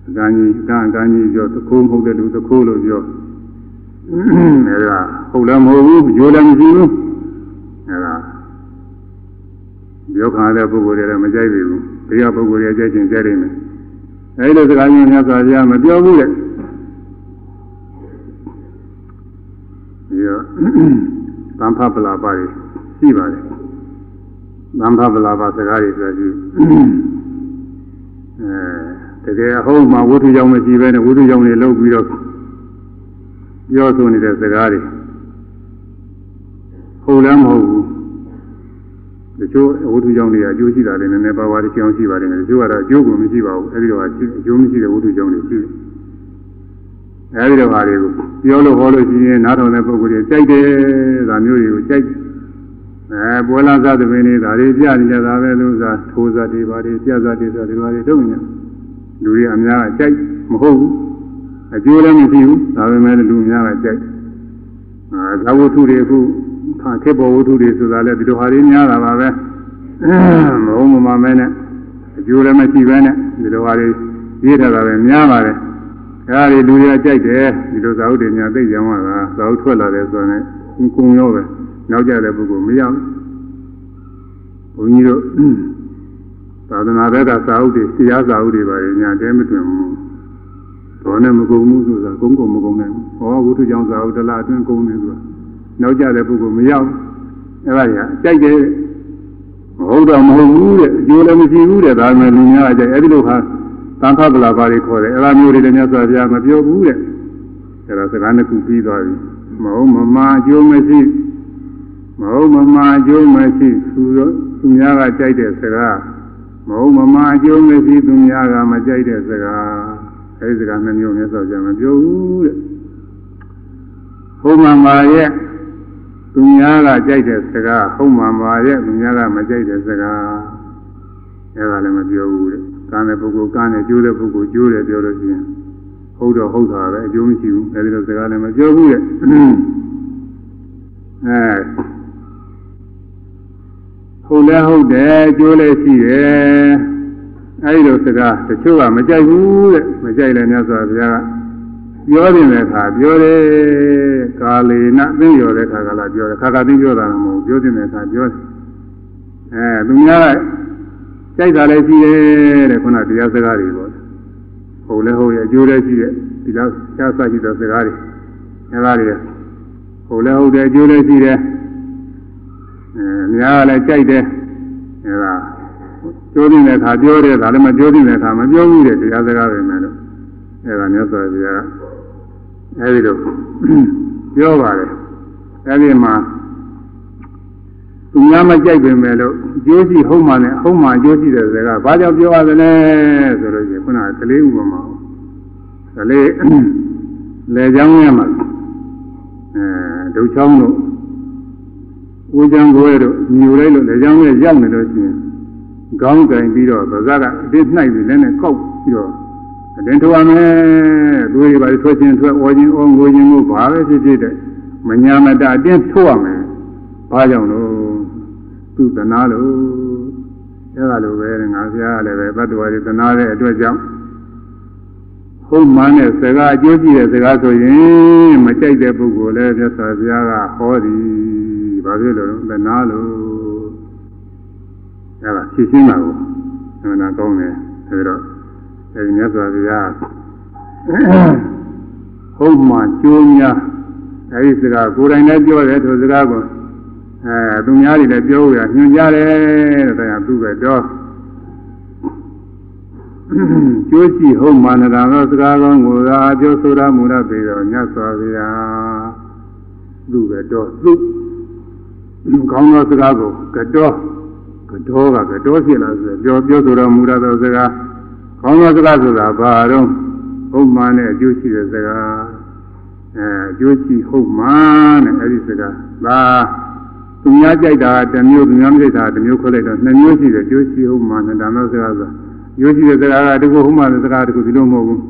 အကန်းကြီးအကန်းအကန်းကြီးပြောသခိုးမဟုတ်တဲ့လူသခိုးလို့ပြောအဲဒါဟုတ်လည်းမဟုတ်ဘူးရိုးလည်းမရှိဘူးအဲဒါပြောခါတဲ့ပုဂ္ဂိုလ်တွေလည်းမကြိုက်ပြီဘူးတရားပုဂ္ဂိုလ်တွေကြိုက်ခြင်းကြိုက်နေမယ်အဲဒီလိုစကားမျိုးများစွာဘုရားမပြောဘူးတဲ့ဒီတော့သံဖပလာပါရှိပါတယ်သံဖပလာပါစကားတွေဆိုကြည့်အဲ တကယ်အဟုတ်မှဝိထုကြောင့်မရှိပဲနဲ့ဝိထုကြောင့်နေလောက်ပြီးတော့ပြောဆိုနေတဲ့စကားတွေဟုတ်လည်းမဟုတ်ဘူးတချို့ဝိထုကြောင့်တွေအကျိုးရှိတာလည်းနည်းနည်းပါးပါးတစ်ချောင်းရှိပါတယ်တချို့ကတော့အကျိုးကိုမရှိပါဘူးအဲဒီတော့အကျိုးမရှိတဲ့ဝိထုကြောင့်တွေရှိတယ်အဲဒီတော့ဟာတွေကိုပြောလို့ဟောလို့ရှိရင်နားထောင်တဲ့ပုဂ္ဂိုလ်တွေကြိုက်တယ်ဒါမျိုးတွေကိုကြိုက် အဲပွဲလာစားသမင်းတွေဒါတွေပြနေကြတာပဲလို့သာထိုးစားတွေပါတွေပြစားတွေဆိုဒီပါတွေတုံးညာလူတွေအများကကြိုက်မဟုတ်ဘူးအကျိုးလည်းမရှိဘူးဒါပေမဲ့လူများကကြိုက်အာဇဝတ္ထုတွေအခုခါခေဘောဝတ္ထုတွေဆိုတာလည်းဒီလိုဟာတွေများတာပါပဲမဟုတ်မမှမဲနဲ့အကျိုးလည်းမရှိပဲနဲ့ဒီလိုဟာတွေရေးထားတာပဲများပါတယ်အဲဒါတွေလူတွေကြိုက်တယ်ဒီလိုဇာဝတ္တွေများသိကြမှာလားဇာဝတ္ထွက်လာတယ်ဆိုတော့ကုံရောပဲ နောက်ကြတဲ့ပုဂ္ဂိုလ်မရဘူးဘုန်းကြီးတို့သာသနာ့ဘက်ကစာအုပ်တွေတရားစာအုပ်တွေပါညာတဲမတွင်ဘူးတော်နဲ့မကုန်ဘူးဆိုတာကုန်းကုန်မကုန်နိုင်ဘူးဟောဝုထုကြောင့်စာအုပ်တလားအတွင်းကုန်နေဆိုတာနောက်ကြတဲ့ပုဂ္ဂိုလ်မရောက်အဲ့ဒါကြီးကြိုက်တယ်မဟုတ်တော့မဟုတ်ဘူးတဲ့အကျိုးလည်းမရှိဘူးတဲ့ဒါပေမဲ့လူများအကြိုက်အဲ့ဒီလိုဟာသံဃာပလာပါတွေခေါ်တယ်အဲ့ဒါမျိုးတွေလည်းမြတ်စွာဘုရားမပြောဘူးတဲ့အဲ့ဒါစကားနှစ်ခုပြီးသွားပြီမဟုတ်မမအကျိုးမရှိ မဟုတ်မမအကျိုးမရှိသူတို့သူများကကြိုက်တဲ့စကားမဟုတ်မမအကျိုးမရှိသူများကမကြိုက်တဲ့စကားအဲဒီစကားနှမျိုးမြတ်စွာဘုရားမပြောဘူးတဲ့ဟုတ်မှန်ပါရဲ့သူများကကြိုက်တဲ့စကားဟုတ်မှန်ပါရဲ့သူများကမကြိုက်တဲ့စကားအဲဒါလည်းမပြောဘူးတဲ့ကံတဲ့ပုဂ္ဂိုလ်ကံနဲ့ကျိုးတဲ့ပုဂ္ဂိုလ်ကျိုးတယ်ပြောလို့ရှိရင်ဟုတ်တော့ဟုတ်တာပဲအကျိုးမရှိဘူးအဲဒီလိုစကားလည်းမပြောဘူးတဲ့အဲ ဟုတ်လဲဟုတ်တယ်ကျိုးလဲရှိတယ်အဲဒီလိုစကားတချို့ကမကြိုက်ဘူးတဲ့မကြိုက်လည်းမြတ်စွာဘုရားကပြောတဲ့အခါပြောတယ်ကာလေနသိရောတဲ့အခါကလာပြောတယ်ခါခါသိပြောတာမဟုတ်ပြောတဲ့အခါပြောတယ်အဲသူများကြိုက်တာလည်းရှိတယ်တဲ့ခုနတရားစကားတွေပေါ့ဟုတ်လဲဟုတ်ရဲ့အကျိုးလည်းရှိရဲ့ဒီလောက်ချားဆရှိတဲ့စကားတွေအဲဒါတွေဟုတ်လဲဟုတ်တယ်အကျိုးလည်းရှိတယ် အဲများလည်းကြိုက်တယ်အဲဒါကျိုးတဲ့အခါပြောတယ်ဒါလည်းမကျိုးတဲ့အခါမပြောဘူးတဲ့တရားစကားပဲမယ်လို့အဲဒါမြတ်စွာဘုရားအဲဒီလိုပြောပါတယ်အဲဒီမှာသူများမကြိုက်ပင်မဲ့လို့ကျိုးရှိဟုတ်မှလည်းဟုတ်မှကျိုးရှိတဲ့စကားဘာကြောင့်ပြောရသလဲဆိုလို့ရှိရင်ခုနကလေးဥပမာကလေးလေချောင်းထဲမှာအဲဒုချောင်းတို့ ဦးချမ်းကိုယ်တို့ညူလိုက်လို့လေချောင်းထဲရောက်နေလို့ရှိရင်ခေါင်းကင်ပြီးတော့ဗဇက်ကအစ်နှိုက်ပြီးလည်းနဲ့ကောက်ပြီးတော့အတင်းထွားမယ်သူတွေပါထွက်ချင်းထွက်ဩချင်းဩငိုချင်းကိုဘာပဲဖြစ်ဖြစ်တဲ့မညာမတအတင်းထွားမယ်ဘာကြောင့်လို့သူတနာလို့အဲလိုပဲငါဆရာကလည်းပဲဘတ်တော်ရီတနာတဲ့အတွက်ကြောင့်ဟုတ်မှန်တဲ့စကားအကျိုးကြည့်တဲ့စကားဆိုရင်မကြိုက်တဲ့ပုဂ္ဂိုလ်လည်းမြတ်စွာဘုရားကဟောသည် ဘာဖြစ်လို့လဲတနာလို့အဲဒါဖြည့်ရှင်းတာကိုအမှန်ကောင်းတယ်ဆိုတော့အဲဒီမြတ်စွာဘုရားဟုတ်မှကျိုးများအဲဒီစကားကိုယ်တိုင်လည်းပြောတယ်ထိုစကားကိုအဲသူများတွေလည်းပြောရညွှန်ကြတယ်တဲ့တရားသူပဲတော့ကျိုးရှိဟုတ်မှန်တာသောစကားကောင်းကိုသာပြောဆိုရမူရပေတော်ညတ်စွာဘုရားသူပဲတော့သူ ကောင်းသောစကားကိုကတော့ကတော့ကကတော့ဖြစ်လာဆိုပြောပြောဆိုတော်မူရသောစကားကောင်းသောစကားဆိုတာဘာတော့ဟုတ်မှန်တဲ့အကျိုးရှိတဲ့စကားအဲအကျိုးရှိဟုတ်မှန်တဲ့အဲဒီစကားဒါသူများကြိုက်တာတစ်မျိုးသူများမကြိုက်တာတစ်မျိုးခွဲလိုက်တော့နှစ်မျိုးရှိတယ်ကျိုးရှိဟုတ်မှန်တယ်ဒါမျိုးစကားဆိုရိုးရှိတဲ့စကားကတကူဟုတ်မှတဲ့စကားတကူဒီလိုမဟုတ်ဘူး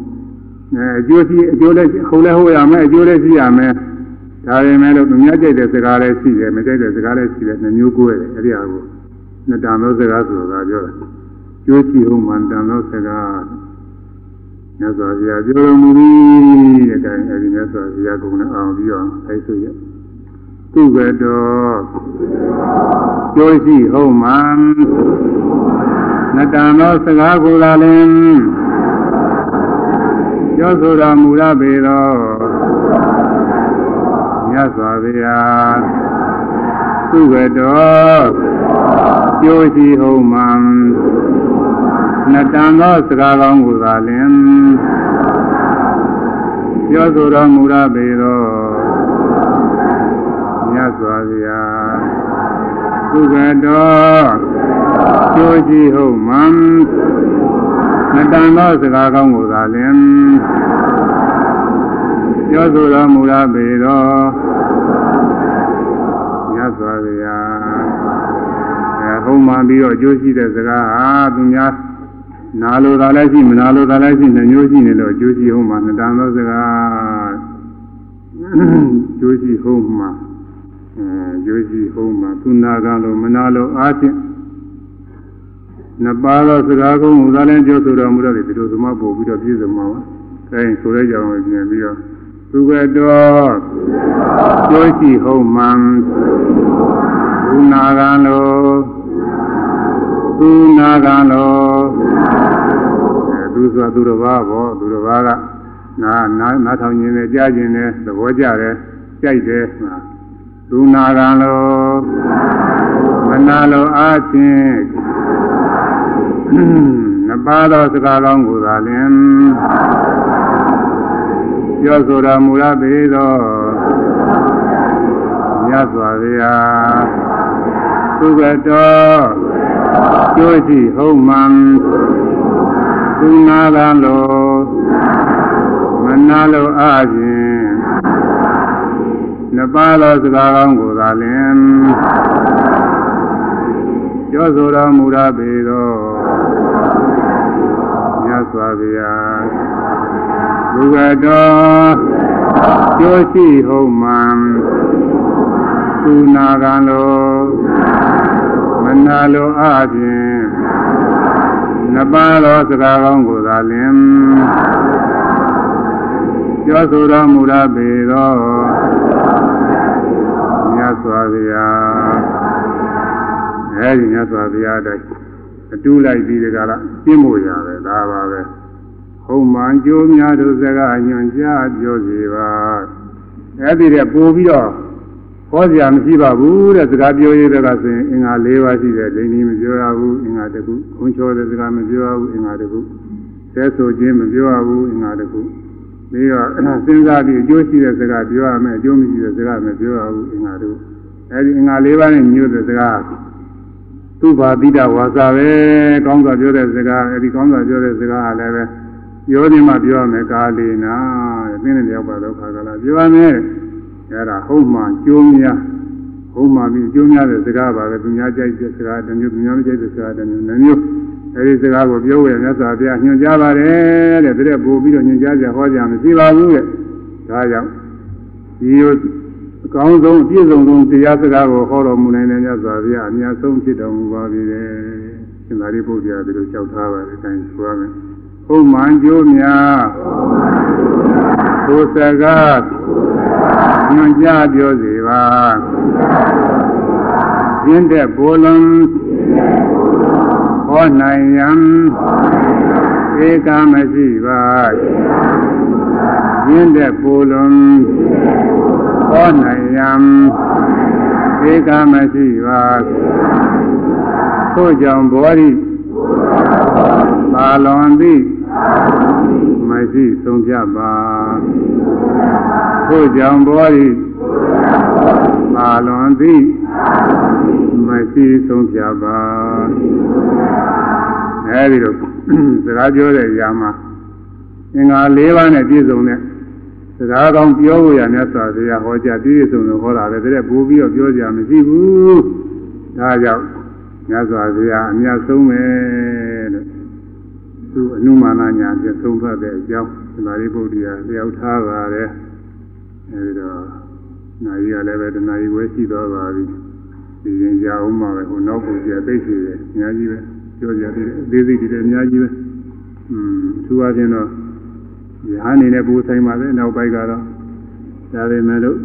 အဲအကျိုးရှိအကျိုးလည်းခုံလည်းဟုတ်ရမယ်အကျိုးလည်းရှိရမယ် ဒါပေမဲ့လို့သူများကြိုက်တဲ့စကားလည်းရှိတယ်မကြိုက်တဲ့စကားလည်းရှိတယ်နှစ်မျိုးကိုယ်တယ်အဲ့ဒီဟာကိုနှစ်တန်သောစကားဆိုတာပြောတယ်ကျိုးရှိဟုတ်မှန်တန်သောစကားမြတ်စွာဘုရားပြောတော်မူသည်တဲ့တိုင်အဲဒီမြတ်စွာဘုရားကုံနဲ့အောင်ပြီးအောင်အဲဆိုရသူကတော်ကျိုးရှိဟုတ်မှန်နတံသောစကားကိုလာလင်ပြောဆိုတော်မူရပေသော မြတ်စွာဘုရားသူကတော်ကျိုးရှိဟုတ်မှန်နတံသောစကားကောင်းကိုသာလင်ပြောဆိုတော်မူရပေသောမြတ်စွာဘုရားသူကတော်ကျိုးရှိဟုတ်မှန်နတန်သောစကားကောင်းကိုသာလင်ပြောဆိုတော်မူရပေသော မြတ်စွာဘုရားအဲဟုတ်မှန်ပြီးတော့ကျိုးရှိတဲ့စကားဟာသူများနာလိုတာလည်းရှိမနာလိုတာလည်းရှိနှမျိုးရှိနေလို့ကျိုးရှိဟုတ်မှနတန်သောစကားကျိုးရှိဟုတ်မှအဲကျိုးရှိဟုတ်မှသူနာကလို့မနာလို့အားဖြင့်နှစ်ပါးသောစကားကုန်းဟူသာလည်းပြောဆိုတော်မူတော့ဒီလိုသမပို့ပြီးတော့ပြည့်စုံမှာပါ။အဲဆိုရဲကြောင်ပြင်ပြီးတော့ သူကတော်ပြောရှိဟုတ်မှန်ဘုနာကံလိုသူနာကံလိုအဲသူဆိုသူတစ်ပါးပေါ့သူတစ်ပါးကနာနာနာထောင်ခြင်းနဲ့ကြားခြင်းနဲ့သဘောကျတယ်ကြိုက်တယ်သူနာကံလိုမနာလိုအားဖြင့်နှစ်ပါးသောစကားကောင်းကိုသာလင် ပြောဆိုတော်မူရပေသောမြတ်စွာဘုရားသူကတော်ကျိုးရှိဟုတ်မှန်သူနာကံလိုမနာလိုအားဖြင့်နှစ်ပါးသောစကားကောင်းကိုသာလင်ပြောဆိုတော်မူရပေသောမြတ်စွာဘုရား ဘုရားတော်ကျိုးရှိဟုတ်မှန်သူနာကံလိုမနာလိုအပြင်နှစ်ပါးသောစကားကောင်းကိုသာလင်ပြောဆိုတော်မူရပေသောမြတ်စွာဘုရားအဲဒီမြတ်စွာဘုရားတိုင်းအတူလိုက်ပြီးဒီကလာရှင်းဖို့ရပဲဒါပါပဲ ဟုတ်မှန်ကြိုးများတို့စကားညွန်ကြားပြောစီပါအဲ့ဒီတဲ့ပို့ပြီးတော့ဟောစရာမရှိပါဘူးတဲ့စကားပြောရတဲ့ကဆိုရင်အင်္ဂါ၄ပါးရှိတယ်ဒိဋ္ဌိမပြောရဘူးအင်္ဂါတစ်ခုခွန်ချောတဲ့စကားမပြောရဘူးအင်္ဂါတစ်ခုဆဲဆိုခြင်းမပြောရဘူးအင်္ဂါတစ်ခုပြီးတော့စဉ်းစားပြီးအကျိုးရှိတဲ့စကားပြောရမယ်အကျိုးမရှိတဲ့စကားမပြောရဘူးအင်္ဂါတစ်ခုအဲဒီအင်္ဂါ၄ပါးနဲ့ညွတ်တဲ့စကားသူဘာတိတဝါစာပဲကောင်းစွာပြောတဲ့စကားအဲဒီကောင်းစွာပြောတဲ့စကားကလည်းပဲ ပြောနေမှပြောရမယ်ကာလေနာတဲ့သင်တဲ့ရောက်ပါတော့ခါကလာပြောရမယ်အဲ့ဒါဟုတ်မှကျိုးများဟုတ်မှပြီးကျိုးများတဲ့စကားပါပဲသူများကြိုက်တဲ့စကားတစ်မျိုးသူများမကြိုက်တဲ့စကားတစ်မျိုးနှမျိုးအဲဒီစကားကိုပြောဝယ်မြတ်စွာဘုရားညွှန်ကြားပါတယ်တဲ့တဲ့ပို့ပြီးတော့ညွှန်ကြားကြဟောကြမရှိပါဘူးတဲ့ဒါကြောင့်ဒီလိုအကောင်းဆုံးအပြည့်စုံဆုံးတရားစကားကိုဟောတော်မူနိုင်တဲ့မြတ်စွာဘုရားအများဆုံးဖြစ်တော်မူပါပြီတဲ့ရှင်သာရိပုတ္တရာဒီလိုလျှောက်ထားပါတယ်အဲဒါဆိုရမယ် ဟုတ်မှန်ကြိုးများဘုစကားညွန်ကြားပြောစေပါရင်းတဲ့ဘိုးလုံးဟောနိုင်ရန်ဧကမရှိပါရင်းတဲ့ဘိုးလုံးဟောနိုင်ရန်ဧကမရှိပါထို့ကြောင့်ဘောရိပါလွန်သည် မရှိဆုံးဖြတ်ပါထို့ကြောင့်ဘောရိပါလွန်သည်မရှိဆုံးဖြတ်ပါအဲဒီလိုစကားပြောတဲ့ຢာမှာအင်္ဂါ၄ပါးနဲ့ပြည့်စုံတဲ့စကားကောင်းပြောဖို့ရမြတ်စွာဘုရားဟောကြားပြည့်စုံလို့ဟောတာပဲတဲ့ပို့ပြီးတော့ပြောကြမရှိဘူးဒါကြောင့်မြတ်စွာဘုရားအမြတ်ဆုံးပဲလို့ သူအနုမာနညာပြဆုံးဖတ်တဲ့အကြောင်းသမာဓိပုဒ်တရားလျှောက်ထားပါတယ်အဲဒီတော့နိုင်ရလည်းပဲတဏှာကြီးဝဲရှိသွားပါပြီဒီရင်ကြအောင်မှာပဲဟိုနောက်ကိုကြသိရှိတယ်အများကြီးပဲပြောကြသေးတယ်အသေးစိတ်တွေအများကြီးပဲอืมသူအချင်းတော့ရဟန်းနေနဲ့ပူဆိုင်ပါပဲနောက်ပိုင်းကတော့ဒါပေမဲ့လို့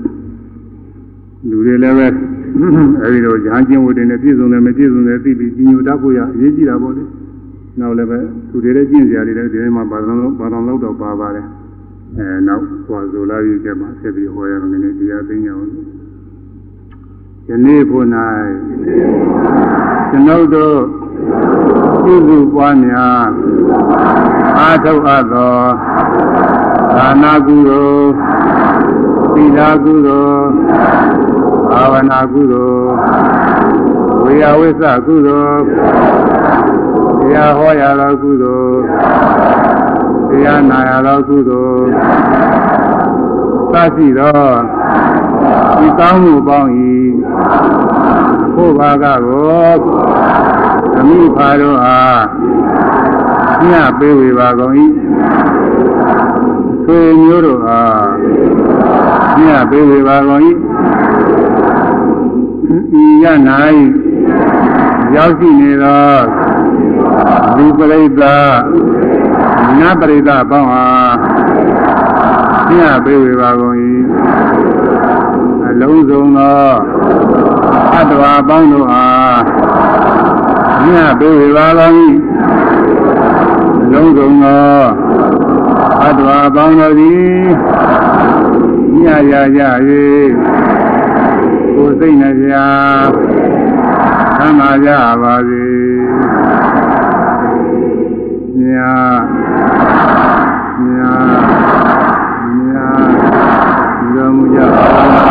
လူတွေလည်းပဲအဲဒီလိုရဟန်းကျင့်ဝတ်တွေနဲ့ပြည့်စုံတယ်မပြည့်စုံတယ်သိပြီးကြီးညိုတတ်ဖို့ရအရေးကြီးတာပေါ့လေ နောက်လည်းပဲသူတွေလည်းကျင့်ကြရတယ်ဒီထဲမှာဘာသာလုံးဘာသာလုံးတော့ပါပါတယ်အဲနောက်ဟောဆိုလာပြီးကျမှဆက်ပြီးဟောရမယ်နည်းတရားသိညာအောင်ယနေ့ဖို့၌ကျွန်ုပ်တို့ ပြုစုပွားများအာထုတ်အပ်သောဒါနာကုသိုလ်သီလကုသိုလ်ဘာဝနာကုသိုလ်ဝေယဝိသကုသိုလ်တရားဟောရသောကုသိုလ်တရားနာရသောကုသိုလ် သတိသောဒီကောင်းမှုပေါင်း၏ကိုယ်ဘာကကိုအမိဖာတို့အားညပေးဝေပါကုန်၏ဆွေမျိုးတို့အားညပေးဝေပါကုန်၏ဤရ၌ရောက်ရှိနေသောဒီပရိသတ်နတ်ပရိသတ်ပေါင်းအား ညပေးဝေပါကုန်၏အလုံးစုံသောအတ္တဝါပေါင်းတို့အားညပေးဝေပါကုန်၏အလုံးစုံသောအတ္တဝါပေါင်းတို့သည်ညရရ၍ကိုယ်စိတ်နှပြသမ်းပါကြပါစေမြတ်